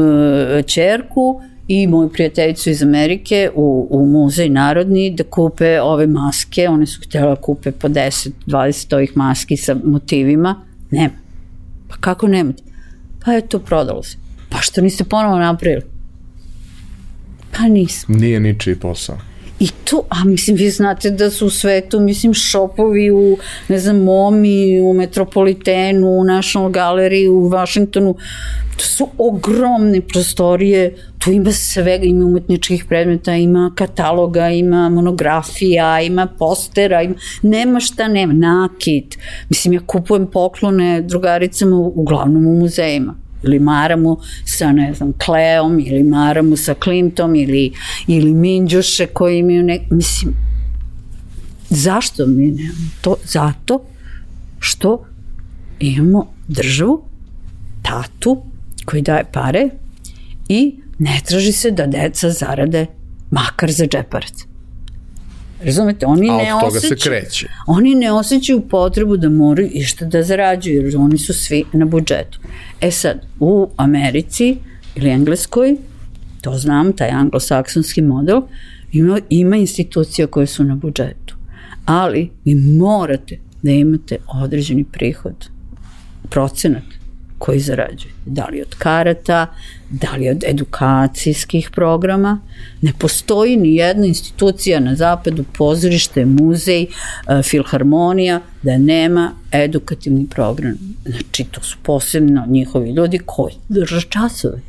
čerku i moju prijateljicu iz Amerike u, u muzej narodni da kupe ove maske, one su htjela da kupe po 10, 20 ovih maski sa motivima, nema. Pa kako nemate? Pa je to prodalo se. Pa što niste ponovo napravili? Pa nisam. Nije ničiji posao. I to, a mislim, vi znate da su u svetu, mislim, šopovi u, ne znam, Momi, u Metropolitenu, u National Gallery, u Washingtonu, to su ogromne prostorije, tu ima svega, ima umetničkih predmeta, ima kataloga, ima monografija, ima postera, ima, nema šta nema, nakit. Mislim, ja kupujem poklone drugaricama uglavnom u muzejima ili maramo sa, ne znam, Kleom, ili maramo sa Klimtom, ili, ili Minđuše koji imaju nek... Mislim, zašto mi nemamo to? Zato što imamo državu, tatu, koji daje pare i ne traži se da deca zarade makar za džeparac. Razumete, oni A ne osjećaju, se kreće. Oni ne osjećaju potrebu da moraju išta da zarađuju, jer oni su svi na budžetu. E sad, u Americi ili Engleskoj, to znam, taj anglosaksonski model, Ima, ima institucija koje su na budžetu, ali vi morate da imate određeni prihod, procenat koji zarađuje. Da li od karata, da li od edukacijskih programa. Ne postoji ni jedna institucija na zapadu, pozorište, muzej, e, filharmonija, da nema edukativni program. Znači, to su posebno njihovi ljudi koji drže časove.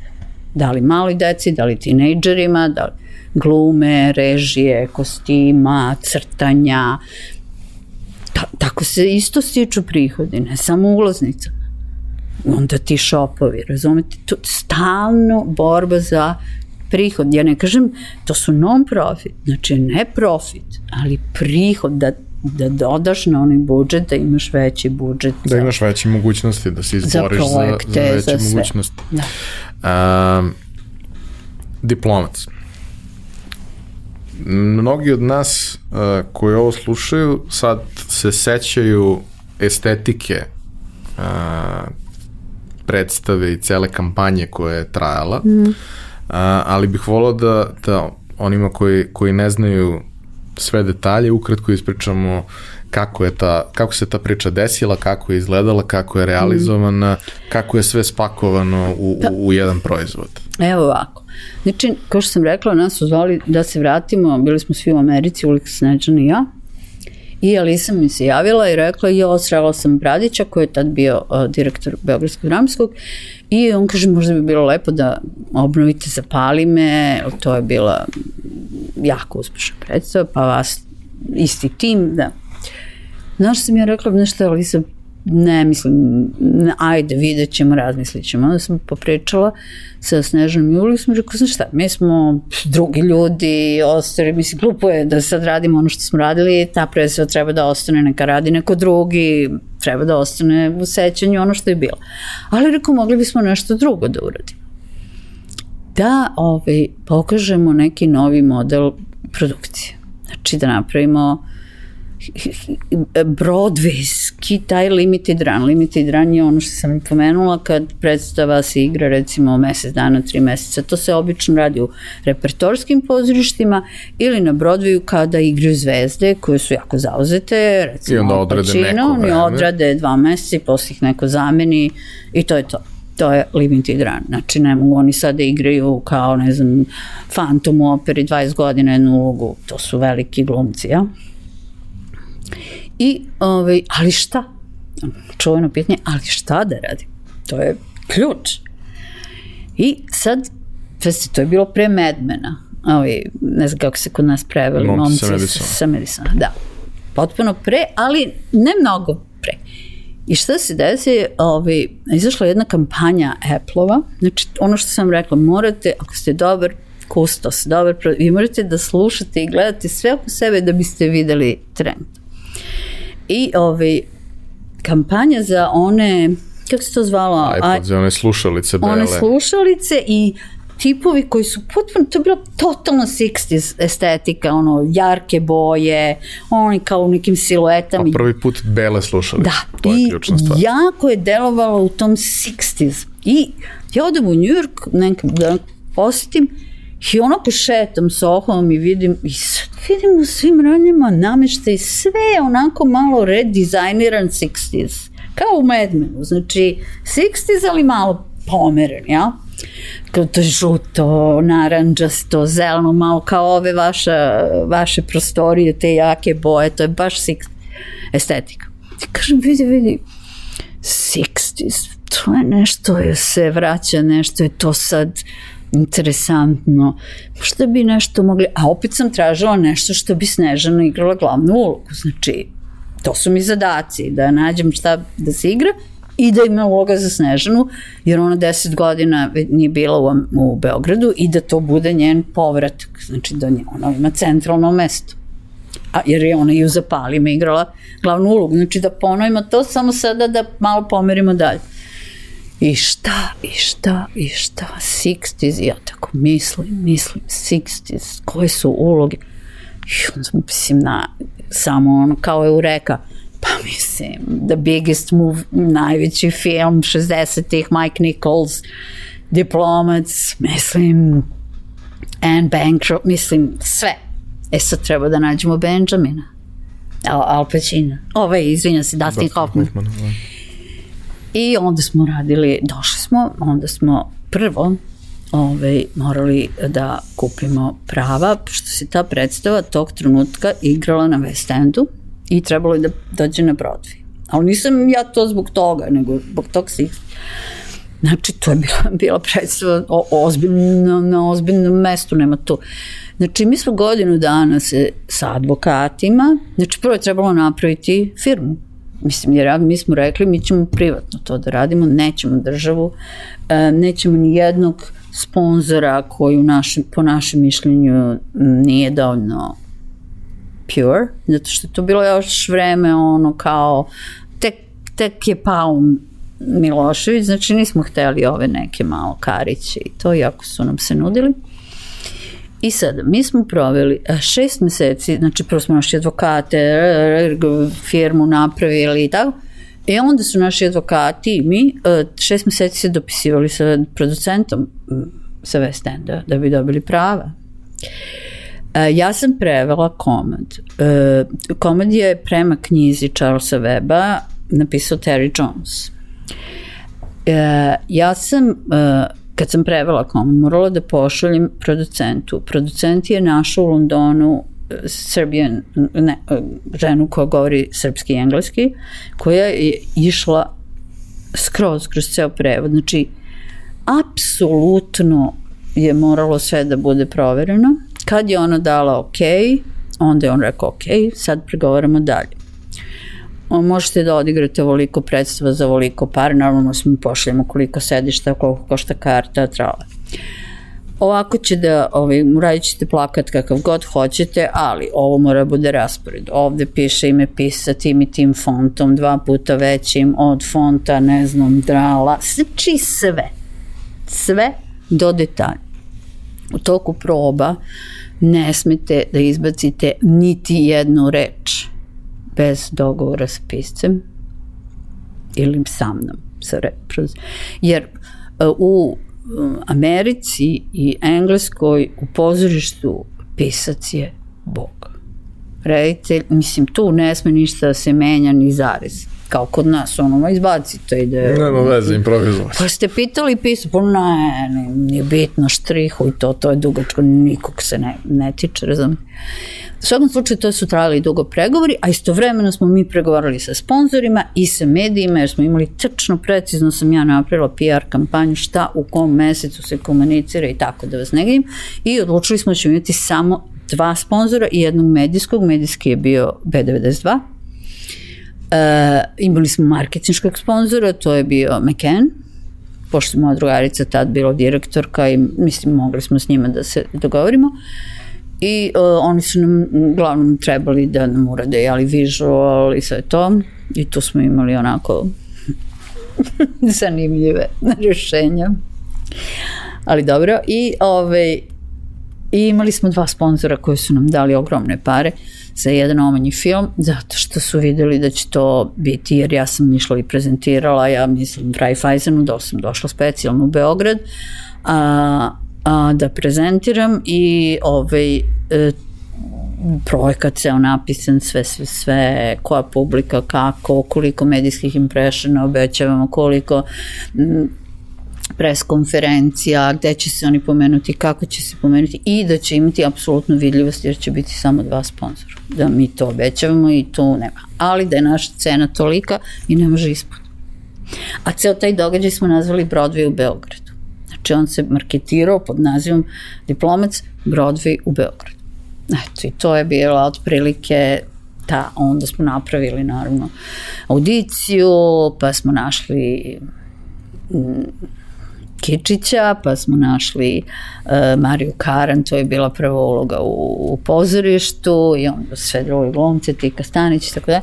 Da li maloj deci, da li tinejdžerima, da li glume, režije, kostima, crtanja. Ta, tako se isto stiču prihodi, ne samo ulaznica onda ti šopovi, razumete, to stalno borba za prihod, ja ne kažem, to su non-profit, znači ne profit, ali prihod da da dodaš na onaj budžet, da imaš veći budžet. Da imaš veće mogućnosti, da se izboriš za, projekte, za, za veće za mogućnosti. Da. Um, diplomac. Mnogi od nas uh, koji ovo slušaju sad se sećaju estetike uh, predstave i cele kampanje koja je trajala, mm. a, ali bih volao da, da onima koji, koji ne znaju sve detalje, ukratko ispričamo kako je ta, kako se ta priča desila, kako je izgledala, kako je realizovana, mm. kako je sve spakovano u, pa, u, u jedan proizvod. Evo ovako. Znači, kao što sam rekla, nas su zvali da se vratimo, bili smo svi u Americi, Ulik Sneđan i ja, I Alisa mi se javila i rekla, jo, srela sam Bradića koji je tad bio uh, direktor Beogradskog dramskog i on kaže, možda bi bilo lepo da obnovite Zapali me, to je bila jako uspešna predstava, pa vas isti tim, da. Znaš sam ja rekla, nešto, Alisa, ne mislim, ajde, vidjet ćemo, razmislit ćemo. Onda sam popričala sa Snežanom i Ulijom, smo rekao, znaš šta, mi smo drugi ljudi, ostali, mislim, glupo je da sad radimo ono što smo radili, ta predstava treba da ostane, neka radi neko drugi, treba da ostane u sećanju ono što je bilo. Ali rekao, mogli bismo nešto drugo da uradimo. Da ovaj, pokažemo neki novi model produkcije. Znači da napravimo Broadwayski, taj limited run. Limited run je ono što sam pomenula kad predstava se igra recimo mesec dana, tri meseca. To se obično radi u repertorskim pozorištima ili na Broadwayu kada igraju zvezde koje su jako zauzete, recimo I onda odrade Pacino, neko vreme. odrade dva meseca i posle ih neko zameni i to je to to je limited run. Znači, ne mogu oni sad da igraju kao, ne znam, Phantom u operi 20 godina jednu ulogu. To su veliki glumci, ja? I, ovaj, ali šta? Čuveno pitanje, ali šta da radim? To je ključ. I sad, pasti, to je bilo pre Medmena. Ovaj, ne znam kako se kod nas preveli. Momci, momci sa Medisona. Sa Medisona, da. Potpuno pre, ali ne mnogo pre. I šta se desi, ovaj, izašla jedna kampanja Apple-ova, znači ono što sam rekla, morate, ako ste dobar kustos, dobar, vi morate da slušate i gledate sve oko sebe da biste videli trend. I ovaj, kampanja za one, kako se to zvalo? iPod, za one slušalice bele. One slušalice i tipovi koji su potpuno, to je bilo totalno 60s estetika, ono, jarke boje, oni kao u nekim siluetama. Pa prvi put bele slušalice, da, to je ključna stvar. jako je delovalo u tom 60s. I ja odem u New York, nekam da posjetim, I onako šetam sohom i vidim, i sad vidim u svim ranjima nameštaj sve onako malo redizajniran 60s. Kao u Madmanu, znači 60s ali malo pomeren, ja? Kao to žuto, naranđasto, zeleno, malo kao ove vaša, vaše prostorije, te jake boje, to je baš 60 estetika. I kažem, vidi, vidi, 60s, to je nešto, je se vraća, nešto je to sad, interesantno, možda bi nešto mogli, a opet sam tražila nešto što bi Snežana igrala glavnu ulogu, znači to su mi zadaci, da nađem šta da se igra i da ima uloga za Snežanu, jer ona deset godina nije bila u, u Beogradu i da to bude njen povratak, znači da ona ima centralno mesto. A, jer je ona i u Zapalima igrala glavnu ulogu, znači da ponovimo to samo sada da malo pomerimo dalje i šta, i šta, i šta, 60s, ja tako mislim, mislim, 60s, koje su uloge, i onda mislim na, samo ono, kao Eureka, pa mislim, The Biggest Move, najveći film 60-ih, Mike Nichols, Diplomats, mislim, Anne Bancroft, mislim, sve. E sad treba da nađemo Benjamina. Al, Al Pacino. Ove, izvinja se, Dustin Hoffman. Hoffman, da. I onda smo radili, došli smo, onda smo prvo ovaj, morali da kupimo prava, što se ta predstava tog trenutka igrala na West Endu i trebalo je da dođe na Broadway. Ali nisam ja to zbog toga, nego zbog tog svih Znači, to je bila, bila predstava o, ozbiljno, na ozbiljnom mestu, nema tu. Znači, mi smo godinu dana se sa advokatima, znači prvo je trebalo napraviti firmu. Mislim, jer mi smo rekli, mi ćemo privatno to da radimo, nećemo državu, e, nećemo ni jednog sponzora koji u našem, po našem mišljenju nije dovoljno pure, zato što je to bilo još vreme ono kao tek, tek je pao Milošević, znači nismo hteli ove neke malo kariće i to, iako su nam se nudili. I sada, mi smo proveli šest meseci, znači prvo smo naši advokate, firmu napravili i tako, I onda su naši advokati i mi šest meseci se dopisivali sa producentom sa West Enda da bi dobili prava. Ja sam prevela komad. Komad je prema knjizi Charlesa Weba napisao Terry Jones. Ja sam kad sam prevela komad, morala da pošaljem producentu. Producent je našao u Londonu Serbian, ne, ženu koja govori srpski i engleski, koja je išla skroz kroz ceo prevod. Znači, apsolutno je moralo sve da bude provereno. Kad je ona dala ok, onda je on rekao ok, sad pregovaramo dalje. Možete da odigrate ovoliko predstava za ovoliko par, normalno smo pošljemo koliko sedišta, koliko košta karta, trala. Ovako će da, ovaj, radit ćete plakat kakav god hoćete, ali ovo mora da bude raspored. Ovde piše ime pisa tim i tim fontom, dva puta većim od fonta, ne znam, drala, znači sve. Sve do detalja. U toku proba ne smete da izbacite niti jednu reč bez dogovora sa piscem ili sa mnom. Sa re, jer uh, u Americi i Engleskoj u pozorištu pisac je Bog. Reditelj, mislim, tu ne sme ništa da se menja ni zarez. Kao kod nas, ono, izbaci to ide. Nema veze, improvizovati. Pa ste pitali pisao, pa ne, ne, nije bitno štrihu i to, to je dugačko, nikog se ne, ne tiče, razumijete. U svakom slučaju to su trajali dugo pregovori, a istovremeno smo mi pregovarali sa sponzorima i sa medijima, jer smo imali tačno, precizno sam ja napravila PR kampanju šta u kom mesecu se komunicira i tako da vas negim i odlučili smo da ćemo imati samo dva sponzora i jednog medijskog, medijski je bio B92, E, imali smo marketinškog sponzora, to je bio McCann, pošto moja drugarica tad bila direktorka i mislim mogli smo s njima da se dogovorimo. I uh, oni su nam uglavnom trebali da nam urade jeli visual i sve to. I tu smo imali onako zanimljive rješenja. Ali dobro. I, ovaj, I imali smo dva sponzora koji su nam dali ogromne pare za jedan omanji film, zato što su videli da će to biti, jer ja sam išla i prezentirala, ja mislim Raiffeisenu, da sam došla specijalno u Beograd, a, a, da prezentiram i ovaj, e, projekat ceo napisan, sve, sve, sve, koja publika, kako, koliko medijskih impressiona obećavamo, koliko m, pres konferencija, gde će se oni pomenuti, kako će se pomenuti i da će imati apsolutnu vidljivost jer će biti samo dva sponzora. Da mi to obećavamo i tu nema. Ali da je naša cena tolika i ne može ispod. A ceo taj događaj smo nazvali Broadway u Beogradu. Znači on se marketirao pod nazivom diplomac Broadway u Beogradu. Eto i to je bila otprilike ta, onda smo napravili naravno audiciju, pa smo našli Kičića, pa smo našli uh, Mariju Karan, to je bila prva uloga u, u pozorištu i onda sve drugi glumce, Tika Stanić i tako da.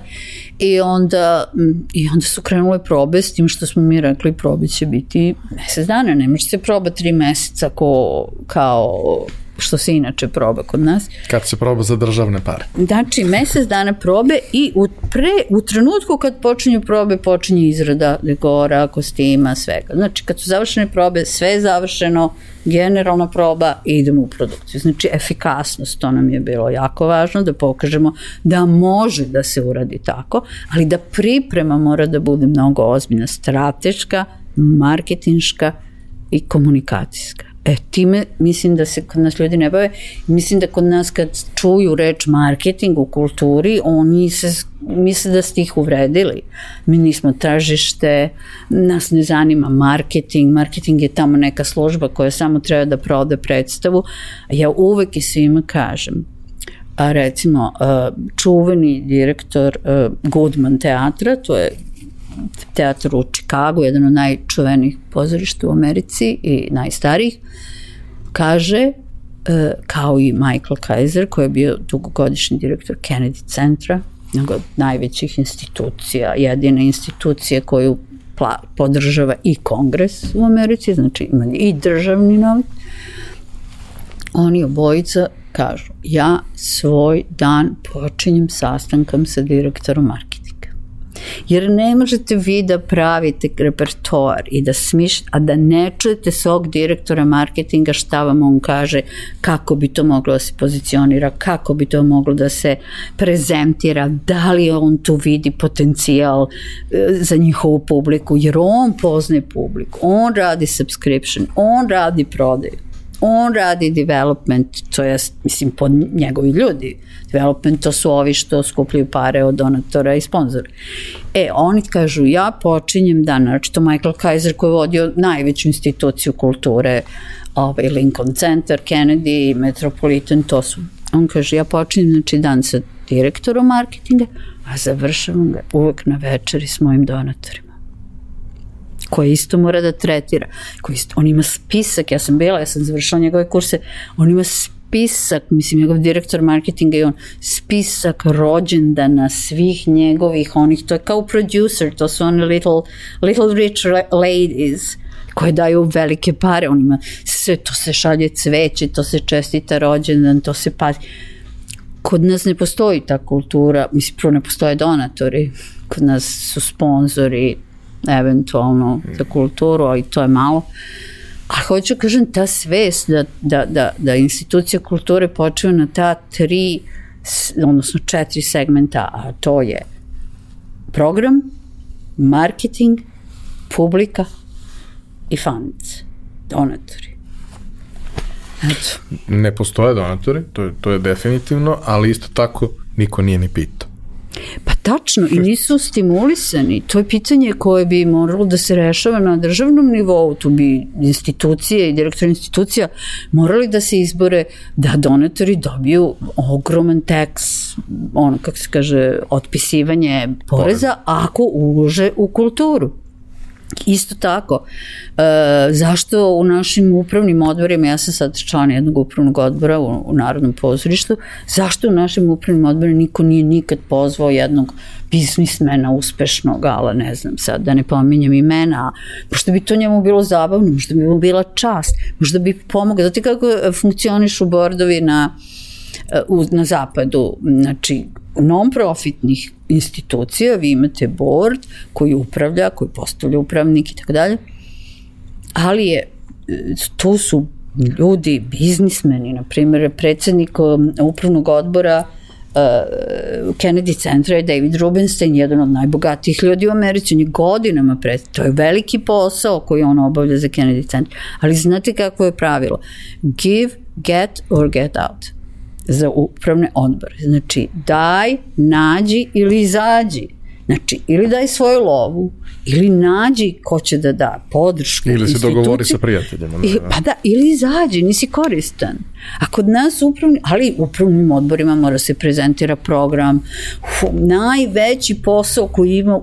I onda, I onda su krenule probe s tim što smo mi rekli probe će biti mesec dana, ne može se proba tri meseca ko, kao što se inače proba kod nas. Kad se proba za državne pare. Znači, mesec dana probe i u, pre, u trenutku kad počinju probe, počinje izrada dekora, kostima, svega. Znači, kad su završene probe, sve je završeno, generalna proba i idemo u produkciju. Znači, efikasnost, to nam je bilo jako važno, da pokažemo da može da se uradi tako, ali da priprema mora da bude mnogo ozbiljna, strateška, marketinška i komunikacijska. E, time mislim da se kod nas ljudi ne bave. Mislim da kod nas kad čuju reč marketing u kulturi, oni se misle da ste ih uvredili. Mi nismo tražište, nas ne zanima marketing, marketing je tamo neka služba koja samo treba da prode predstavu. Ja uvek i svima kažem, a recimo čuveni direktor Goodman teatra, to je teatr u Čikagu, jedan od najčuvenijih pozorišta u Americi i najstarijih, kaže, e, kao i Michael Kaiser, koji je bio dugogodišnji direktor Kennedy centra, jednog od najvećih institucija, jedina institucija koju podržava i kongres u Americi, znači ima i državni novac, oni obojica kažu, ja svoj dan počinjem sastankom sa direktorom marketinga Jer ne možete vi da pravite repertoar i da smišljate, a da ne čujete svog direktora marketinga šta vam on kaže, kako bi to moglo da se pozicionira, kako bi to moglo da se prezentira, da li on tu vidi potencijal e, za njihovu publiku, jer on poznaje publiku, on radi subscription, on radi prodaju on radi development, to je, mislim, pod njegovi ljudi. Development to su ovi što skupljaju pare od donatora i sponzora. E, oni kažu, ja počinjem dan, znači to Michael Kaiser koji je vodio najveću instituciju kulture, ovaj Lincoln Center, Kennedy, Metropolitan, to su. On kaže, ja počinjem znači, dan sa direktorom marketinga, a završavam ga uvek na večeri s mojim donatorima koje isto mora da tretira. Koji isto, on ima spisak, ja sam bila, ja sam završila njegove kurse, on ima spisak, mislim, njegov direktor marketinga i on, spisak rođendana svih njegovih onih, to je kao producer, to su one little, little rich ladies, koje daju velike pare, on ima sve, to se šalje cveće, to se čestita rođendan, to se pazi. Kod nas ne postoji ta kultura, mislim, prvo ne postoje donatori, kod nas su sponzori, eventualno za kulturu, ali to je malo. A hoću kažem, ta svest da, da, da, da institucija kulture počeva na ta tri, odnosno četiri segmenta, a to je program, marketing, publika i fanice, donatori. Eto. Ne postoje donatori, to je, to je definitivno, ali isto tako niko nije ni pitao. Pa tačno, i nisu stimulisani. To je pitanje koje bi moralo da se rešava na državnom nivou. Tu bi institucije i direktor institucija morali da se izbore da donatori dobiju ogroman teks, ono kako se kaže, otpisivanje poreza ako ulože u kulturu. Isto tako, e, zašto u našim upravnim odborima, ja sam sad član jednog upravnog odbora u, u Narodnom pozorištu, zašto u našim upravnim odborima niko nije nikad pozvao jednog biznismena uspešnog, ali ne znam sad, da ne pominjem imena, možda bi to njemu bilo zabavno, možda bi mu bila čast, možda bi pomogao, znate kako funkcionišu bordovi na, e, u, na zapadu, znači non-profitnih institucija, vi imate board koji upravlja, koji postavlja upravnik i tako dalje, ali je, tu su ljudi, biznismeni, na primjer, predsednik um, upravnog odbora uh, Kennedy centra je David Rubenstein, jedan od najbogatijih ljudi u Americi, on je godinama pred, to je veliki posao koji on obavlja za Kennedy centar, ali znate kako je pravilo? Give, get or get out za upravne odbore. Znači, daj, nađi ili izađi. Znači, ili daj svoju lovu, ili nađi ko će da da podršku. Ili se dogovori sa prijateljima. Pa da, ili izađi, nisi koristan. A kod nas upravni, ali upravnim odborima mora se prezentira program. Uf, najveći posao koji ima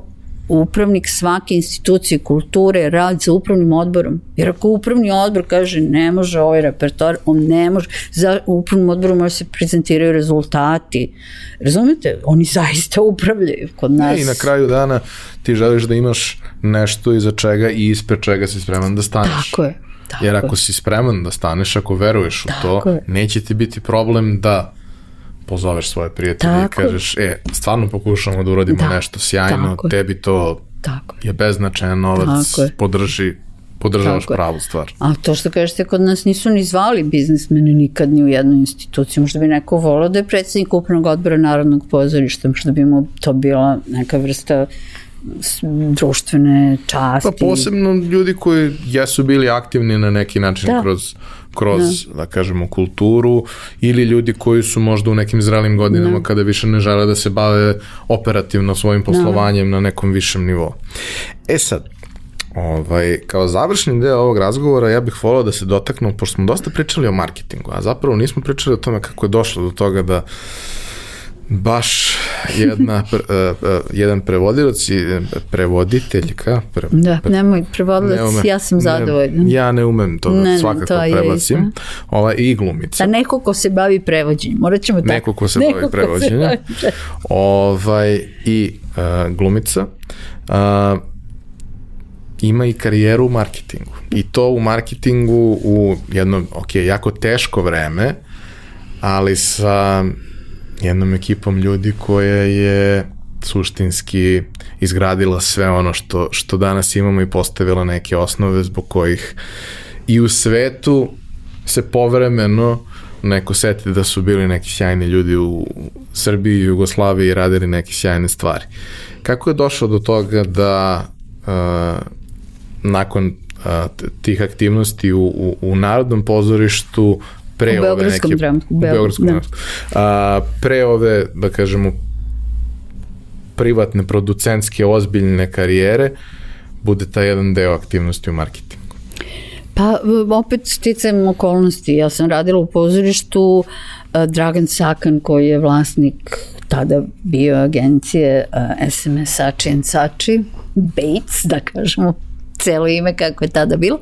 upravnik svake institucije kulture radi sa upravnim odborom. Jer ako upravni odbor kaže ne može ovaj repertoar, on ne može, za upravnom odboru može se prezentiraju rezultati. Razumete? Oni zaista upravljaju kod nas. I na kraju dana ti želiš da imaš nešto iza čega i ispred čega si spreman da staneš. Tako je. Tako Jer je. ako si spreman da staneš, ako veruješ u Tako to, je. neće ti biti problem da pozoveš svoje prijatelje Tako i kažeš, e, stvarno pokušamo da uradimo Da, nešto sjajno, tako tebi to Tako je. beznačajan novac, Tako podrži, podržavaš Tako pravu stvar. A to što kažete, kod nas nisu ni zvali biznismeni nikad ni u jednu instituciju. Možda bi neko volao da je predsednik upravnog odbora Narodnog pozorišta, možda bi mu to bila neka vrsta društvene časti. Pa posebno ljudi koji jesu bili aktivni na neki način Da. kroz, kroz da. kažemo, kulturu ili ljudi koji su možda u nekim zrelim godinama Da. kada više ne žele da se bave operativno svojim poslovanjem na nekom višem nivou. E sad, Ovaj, kao završni deo ovog razgovora ja bih volao da se dotaknu, pošto smo dosta pričali o marketingu, a zapravo nismo pričali o tome kako je došlo do toga da baš jedna, pre, uh, uh, jedan prevodilac i e, prevoditeljka pre, Da, nemoj, prevodilac, ne umem- ja sam zadovoljna. Ne, ja ne umem to Ne, svakako to prebacim. Ova i glumica. Da neko ko se bavi prevođenjem, morat ćemo tako. Neko ko se Neko bavi prevođenjem. Ovaj, I uh, glumica. Uh, ima i karijeru u marketingu. I to u marketingu u jedno, ok, jako teško vreme, ali sa jednom ekipom ljudi koja je suštinski izgradila sve ono što, što danas imamo i postavila neke osnove zbog kojih i u svetu se povremeno neko seti da su bili neki sjajni ljudi u Srbiji i Jugoslaviji i radili neke sjajne stvari. Kako je došlo do toga da uh, nakon uh, tih aktivnosti u, u, u Narodnom pozorištu pre U ove neke, dramskom, u Beograd, Beogradskom da. dramskom. A, pre ove, da kažemo, privatne, producentske, ozbiljne karijere, bude taj jedan deo aktivnosti u marketingu. Pa opet sticajem okolnosti. Ja sam radila u pozorištu Dragan Sakan koji je vlasnik tada bio agencije SMS Sači and Sači, Bates, da kažemo celo ime kako je tada bilo,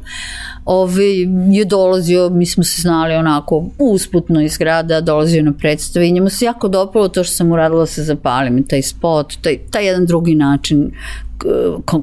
Ove, je dolazio, mi smo se znali onako usputno iz grada, dolazio na predstave i njemu se jako dopalo to što sam uradila sa zapalim, taj spot, taj, taj jedan drugi način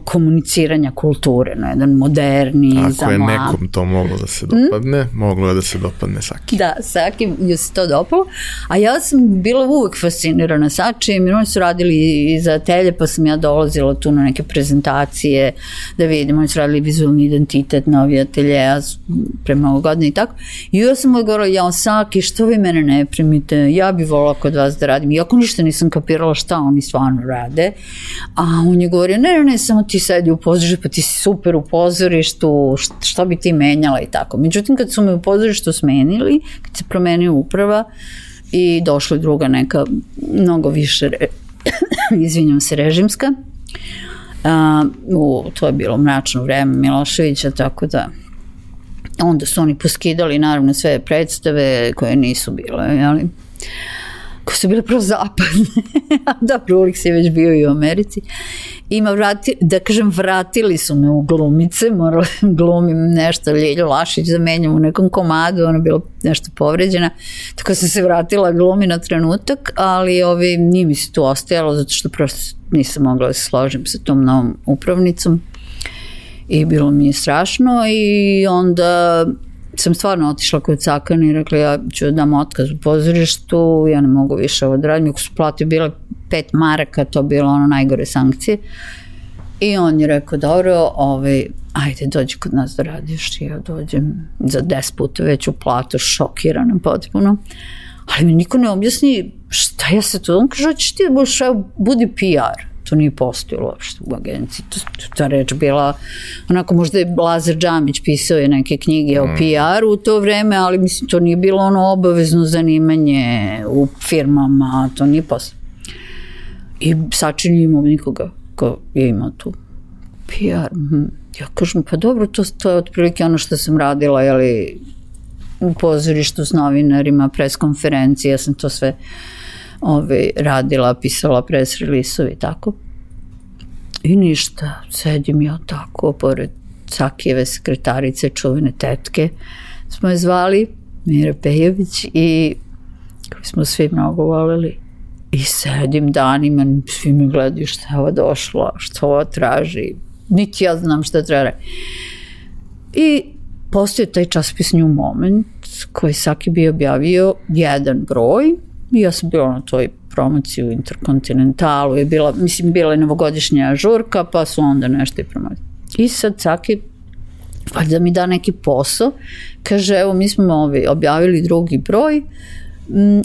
komuniciranja kulture, na jedan moderni, za Ako je mlad. nekom to moglo da se dopadne, moglo je da se dopadne Saki. Da, Sakim je se to dopalo, a ja sam bila uvek fascinirana Sačijem jer oni su radili i za telje, pa sam ja dolazila tu na neke prezentacije da vidim, oni su radili vizualni identitet, novi atelje, ja s- pre mnogo godina i tako. I ja sam uvek govorila, ja Saki, što vi mene ne primite, ja bi volila kod vas da radim. Iako ništa nisam kapirala šta oni stvarno rade, a on je govorio, ne, ne, ne, samo ti sedi u pozorištu, pa ti si super u pozorištu, št- što bi ti menjala i tako. Međutim, kad su me u pozorištu smenili, kad se promenio uprava i došla druga neka mnogo više, re, izvinjam se, režimska, a, u, to je bilo mračno vreme Miloševića, tako da onda su oni poskidali naravno sve predstave koje nisu bile, jeli, koje su bile prozapadne. Dobro, Ulix je već bio i u Americi. Ima vrati, da kažem, vratili su me u glumice, morala glumim nešto, Ljilju Lašić zamenjam u nekom komadu, ona bila nešto povređena, tako sam se vratila glumi na trenutak, ali ovi, nije mi se tu ostajalo, zato što prosto nisam mogla da se složim sa tom novom upravnicom i bilo mi je strašno i onda sam stvarno otišla kod Cakana i rekla ja ću da dam otkaz u pozorištu, ja ne mogu više ovo da radim, ako su plate bile pet maraka, to bilo ono najgore sankcije. I on je rekao, dobro, ovaj, ajde dođi kod nas da radiš. I ja dođem za 10 puta veću platu, šokirana potpuno. Ali mi niko ne objasni šta ja se to, on kaže, hoćeš ti da budi PR to nije postojilo uopšte u agenciji. To, ta reč bila, onako možda je Lazar Džamić pisao je neke knjige o PR-u u to vreme, ali mislim to nije bilo ono obavezno zanimanje u firmama, to nije postojilo. I Sači nije imao nikoga ko je imao tu PR. mhm. Ja kažem, pa dobro, to, to je otprilike ono što sam radila, jeli, u pozorištu s novinarima, preskonferencije, ja sam to sve ove, radila, pisala pres release i tako. I ništa, sedim ja tako, pored Sakijeve sekretarice, čuvene tetke, smo je zvali, Mira Pejović, i koju smo svi mnogo voleli. I sedim danima, svi me gledaju šta je ova došla, šta ova traži. Niti ja znam šta treba. I postoje taj časopis New Moment koji Saki bi objavio jedan broj i ja sam bila na toj promociji u Interkontinentalu, je bila, mislim, bila je novogodišnja žurka, pa su onda nešto i promocije. I sad Saki valjda mi da neki posao, kaže, evo mi smo ovi, objavili drugi broj,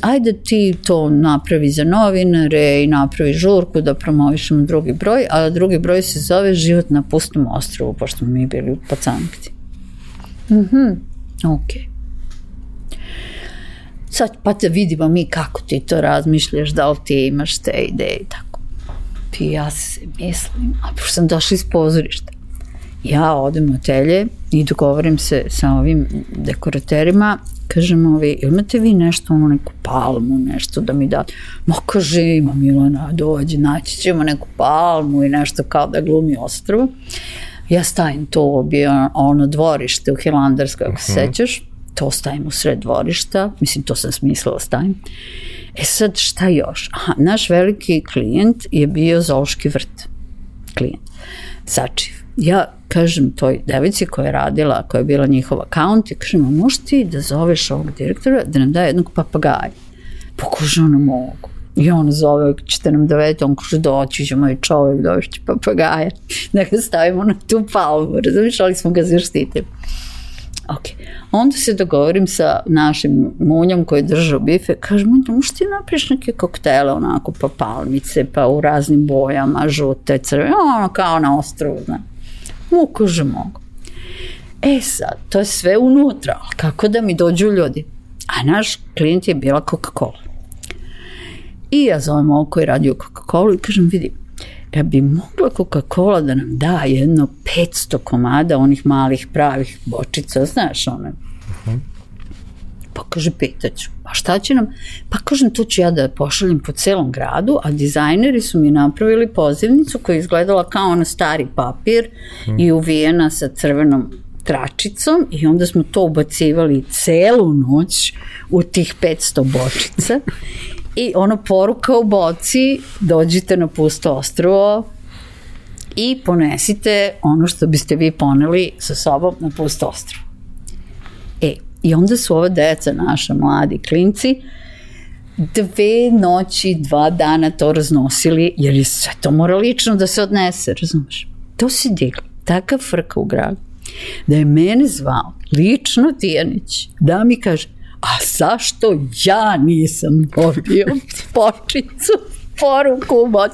ajde ti to napravi za novinare i napravi žurku da promovišemo drugi broj, a drugi broj se zove Život na pustom ostrovu, pošto mi bili u Pacankti. Mhm, okej. Okay. Sad pa da vidimo mi kako ti to razmišljaš, da li ti imaš te ideje i tako. I ja se mislim, a pošto sam došla iz pozorišta, ja odem u atelje i dogovorim se sa ovim dekoraterima, kažem ovi, imate vi nešto, ono neku palmu, nešto da mi da, ma kaže, ima Milana, dođe, naći ćemo neku palmu i nešto kao da glumi ostrovo. Ja stavim to, bio ono dvorište u Hilandarskoj, ako se uh mhm. -huh. sećaš, to stavim u sred dvorišta, mislim to sam smislila da stavim. E sad šta još? Aha, naš veliki klijent je bio Zološki vrt. Klijent. Sačiv. Ja kažem toj devici koja je radila, koja je bila njihov akaunt, i kažem, a možeš ti da zoveš ovog direktora da nam daje jednog papagaja? Pokuže ono mogu. I on zove, ćete nam doveti, on kaže doći će moj čovjek, dovešće papagaja, da ga stavimo na tu palmu, razumiješ, ali smo ga zaštitili. Ok. Onda se dogovorim sa našim munjom koji drže bife, kaže, munja, možeš ti napriš neke koktele, onako, pa palmice, pa u raznim bojama, žute, crve, ono, kao na ostrovu, znam. Mu, kaže, mogu. E sad, to je sve unutra, kako da mi dođu ljudi? A naš klijent je bila Coca-Cola. I ja zovem ovo koji radi u Coca-Cola i kažem, vidi, da bi mogla Coca-Cola da nam da jedno 500 komada onih malih pravih bočica, znaš one. Uh -huh. Pa kaže, pitaću, pa šta će nam? Pa kažem, to ću ja da pošaljem po celom gradu, a dizajneri su mi napravili pozivnicu koja je izgledala kao ono stari papir uh -huh. i uvijena sa crvenom tračicom i onda smo to ubacivali celu noć u tih 500 bočica I ono poruka u boci, dođite na pusto ostrovo i ponesite ono što biste vi poneli sa sobom na pusto ostrovo. E, i onda su ove deca, naša mladi klinci, dve noći, dva dana to raznosili, jer je sve to mora lično da se odnese, razumeš? To se diglo, takav frka u gradu, da je mene zvao lično Tijanić, da mi kaže, a zašto ja nisam dobio počicu? poruku u bod.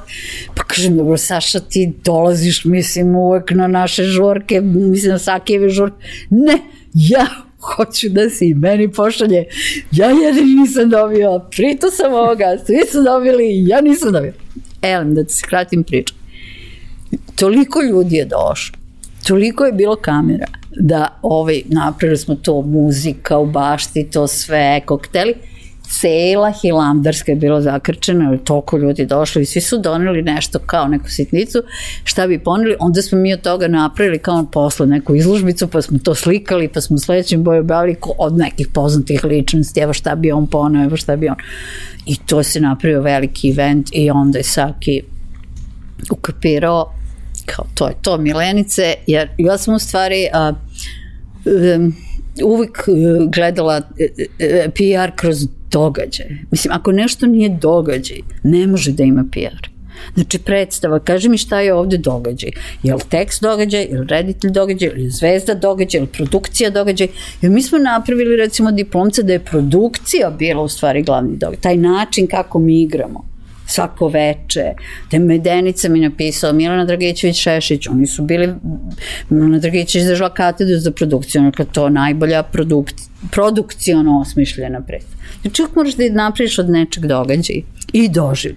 Pa kažem, dobro, Saša, ti dolaziš, mislim, uvek na naše žurke, mislim, na Sakijeve žurke. Ne, ja hoću da se i meni pošalje. Ja jedini nisam dobio, prito sam ovoga, svi su dobili, ja nisam dobio. Elem, da ti skratim priču. Toliko ljudi je došlo, toliko je bilo kamera, da ovaj, napravili smo to muzika u bašti, to sve, kokteli, cela Hilandarska je bila zakrčena, jer toliko ljudi došli i svi su doneli nešto kao neku sitnicu, šta bi poneli, onda smo mi od toga napravili kao posle neku izložbicu, pa smo to slikali, pa smo sledećem boju objavili od nekih poznatih ličnosti, evo šta bi on ponao, evo šta bi on. I to se napravio veliki event i onda je Saki ukapirao kao to je to Milenice, jer ja sam u stvari a, uvijek e, gledala e, e, PR kroz događaje. Mislim, ako nešto nije događaj, ne može da ima PR. Znači predstava, kaži mi šta je ovde događaj. Je li tekst događaj, je li reditelj događaj, je li zvezda događaj, je li produkcija događaj. Jer mi smo napravili recimo diplomce da je produkcija bila u stvari glavni događaj. Taj način kako mi igramo svako veče. Te Medenica mi napisao, Milana Dragićević Šešić, oni su bili, Milana Dragićević držala katedru za produkciju, dakle to najbolja produk, produkcijono osmišljena predstava. Znači uvijek moraš da napraviš od nečeg događaj i doživi.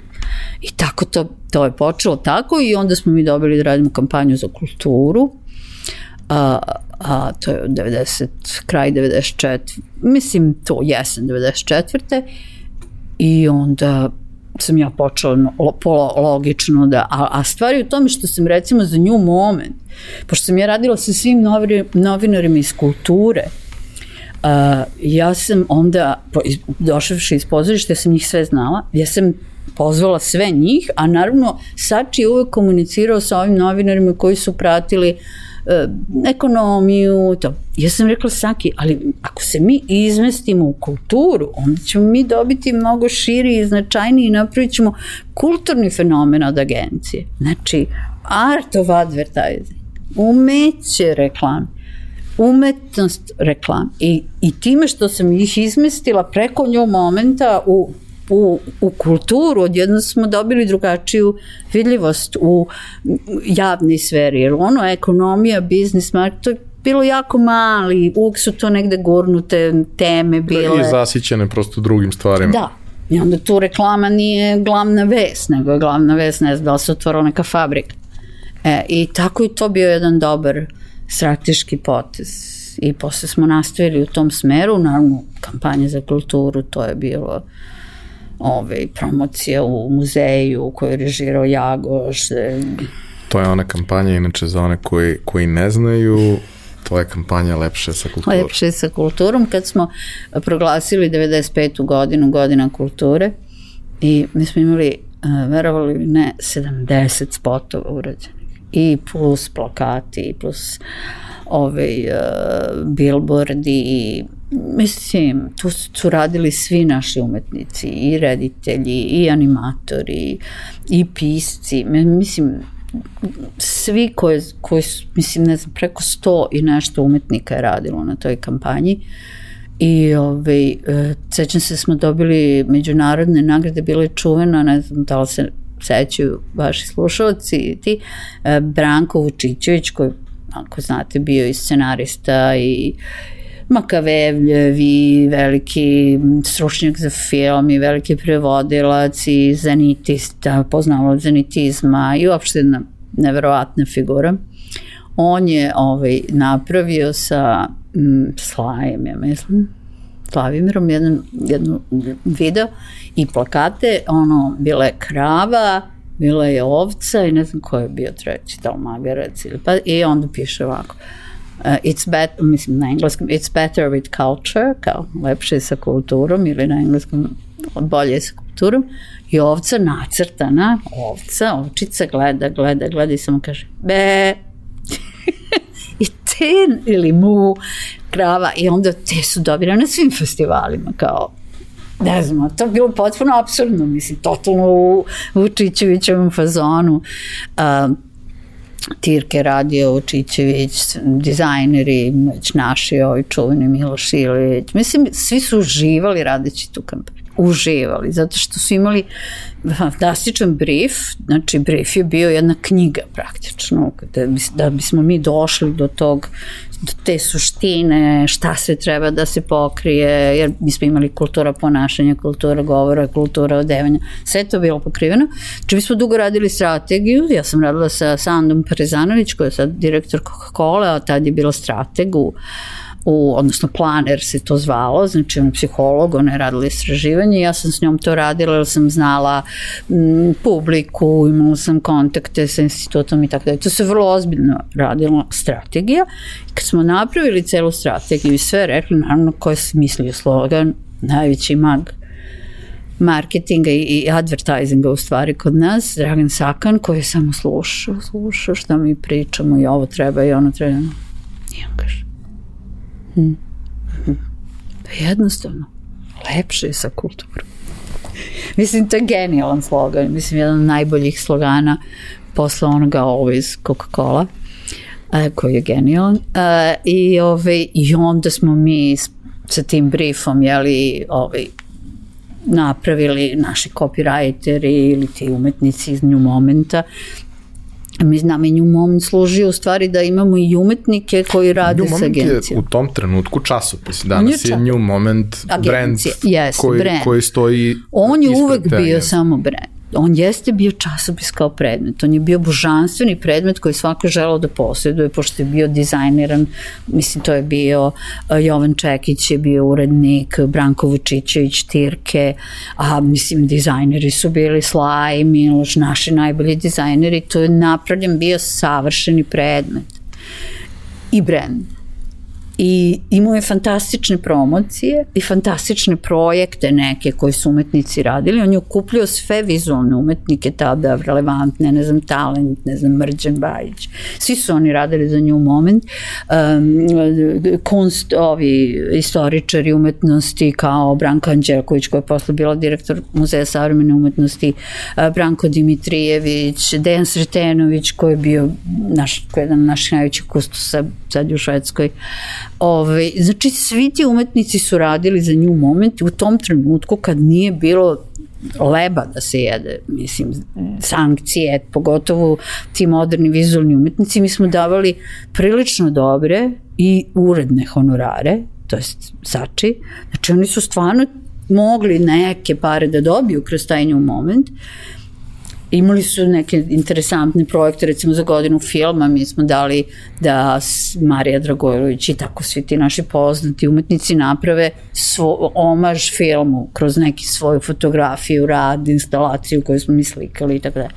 I tako to, to je počelo tako i onda smo mi dobili da radimo kampanju za kulturu, a, a to je 90, kraj 94, mislim to jesen 94. I onda sam ja počela pola logično da, a, a stvari u tome što sam recimo za nju moment, pošto sam ja radila sa svim novinarima iz kulture, Uh, ja sam onda, došavši iz pozorišta, ja sam njih sve znala, ja sam pozvala sve njih, a naravno Sači je uvek komunicirao sa ovim novinarima koji su pratili e, ekonomiju, to. Ja sam rekla Saki, ali ako se mi izmestimo u kulturu, onda ćemo mi dobiti mnogo širi i značajniji i napravit ćemo kulturni fenomen od agencije. Znači, art of advertising, umeće reklame umetnost reklam. I, I time što sam ih izmestila preko nju momenta u u, u kulturu, odjedno smo dobili drugačiju vidljivost u javnoj sferi, jer ono, ekonomija, biznis, market, to je bilo jako mali, uvijek su to negde gurnute teme bile. I zasićene prosto drugim stvarima. Da, i onda tu reklama nije glavna ves, nego je glavna ves, ne znam da li se otvorila neka fabrika. E, I tako je to bio jedan dobar strateški potez i posle smo nastavili u tom smeru, naravno kampanja za kulturu, to je bilo ove, promocija u muzeju koju je režirao Jagoš. E, to je ona kampanja, inače za one koji, koji ne znaju, to je kampanja Lepše sa kulturom. Lepše sa kulturom, kad smo proglasili 95. godinu, godina kulture, i mi smo imali, e, verovali ne, 70 spotova urađenih. I plus plakati, i plus ovaj, uh, billboardi i Mislim, tu su radili svi naši umetnici, i reditelji, i animatori, i pisci. Mislim, svi koji, koji mislim, ne znam, preko sto i nešto umetnika je radilo na toj kampanji. I ovaj, e, sećam se da smo dobili međunarodne nagrade, bila je čuvena, ne znam da li se sećaju vaši slušalci i ti, e, Branko Vučićević koji, ako znate, bio i scenarista i, Makavevljevi, veliki stručnjak za film i veliki prevodilac i zanitista, poznavao zanitizma i uopšte jedna neverovatna figura. On je ovaj, napravio sa m, Slajem, ja mislim, Slavimirom jedan, jednu video i plakate, ono, bila je krava, bila je ovca i ne znam ko je bio treći, da li magarac ili pa, i onda piše ovako. Uh, it's better, mislim na engleskom, it's better with culture, kao lepše sa kulturom ili na engleskom bolje sa kulturom i ovca nacrtana, ovca, ovčica gleda, gleda, gleda i samo kaže be i ten ili mu krava i onda te su dobile na svim festivalima kao ne znam, to je bilo potpuno absurdno, mislim, totalno u Vučićevićevom fazonu. Uh, Tirke radio Učićević, dizajneri, već naši, ovi čuveni Miloš Ilić. Mislim, svi su uživali radeći tu kampanju. Uživali, zato što su imali fantastičan brief, znači brief je bio jedna knjiga praktično, da, da bismo mi došli do tog do te suštine, šta se treba da se pokrije, jer mi smo imali kultura ponašanja, kultura govora, kultura odevanja, sve to bilo pokriveno. Znači mi smo dugo radili strategiju, ja sam radila sa Sandom Parezanović, koja je sad direktor Coca-Cola, a tad je bila strateg u u, odnosno planer se to zvalo, znači on psiholog, ona je radila istraživanje, ja sam s njom to radila jer sam znala m, publiku, imala sam kontakte sa institutom i tako dalje. To se vrlo ozbiljno radila strategija. I kad smo napravili celu strategiju i sve rekli, naravno ko je smislio slogan, najveći mag marketinga i advertisinga u stvari kod nas, Dragan Sakan, koji je samo slušao, slušao šta mi pričamo i ovo treba i ono treba. I on kaže, Hmm. Jednostavno, lepše je sa kulturom. Mislim, to je genijalan slogan. Mislim, jedan od najboljih slogana posle onoga ovo iz Coca-Cola koji je genijalan. I, ove, I onda smo mi sa tim briefom, jeli, ovaj, napravili naši copywriteri ili ti umetnici iz New Momenta mi znamo i New Moment služi u stvari da imamo i umetnike koji rade New sa agencijom. New je u tom trenutku časopis. Danas je New Moment brand yes, koji, brand. koji stoji On je uvek bio samo brand on jeste bio časopis kao predmet, on je bio božanstveni predmet koji svako želao da posjeduje, pošto je bio dizajniran, mislim to je bio uh, Jovan Čekić je bio urednik, Branko Vučićević, Tirke, a mislim dizajneri su bili Slaj, Miloš, naši najbolji dizajneri, to je napravljen bio savršeni predmet. I brand. I imao je fantastične promocije i fantastične projekte neke koje su umetnici radili. On je okupljio sve vizualne umetnike tada, relevantne, ne znam, talent, ne znam, Mrđan Bajić. Svi su oni radili za nju moment. Um, kunst, ovi istoričari umetnosti kao Branko Anđelković koja je posle bila direktor Muzeja savremene umetnosti, uh, Branko Dimitrijević, Dejan Sretenović koji je bio naš, koji je jedan naših najvećih kustosa sad u Švedskoj. Ove, znači, svi ti umetnici su radili za nju moment u tom trenutku kad nije bilo leba da se jede, mislim, sankcije, pogotovo ti moderni vizualni umetnici, mi smo davali prilično dobre i uredne honorare, to jest sači, znači oni su stvarno mogli neke pare da dobiju kroz taj nju moment, imali su neke interesantne projekte, recimo za godinu filma, mi smo dali da Marija Dragojlović i tako svi ti naši poznati umetnici naprave svo, omaž filmu kroz neki svoju fotografiju, rad, instalaciju koju smo mi slikali i tako da.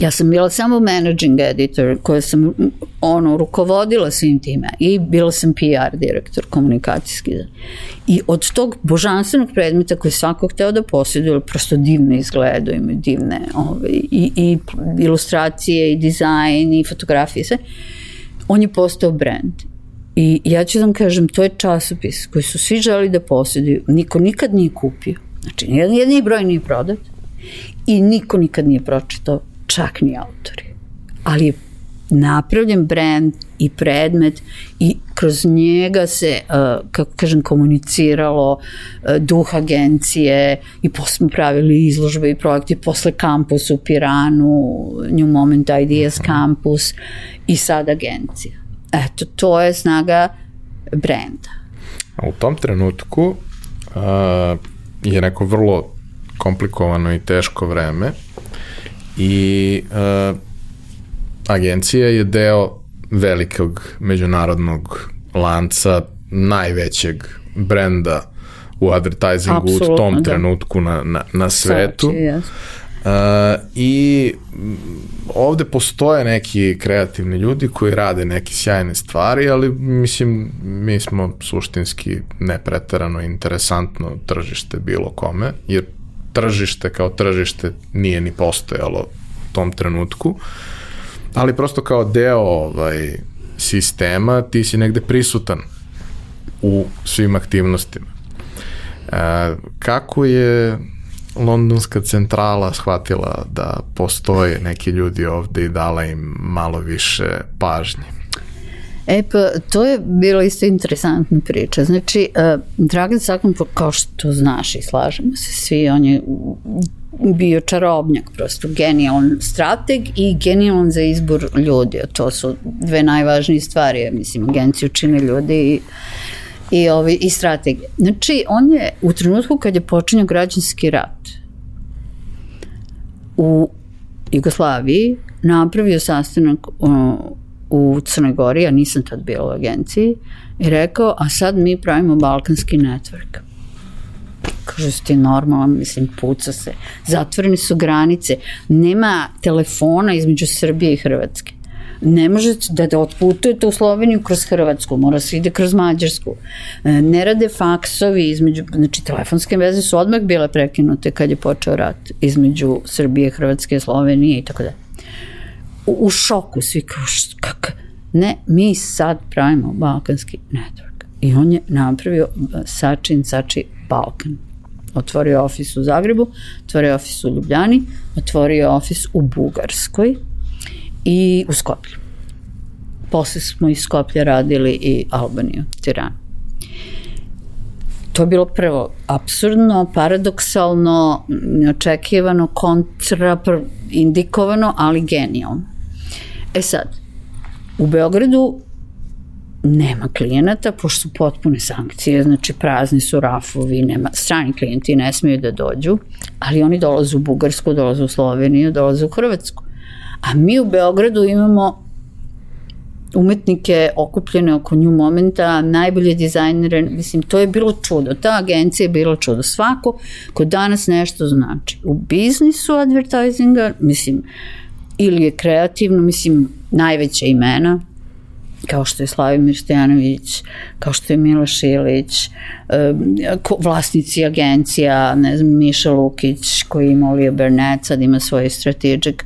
Ja sam bila samo managing editor koja sam ono rukovodila svim time i bila sam PR direktor komunikacijski. I od tog božanstvenog predmeta koji svako hteo da posjeduje, prosto divno izgledaju, imaju divne ove, ovaj, i, i ilustracije i dizajn i fotografije sve, on je postao brand. I ja ću da vam kažem, to je časopis koji su svi želi da posjeduju, niko nikad nije kupio. Znači, nijedan jedni broj nije prodat i niko nikad nije pročitao čak ni autori. Ali je napravljen brand i predmet i kroz njega se, uh, kako kažem, komuniciralo uh, duh agencije i posle smo pravili izložbe i projekte, posle kampus u Piranu, New Moment Ideas Campus i sad agencija. Eto, to je snaga brenda. U tom trenutku uh, je neko vrlo komplikovano i teško vreme i uh, agencija je deo velikog međunarodnog lanca, najvećeg brenda u advertisingu Absolutno, u tom da. trenutku na, na, na svetu. Sači, yes. Uh, I ovde postoje neki kreativni ljudi koji rade neke sjajne stvari, ali mislim mi smo suštinski nepreterano interesantno tržište bilo kome, jer tržište kao tržište nije ni postojalo u tom trenutku, ali prosto kao deo ovaj, sistema ti si negde prisutan u svim aktivnostima. E, kako je londonska centrala shvatila da postoje neki ljudi ovde i dala im malo više pažnje? E pa, to je bila isto interesantna priča. Znači, uh, Dragan Sakon, kao što znaš i slažemo se svi, on je bio čarobnjak, prosto genijalan strateg i genijalan za izbor ljudi. To su dve najvažnije stvari, mislim, agenciju čine ljudi i i, ovi, i strategije. Znači, on je u trenutku kad je počinio građanski rat u Jugoslaviji napravio sastanak u Crnoj Gori, ja nisam tad bila u agenciji, i rekao, a sad mi pravimo balkanski network. Kaže, ti normalan, mislim, puca se. Zatvorene su granice. Nema telefona između Srbije i Hrvatske. Ne možete da, da otputujete u Sloveniju kroz Hrvatsku, mora se ide kroz Mađarsku. E, ne rade faksovi između, znači telefonske veze su odmah bile prekinute kad je počeo rat između Srbije, Hrvatske, Slovenije i tako da u, u šoku, svi kao, kak, ne, mi sad pravimo balkanski network. I on je napravio Sačin, Sači Balkan. Otvorio ofis u Zagrebu, otvorio ofis u Ljubljani, otvorio ofis u Bugarskoj i u Skoplju. Posle smo iz Skoplja radili i Albaniju, Tiranu. To je bilo prvo absurdno, paradoksalno, neočekivano, kontraindikovano, ali genijalno. E sad, u Beogradu nema klijenata, pošto su potpune sankcije, znači prazni su rafovi, nema, strani klijenti ne smiju da dođu, ali oni dolaze u Bugarsku, dolaze u Sloveniju, dolaze u Hrvatsku. A mi u Beogradu imamo umetnike okupljene oko nju momenta, najbolje dizajnere, mislim, to je bilo čudo. Ta agencija je bilo čudo. Svako ko danas nešto znači. U biznisu advertisinga, mislim, ili je kreativno, mislim, najveća imena, kao što je Slavimir Stojanović, kao što je Miloš Ilić, vlasnici agencija, ne znam, Miša Lukić koji ima Olio Burnett, sad ima svoj strategic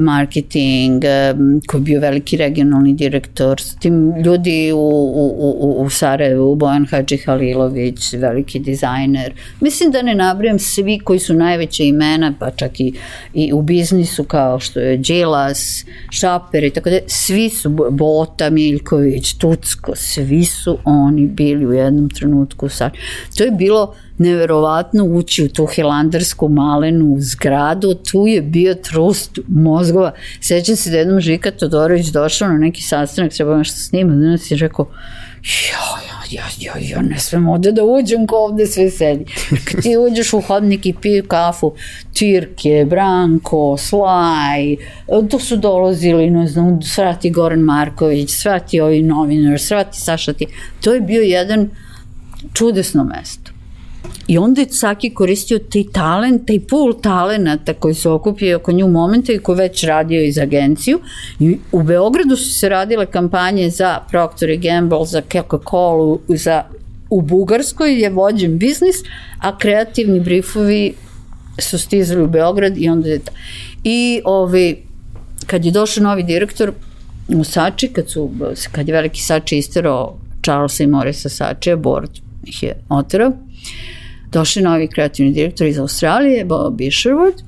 marketing, um, koji je bio veliki regionalni direktor, s tim ljudi u, u, u, u Sarajevu, Bojan Hadži Halilović, veliki dizajner. Mislim da ne nabrijem svi koji su najveće imena, pa čak i, i u biznisu kao što je Đilas, Šaper i tako da, svi su, Bota, Miljković, Tucko, svi su oni bili u jednom trenutku u Sarajevu. To je bilo neverovatno ući u tu hilandarsku malenu zgradu, tu je bio trust mozgova. Sećam se da jednom Žika Todorović došao na neki sastanak, treba nešto snima, danas je rekao, ja, ja, ja, ja ne smem ovde da uđem ko ovde sve sedi. Kad ti uđeš u hodnik i piju kafu, Tirke, Branko, Slaj, to su dolazili, ne znam, svrati Goran Marković, svrati ovi novinar, svrati Saša ti. To je bio jedan čudesno mesto. I onda je Saki koristio taj talent, taj pool talenata koji se okupio oko nju momenta i koji već radio iz agenciju. I u Beogradu su se radile kampanje za Procter Gamble, za Coca-Cola, za u Bugarskoj je vođen biznis, a kreativni briefovi su stizali u Beograd i onda je ta. I ovi, kad je došao novi direktor u Sači, kad, su, kad je veliki Sači isterao Charlesa i Morisa Sačija, board ih je oterao, došli novi kreativni direktor iz Australije, Bob Isherwood,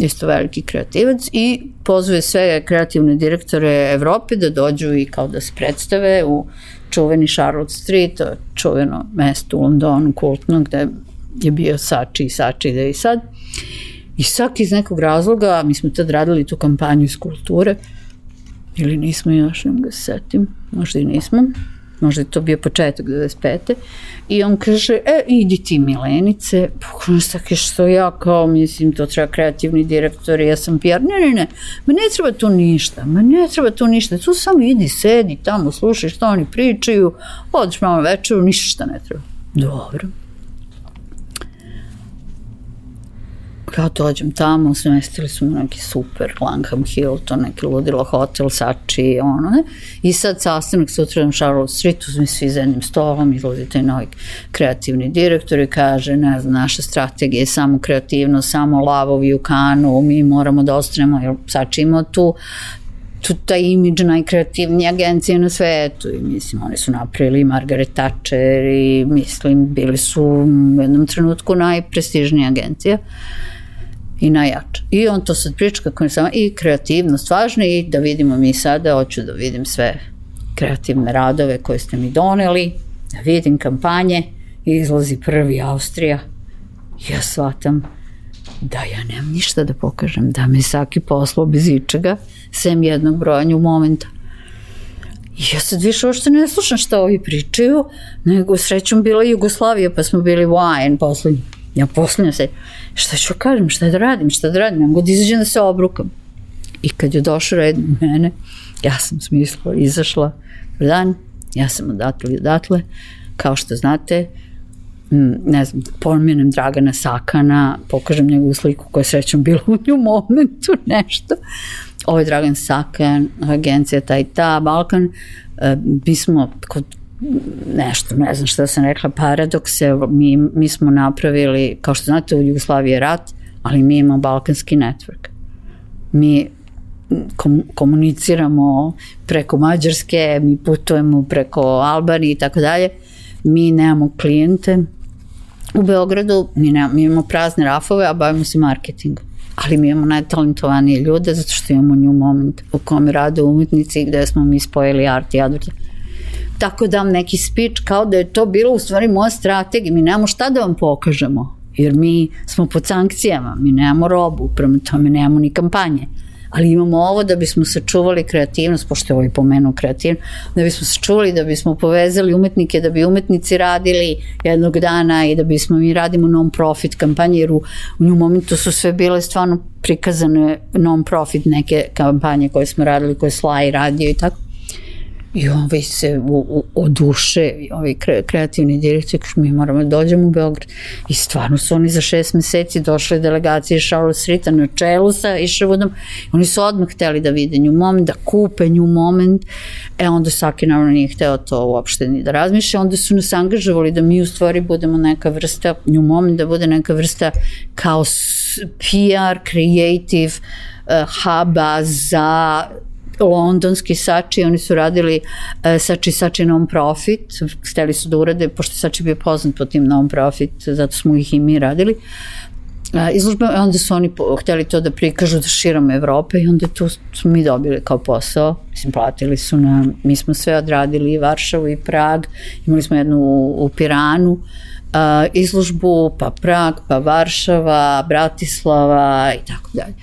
isto veliki kreativac i pozove sve kreativne direktore Evrope da dođu i kao da se predstave u čuveni Charlotte Street, čuveno mesto u Londonu, kultno, gde je bio Sači i Sači da i sad. I svaki iz nekog razloga, mi smo tad radili tu kampanju iz kulture, ili nismo još, ne ga se setim, možda i nismo, možda je to bio početak 95. I on kaže, e, idi ti Milenice, pokrenuo sa što ja kao, mislim, to treba kreativni direktor, ja sam PR, ne, ne, ne, ma ne treba tu ništa, ma ne treba tu ništa, tu samo idi, sedi tamo, slušaj što oni pričaju, odiš malo večeru, ništa ne treba. Dobro. Kao dođem tamo, smestili su me neki super Langham Hilton, neki ludilo hotel, Sači, ono, ne? I sad sastanak sutra na Charlotte Streetu, mi svi za jednim stolom, izlazi taj novi kreativni direktor i kaže, ne znam, naša strategija je samo kreativno, samo lavovi u kanu, mi moramo da ostanemo, jer Sači ima tu tu taj imidž najkreativnije agencije na svetu i mislim oni su napravili Margaret Thatcher i mislim bili su u jednom trenutku najprestižnija agencija i najjača. I on to sad priča kako samo i kreativnost važna i da vidimo mi sada, hoću da vidim sve kreativne radove koje ste mi doneli, da vidim kampanje, izlazi prvi Austrija, ja shvatam da ja nemam ništa da pokažem, da me Saki poslao bez ičega, sem jednog brojanju momenta. I ja sad više uopšte ne slušam šta ovi pričaju, nego srećom bila Jugoslavija, pa smo bili wine poslednji. Ja poslednja se, šta ću kažem, šta da radim, šta da radim, nemam god izađem da se obrukam. I kad je došao red mene, ja sam smislila, izašla, dan, ja sam odatle i odatle, kao što znate, ne znam, pomjenem Dragana Sakana, pokažem njegovu sliku koja je srećom bila u nju momentu, nešto. Ovo je Dragan Sakan, agencija ta i ta, Balkan. E, mi smo kod nešto, ne znam šta sam rekla, paradokse, mi, mi smo napravili, kao što znate, u Jugoslaviji je rat, ali mi imamo balkanski network. Mi kom, komuniciramo preko Mađarske, mi putujemo preko Albanije i tako dalje, mi nemamo klijente. U Beogradu, mi, nemamo, mi imamo prazne rafove, a bavimo se marketingom. Ali mi imamo najtalentovanije ljude zato što imamo nju moment u kome rade umetnici gde smo mi spojili art i advertising tako dam neki speech kao da je to bilo u stvari moja strategija, mi nemamo šta da vam pokažemo, jer mi smo pod sankcijama, mi nemamo robu, prema tome nemamo ni kampanje. Ali imamo ovo da bismo sačuvali kreativnost, pošto je ovaj pomenuo kreativnost, da bismo sačuvali, da bismo povezali umetnike, da bi umetnici radili jednog dana i da bismo mi radimo non-profit kampanje, jer u, u nju momentu su sve bile stvarno prikazane non-profit neke kampanje koje smo radili, koje Sly radio i tako I ovi se u, u, oduše, ovi kre, kreativni direktori, kažu mi moramo da dođemo u Beograd. I stvarno su oni za šest meseci došle delegacije Charles Rita na čelu sa Isherwoodom. Oni su odmah hteli da vide nju moment, da kupe nju moment. E onda Saki naravno nije hteo to uopšte ni da razmišlja. Onda su nas angažovali da mi u stvari budemo neka vrsta, nju moment da bude neka vrsta kao PR, creative, uh, huba za londonski Sači, oni su radili uh, Sači Sači non-profit, hteli su da urade, pošto Sači bio poznat po tim non-profit, zato smo ih i mi radili. Uh, izložbe, onda su oni po, hteli to da prikažu da širom Evrope i onda tu smo mi dobili kao posao, mislim, platili su nam, mi smo sve odradili i Varšavu i Prag, imali smo jednu u, u Piranu, uh, izložbu, pa Prag, pa Varšava, Bratislava i tako dalje.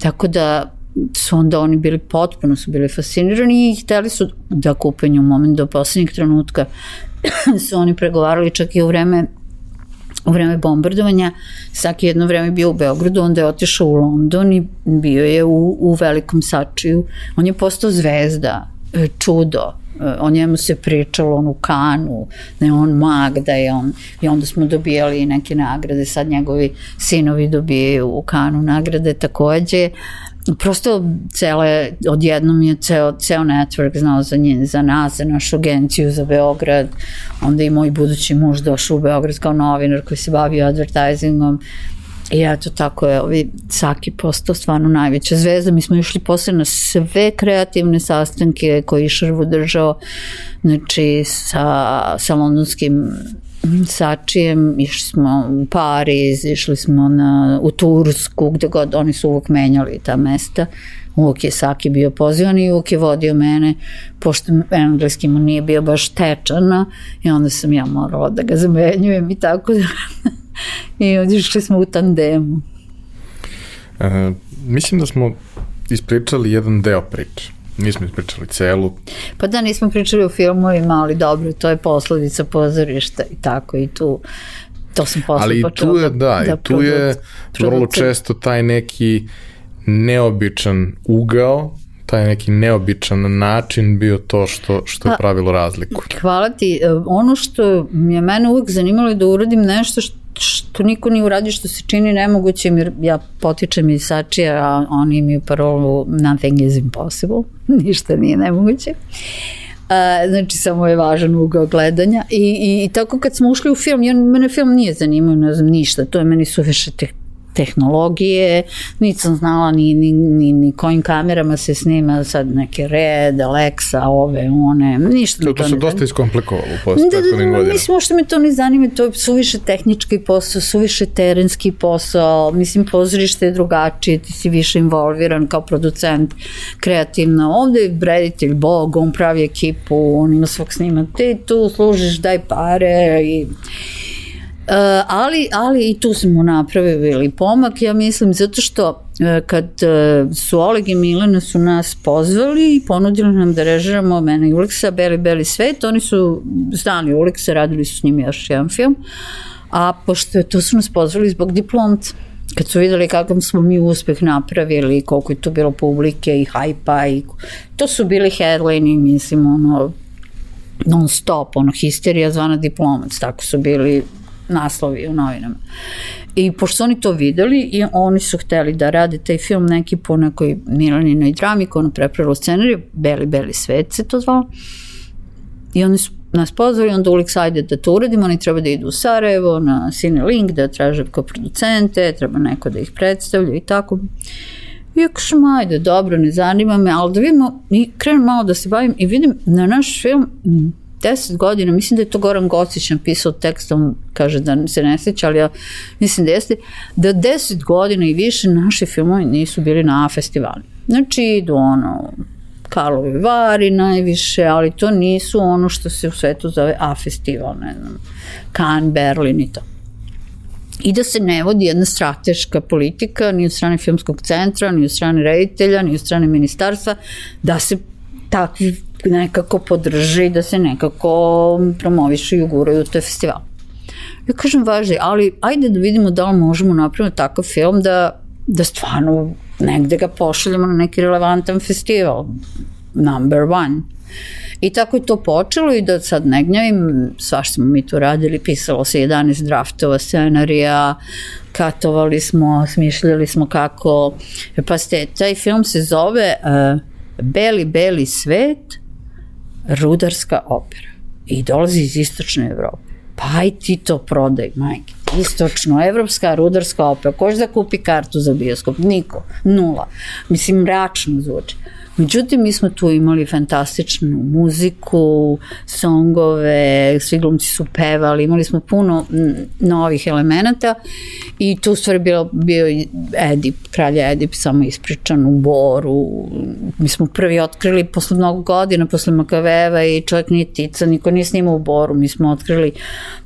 Tako da su onda oni bili potpuno su bili fascinirani i hteli su da kupe nju moment do poslednjeg trenutka su oni pregovarali čak i u vreme u vreme bombardovanja, svaki jedno vreme bio u Beogradu, onda je otišao u London i bio je u, u velikom sačiju. On je postao zvezda, e, čudo, e, o njemu se pričalo on u kanu, da je on mag, da je on, i onda smo dobijali neke nagrade, sad njegovi sinovi dobijaju u kanu nagrade takođe, prosto cele, odjednom je ceo, ceo network znao za, nje, za nas, za našu agenciju, za Beograd, onda i moj budući muž došao u Beograd kao novinar koji se bavio advertisingom, I eto tako je, ovi Saki postao stvarno najveća zvezda. Mi smo išli posle na sve kreativne sastanke koje je Šrvu držao, znači sa, sa londonskim Sačijem, išli smo u Pariz, išli smo na, u Tursku, gde god, oni su uvek menjali ta mesta. Uvek je Saki bio pozivan i uvek je vodio mene, pošto engleski mu nije bio baš tečan, i onda sam ja morala da ga zamenjujem i tako da. I išli smo u tandemu. E, mislim da smo ispričali jedan deo priče. Nismo ispričali celu. Pa da, nismo pričali o filmovima, ali dobro, to je posledica pozorišta i tako i tu to sam posle Ali tu je, da, da i tu je vrlo često taj neki neobičan ugao taj neki neobičan način bio to što, što je pa, pravilo razliku. Hvala ti. E, ono što je mene uvek zanimalo je da uradim nešto što što niko nije uradio što se čini nemogućim, jer ja potičem iz Sačija, a oni imaju parolu nothing is impossible, ništa nije nemoguće. Uh, znači samo je važan ugao gledanja I, i, i tako kad smo ušli u film, ja, mene film nije zanimao, ne znam ništa, to je meni suviše te, tehnologije, nisam znala ni, ni, ni, ni kojim kamerama se snima sad neke Red, Alexa, ove, one, ništa to, to, to se dosta iskomplikovalo u posljednim da, da, da, godina. Mislim, što me to ne zanima, to je suviše tehnički posao, suviše terenski posao, mislim, pozorište je drugačije, ti si više involviran kao producent kreativno. Ovde je reditelj Bog, on pravi ekipu, on ima svog snima, ti tu služiš, daj pare i ali, ali i tu smo napravili pomak, ja mislim, zato što uh, kad uh, su Oleg i Milena su nas pozvali i ponudili nam da režiramo mene i Uliksa, Beli Beli svet, oni su znali Uliksa, radili su s njim još jedan film, a pošto to su nas pozvali zbog diplomca, kad su videli kakav smo mi uspeh napravili, koliko je to bilo publike i hajpa i to su bili headline mislim ono non stop, ono histerija zvana diplomac, tako su bili naslovi u novinama. I pošto su oni to videli i oni su hteli da rade taj film neki po nekoj Milaninoj drami koja ono prepravila scenariju, Beli, Beli svet se to zvalo. I oni su nas pozvali, onda Ulix ajde da to uradimo, oni treba da idu u Sarajevo na Cine Link, da traže kao producente, treba neko da ih predstavlja i tako. I ja kažem, ajde, dobro, ne zanima me, ali da vidimo, i krenem malo da se bavim i vidim na naš film, 10 godina, mislim da je to Goran Gocić napisao tekst, on kaže da se ne sjeća, ali ja mislim da jeste, da 10 godina i više naši filmovi nisu bili na A festivali. Znači idu ono, Karlovi Vari najviše, ali to nisu ono što se u svetu zove A festival, ne znam, Cannes, Berlin i to. I da se ne vodi jedna strateška politika ni od strane filmskog centra, ni od strane reditelja, ni od strane ministarstva, da se takvi nekako podrži da se nekako promovišu i uguraju u taj festival. Ja kažem važno, ali ajde da vidimo da li možemo napraviti takav film da, da stvarno negde ga pošaljemo na neki relevantan festival. Number one. I tako je to počelo i da sad ne gnjavim, svaš smo mi tu radili, pisalo se 11 draftova scenarija, katovali smo, smišljali smo kako, pa ste, taj film se zove uh, Beli, beli svet, rudarska opera i dolazi iz istočne Evrope. Pa aj ti to prodaj, majke. Istočno, evropska rudarska opera. Koš da kupi kartu za bioskop? Niko. Nula. Mislim, mračno zvuči. Međutim, mi smo tu imali fantastičnu muziku, songove, svi glumci su pevali, imali smo puno novih elemenata i tu stvari bio, bio Edip, kralj Edip, samo ispričan u Boru. Mi smo prvi otkrili posle mnogo godina, posle Makaveva i čovjek nije tica, niko nije snimao u Boru. Mi smo otkrili,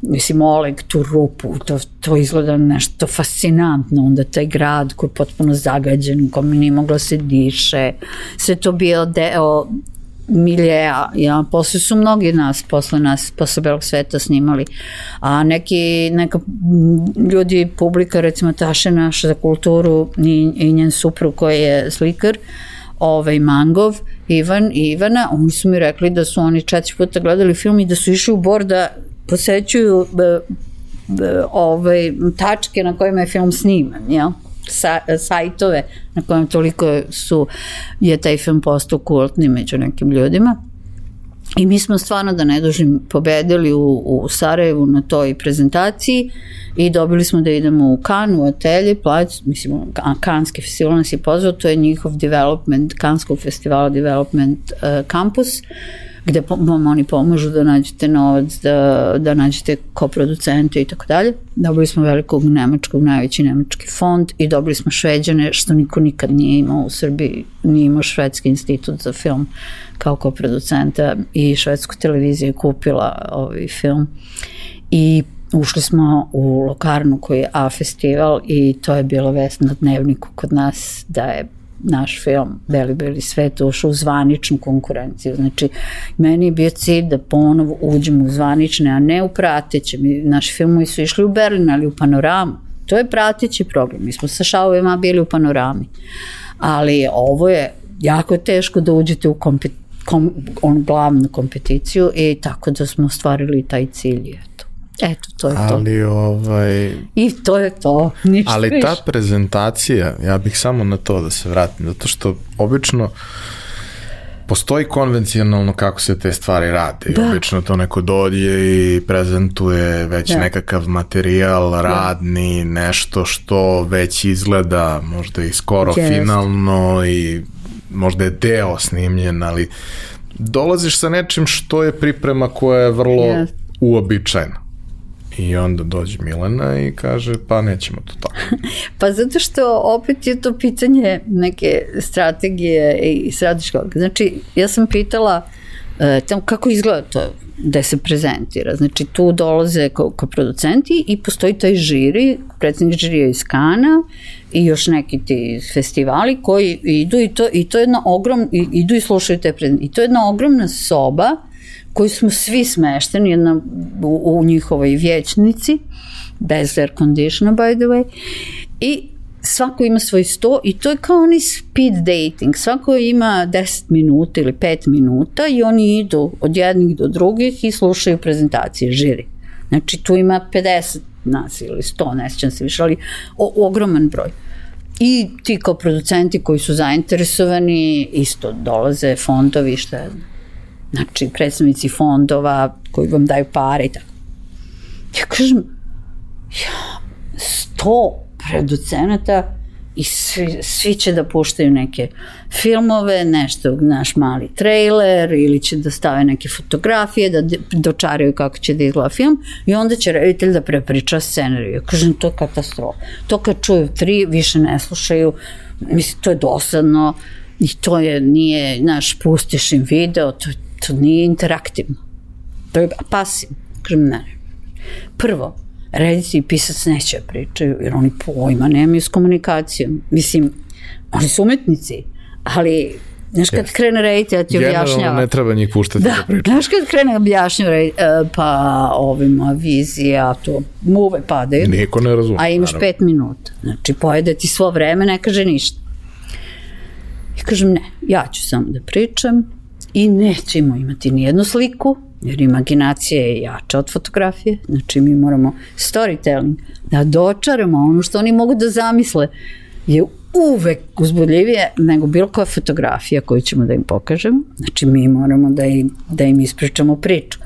mislim, Oleg, tu rupu, to, to izgleda nešto fascinantno, onda taj grad koji je potpuno zagađen, kome nije moglo se diše, sve to bio deo miljeja, ja, posle su mnogi nas, posle nas, posle belog sveta snimali, a neki, neka ljudi, publika, recimo Taše naš za kulturu i, i njen suprug koji je slikar, ovaj Mangov, Ivan i Ivana, oni su mi rekli da su oni četiri puta gledali film i da su išli u bor da posećuju ovaj, tačke na kojima je film sniman, jel? Sa, sajtove na kojem toliko su, je taj film postao kultni među nekim ljudima. I mi smo stvarno, da ne dužim, pobedili u, u Sarajevu na toj prezentaciji i dobili smo da idemo u Kanu, u atelje, plać, mislim, Kanski festival nas je pozvao, to je njihov development, Kanskog festivala development uh, campus, uh, gde vam oni pomažu da nađete novac, da, da nađete koproducente i tako dalje. Dobili smo velikog nemačkog, najveći nemački fond i dobili smo šveđane, što niko nikad nije imao u Srbiji, nije imao švedski institut za film kao koproducenta i švedsku televiziju je kupila ovaj film. I ušli smo u lokarnu koji je A festival i to je bilo vest na dnevniku kod nas da je naš film Beli Beli svet ušao u zvaničnu konkurenciju. Znači, meni je bio cilj da ponovo uđemo u zvanične, a ne u prateće. Mi, naši filmovi su išli u Berlin, ali u panoramu. To je prateći program. Mi smo sa šalovima bili u panorami. Ali ovo je jako teško da uđete u kompet, kom, on, glavnu kompeticiju i tako da smo ostvarili taj cilj. Eto. Eto, to je to. Ali, ovaj... I to je to, ništa Ali ta prezentacija, ja bih samo na to da se vratim, zato što obično postoji konvencionalno kako se te stvari rade. Da. Obično to neko dođe i prezentuje već da. nekakav materijal da. radni, da. nešto što već izgleda možda i skoro yes. finalno i možda je deo snimljen, ali dolaziš sa nečim što je priprema koja je vrlo yes. uobičajena. I onda dođe Milena i kaže pa nećemo to tako. pa zato što opet je to pitanje neke strategije i strateškog. Znači ja sam pitala e, tamo kako izgleda to da se prezentira. Znači tu dolaze kao, kao producenti i postoji taj žiri, predsednik žirija iz Kana i još neki ti festivali koji idu i to, i to je jedna ogromna, idu i slušaju te prezentacije. I to je jedna ogromna soba koji smo svi smešteni jedna, u, u njihovoj vječnici, bez air conditiona by the way, i svako ima svoj sto i to je kao oni speed dating, svako ima 10 minuta ili 5 minuta i oni idu od jednih do drugih i slušaju prezentacije žiri. Znači tu ima 50 nas ili 100, ne sjećam se više, ali o, ogroman broj. I ti kao producenti koji su zainteresovani isto dolaze fondovi, šta je znači predstavnici fondova koji vam daju pare i tako. Ja kažem, ja, sto producenata i svi, svi će da puštaju neke filmove, nešto, naš mali trailer ili će da stave neke fotografije, da dočaraju kako će da izgleda film i onda će reditelj da prepriča scenariju. Ja kažem, to je katastrofa. To kad čuju tri, više ne slušaju, mislim, to je dosadno i to je, nije, znaš, pustiš im video, to je to nije interaktivno. To je pasivno. Kažem, ne. Prvo, reditelj i pisac neće da pričaju, jer oni pojma nemaju s komunikacijom. Mislim, oni su umetnici, ali Znaš kad yes. krene reditelj da ti objašnjava. Generalno ne treba njih puštati da, da pričaju. Znaš kad krene objašnjava e, pa ovima vizija, to muve padaju. Niko ne razume. A imaš naravno. pet minuta. Znači pojede ti svo vreme, ne kaže ništa. I kažem ne, ja ću samo da pričam i nećemo imati ni jednu sliku, jer imaginacija je jača od fotografije, znači mi moramo storytelling, da dočaramo ono što oni mogu da zamisle, je uvek uzbudljivije nego bilo koja fotografija koju ćemo da im pokažemo. Znači mi moramo da im, da im ispričamo priču.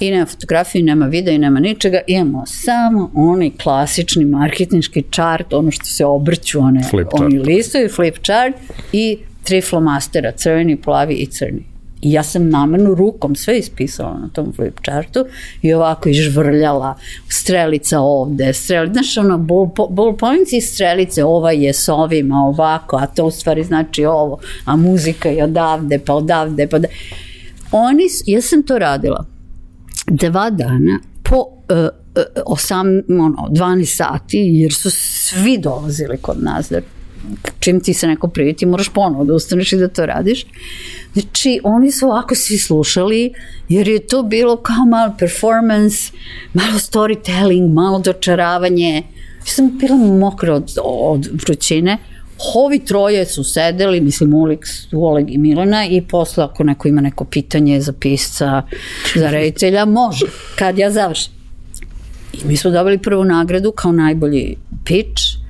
I nema fotografije, nema videa i nema ničega, imamo samo onaj klasični marketinški chart, ono što se obrću, one, oni listovi, flip chart i tri flomastera, crveni, plavi i crni. I ja sam namerno rukom sve ispisala na tom flip chartu i ovako izžvrljala strelica ovde, strelica, znaš ono, ball, ball points i strelice, ova je s ovima ovako, a to u stvari znači ovo, a muzika je odavde, pa odavde, pa odavde. Oni, ja sam to radila dva dana po uh, uh, osam, ono, 12 sati, jer su svi dolazili kod nas, da čim ti se neko priviti, moraš ponovo da ustaneš i da to radiš. Znači, oni su ovako svi slušali, jer je to bilo kao malo performance, malo storytelling, malo dočaravanje. Ja sam bila mokra od, od vrućine, Ovi troje su sedeli, mislim Ulix, Oleg i Milana i posle ako neko ima neko pitanje za pisca, za reditelja, može, kad ja završim. I mi smo dobili prvu nagradu kao najbolji pitch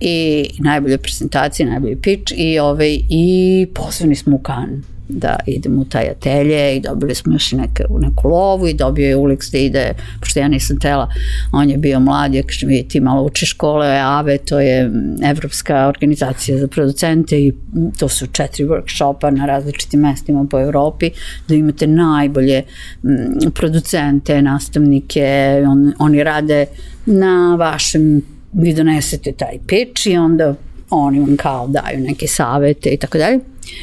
i najbolje prezentacije, najbolji pitch i, ovaj, i pozvani smo u Kan da idemo u taj atelje i dobili smo još neke, neku lovu i dobio je Ulix da ide, pošto ja nisam tela, on je bio mlad, ja kažem, vidi ti malo uči škole, AVE, to je mm, Evropska organizacija za producente i mm, to su četiri workshopa na različitim mestima po Evropi, da imate najbolje mm, producente, nastavnike, on, oni rade na vašem vi donesete taj pitch i onda oni vam kao daju neke savete i tako dalje.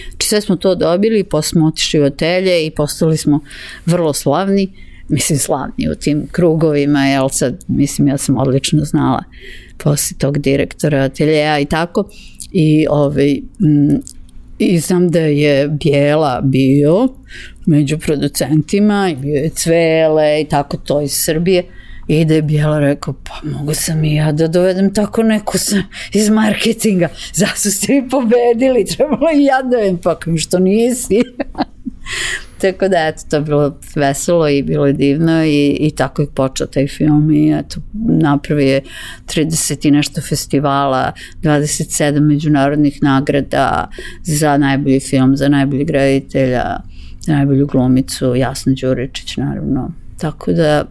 Znači sve smo to dobili, posle smo otišli u otelje i postali smo vrlo slavni, mislim slavni u tim krugovima, jel sad, mislim ja sam odlično znala posle tog direktora ateljeja i tako. I ovaj, m, i znam da je Bijela bio među producentima i bio je Cvele i tako to iz Srbije i da je Bijela rekao pa mogu sam i ja da dovedem tako neku sa, iz marketinga zato ste vi pobedili trebalo i ja da dovedem pa kao što nisi Tako da, eto, to je bilo veselo i bilo je divno i, i tako je počeo taj film i eto, napravio je 30 i nešto festivala, 27 međunarodnih nagrada za najbolji film, za najbolji graditelja, za najbolju glumicu, Jasna Đuričić, naravno. Tako da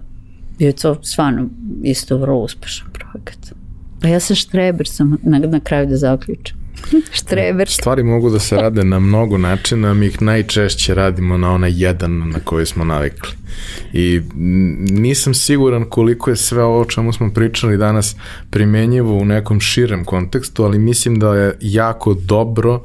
je to stvarno isto vrlo uspešan projekat. Pa ja sam štreber, sam na, na kraju da zaključim. štreber. Stvari mogu da se rade na mnogo načina, mi ih najčešće radimo na onaj jedan na koji smo navikli. I nisam siguran koliko je sve ovo o čemu smo pričali danas primenjivo u nekom širem kontekstu, ali mislim da je jako dobro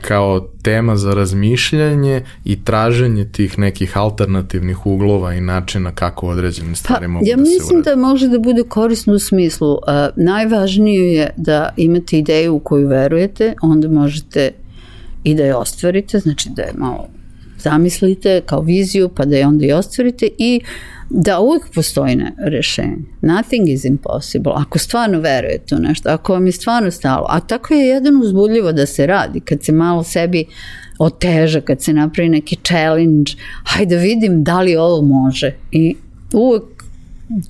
kao tema za razmišljanje i traženje tih nekih alternativnih uglova i načina kako određene stvari pa, mogu ja da se mislim urade. da može da bude korisno u smislu uh, najvažnije je da imate ideju u koju verujete, onda možete i da je ostvarite, znači da je malo zamislite kao viziju pa da je onda i ostvarite i da uvijek postoji rešenje. Nothing is impossible. Ako stvarno verujete u nešto, ako vam je stvarno stalo, a tako je jedan uzbudljivo da se radi, kad se malo sebi oteža, kad se napravi neki challenge, hajde vidim da li ovo može. I uvek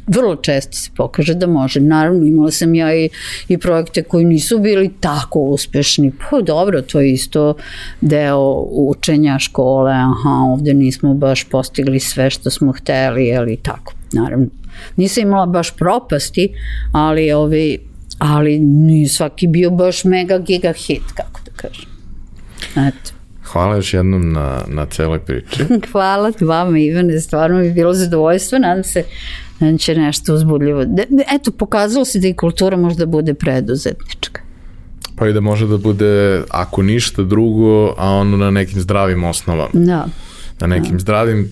vrlo često se pokaže da može. Naravno, imala sam ja i, i projekte koji nisu bili tako uspešni. Pa dobro, to je isto deo učenja škole, aha, ovde nismo baš postigli sve što smo hteli, ali tako, naravno. Nisam imala baš propasti, ali, ovi, ali nije svaki bio baš mega giga hit, kako da kažem. Eto. Hvala još jednom na, na celoj priči. Hvala vama Ivane, stvarno mi je bilo zadovoljstvo, nadam se će nešto uzbudljivo. Eto, pokazalo se da i kultura možda bude preduzetnička. Pa i da može da bude, ako ništa drugo, a ono na nekim zdravim osnovama. Da. Na nekim zdravim,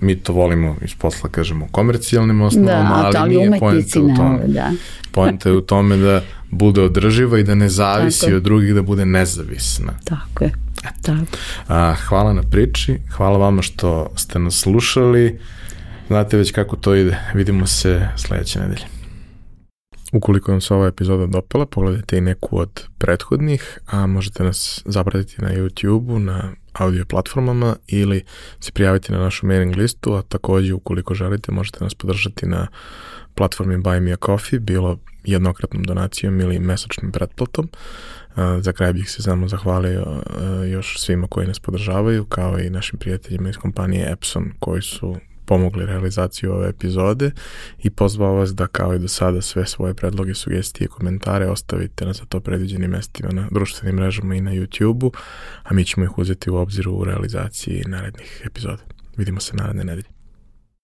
mi to volimo iz posla, kažemo, komercijalnim osnovama, da, ali nije poenta u tome. Da. Poenta je u tome da bude održiva i da ne zavisi Tako. od drugih, da bude nezavisna. Tako je. Tako. A, hvala na priči, hvala vama što ste nas slušali. Znate već kako to ide. Vidimo se sledeće nedelje. Ukoliko vam se ova epizoda dopala, pogledajte i neku od prethodnih, a možete nas zapratiti na YouTube-u, na audio platformama ili se prijaviti na našu mailing listu, a takođe ukoliko želite možete nas podržati na platformi Buy Me a Coffee, bilo jednokratnom donacijom ili mesečnim pretplatom. Za kraj bih se samo zahvalio još svima koji nas podržavaju, kao i našim prijateljima iz kompanije Epson koji su pomogli realizaciju ove epizode i pozvao vas da kao i do sada sve svoje predloge, sugestije i komentare ostavite na za to predviđenim mestima na društvenim mrežama i na YouTube-u, a mi ćemo ih uzeti u obzir u realizaciji narednih epizoda. Vidimo se naredne nedelje.